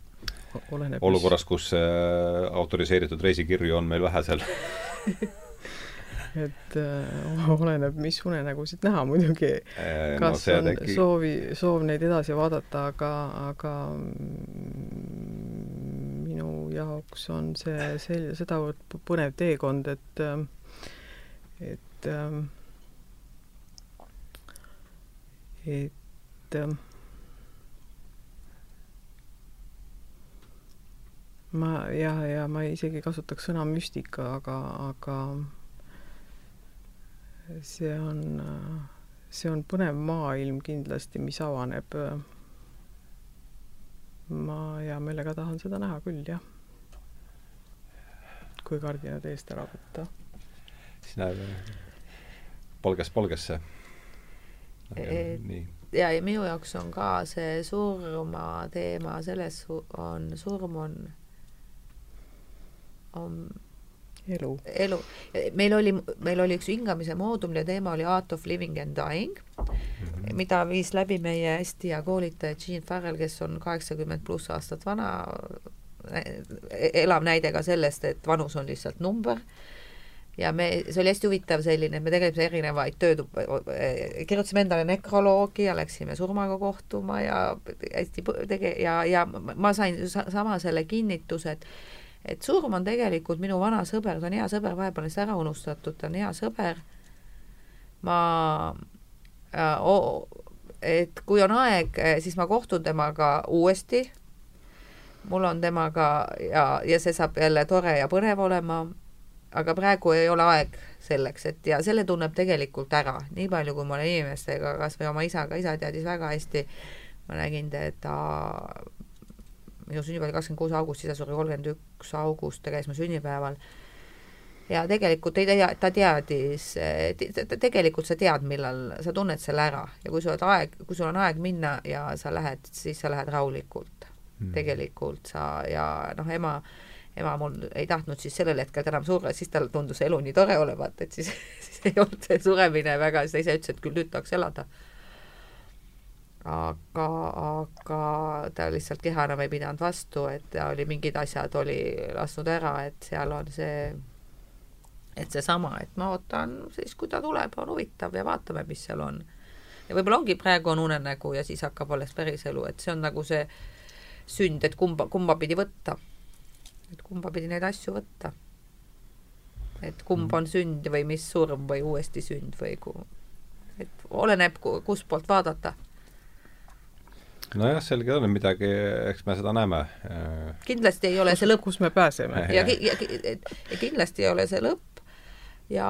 oleneb olukorras, kus äh, autoriseeritud reisikirju on meil vähe seal et äh, oleneb, mis unenägusid näha muidugi. Eh, kas no, see on teki... soovi, soov neid edasi vaadata, aga, aga minu jaoks on see, see sedavõrd põnev teekond, et äh, et äh, et äh, ma jah, ja ma isegi kasutaks sõna müstika, aga, aga see on, see on põnev maailm kindlasti, mis avaneb. ma hea meelega tahan seda näha küll, jah. kui kardinad eest ära võtta. siis näeb palgest palgesse. nii ja, ja minu jaoks on ka see surma teema, selles on, surm on, on elu. elu. meil oli, meil oli üks hingamise moodul ja teema oli Art of living and dying mm, -hmm. mida viis läbi meie hästi hea koolitaja Jean Farrell, kes on kaheksakümmend pluss aastat vana, elav näide ka sellest, et vanus on lihtsalt number ja me, see oli hästi huvitav selline, me tegelesime erinevaid tööd, kirjutasime endale nekroloogi ja läksime surmaga kohtuma ja hästi tege- ja, ja ma sain sama selle kinnituse, et et surm on tegelikult minu vana sõber, ta on hea sõber, vahepeal on seda ära unustatud, ta on hea sõber. ma äh,, et kui on aeg, siis ma kohtun temaga uuesti. mul on temaga ja, ja see saab jälle tore ja põnev olema aga praegu ei ole aeg selleks, et ja selle tunneb tegelikult ära, nii palju, kui ma olen inimestega, kas või oma isaga, isa teadis väga hästi, ma nägin teda, minu sünnipäev oli kakskümmend kuus august, isa suri kolmkümmend üks august, ta käis mu sünnipäeval. Ja tegelikult ei tea, ta teadis, tegelikult sa tead, millal sa tunned selle ära. Ja kui sul on aeg, kui sul on aeg minna ja sa lähed, siis sa lähed rahulikult. Mm.. tegelikult sa ja noh, ema ema mul ei tahtnud siis sellel hetkel enam surra, siis tal tundus elu nii tore olevat, et siis, siis ei olnud see suremine väga, siis ta ise ütles, et küll nüüd tahaks elada. aga, aga ta lihtsalt keha enam ei pidanud vastu, et ta oli mingid asjad oli lasknud ära, et seal on see, et seesama, et ma ootan siis, kui ta tuleb, on huvitav ja vaatame, mis seal on. ja võib-olla ongi praegu on unenägu ja siis hakkab alles päris elu, et see on nagu see sünd, et kumba, kumba pidi võtta et kumba pidi neid asju võtta. et kumb mm. on sünd või mis surm või uuesti sünd või ku-, et oleneb, kustpoolt vaadata. nojah, selge on, midagi, eks me seda näeme. kindlasti ei ole see lõpp. kus me pääseme. ja, ja, ja kindlasti ei ole see lõpp ja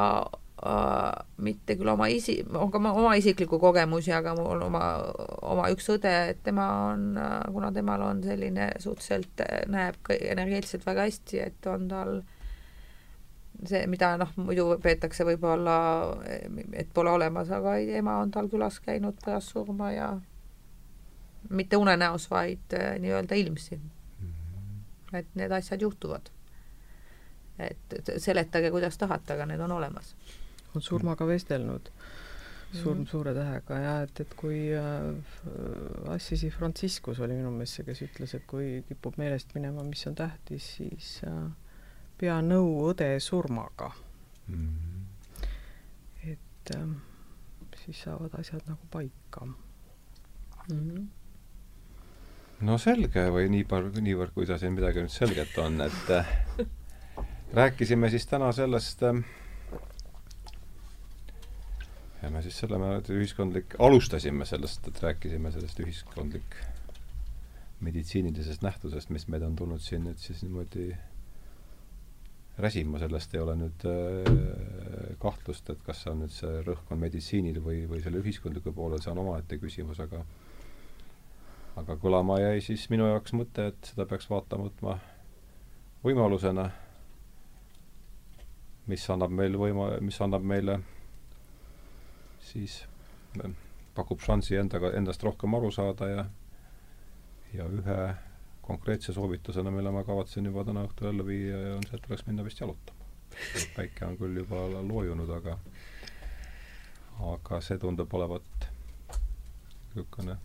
mitte küll oma isi-, on ka oma isiklikku kogemusi, aga mul on oma, oma üks õde, et tema on, äh, kuna temal on selline suhteliselt, äh, näeb energeetiliselt väga hästi, et on tal see, mida noh, muidu peetakse võib-olla, et pole olemas, aga ema on tal külas käinud pärast surma ja mitte unenäos, vaid äh, nii-öelda ilmsi. Mhm. et need asjad juhtuvad. et seletage, kuidas tahate, aga need on olemas on surmaga vestelnud, surm mm. suure tähega ja et, et kui äh, Assisi Franciscus oli minu meelest see, kes ütles, et kui kipub meelest minema, mis on tähtis, siis äh, pea nõu õde surmaga mm.. et äh, siis saavad asjad nagu paika mm. -hmm no selge või nii palju, niivõrd, kui ta siin midagi nüüd selget on, et äh, rääkisime siis täna sellest äh, ja me siis selle ühiskondlik, alustasime sellest, et rääkisime sellest ühiskondlik meditsiinilisest nähtusest, mis meid on tulnud siin nüüd siis niimoodi räsima, sellest ei ole nüüd äh, kahtlust, et kas see on nüüd see rõhk on meditsiinil või, või selle ühiskondliku poolel, see on omaette küsimus, aga aga kõlama jäi siis minu jaoks mõte, et seda peaks vaatama, võtma võimalusena, mis annab meil võima-, mis annab meile siis pakub šansi endaga, endast rohkem aru saada ja ja ühe konkreetse soovitusena, mille ma kavatsen juba täna õhtul ellu viia, on see, et tuleks minna vist jalutama. päike on küll juba loojunud, aga aga see tundub olevat niisugune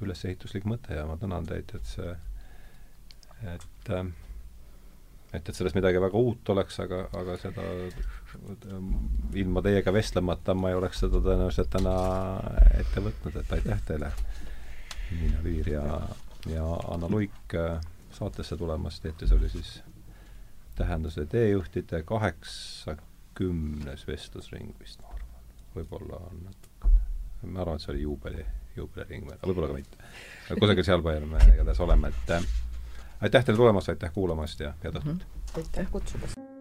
ülesehituslik mõte ja ma tänan teid, et see, et äh, et, et sellest midagi väga uut oleks, aga, aga seda ilma teiega vestlemata ma ei oleks seda tõenäoliselt täna ette võtnud, et aitäh teile, Niina Viir ja, ja Anna Luik saatesse tulemast, eetris oli siis tähenduse teejuhtide kaheksakümnes vestlusring vist, ma arvan. võib-olla on natukene, ma arvan, et see oli juubeli, juubeliring, võib-olla ka mitte. kusagil sealpool me igatahes oleme, et aitäh teile tulemast, aitäh kuulamast ja head õhtut! aitäh kutsumast!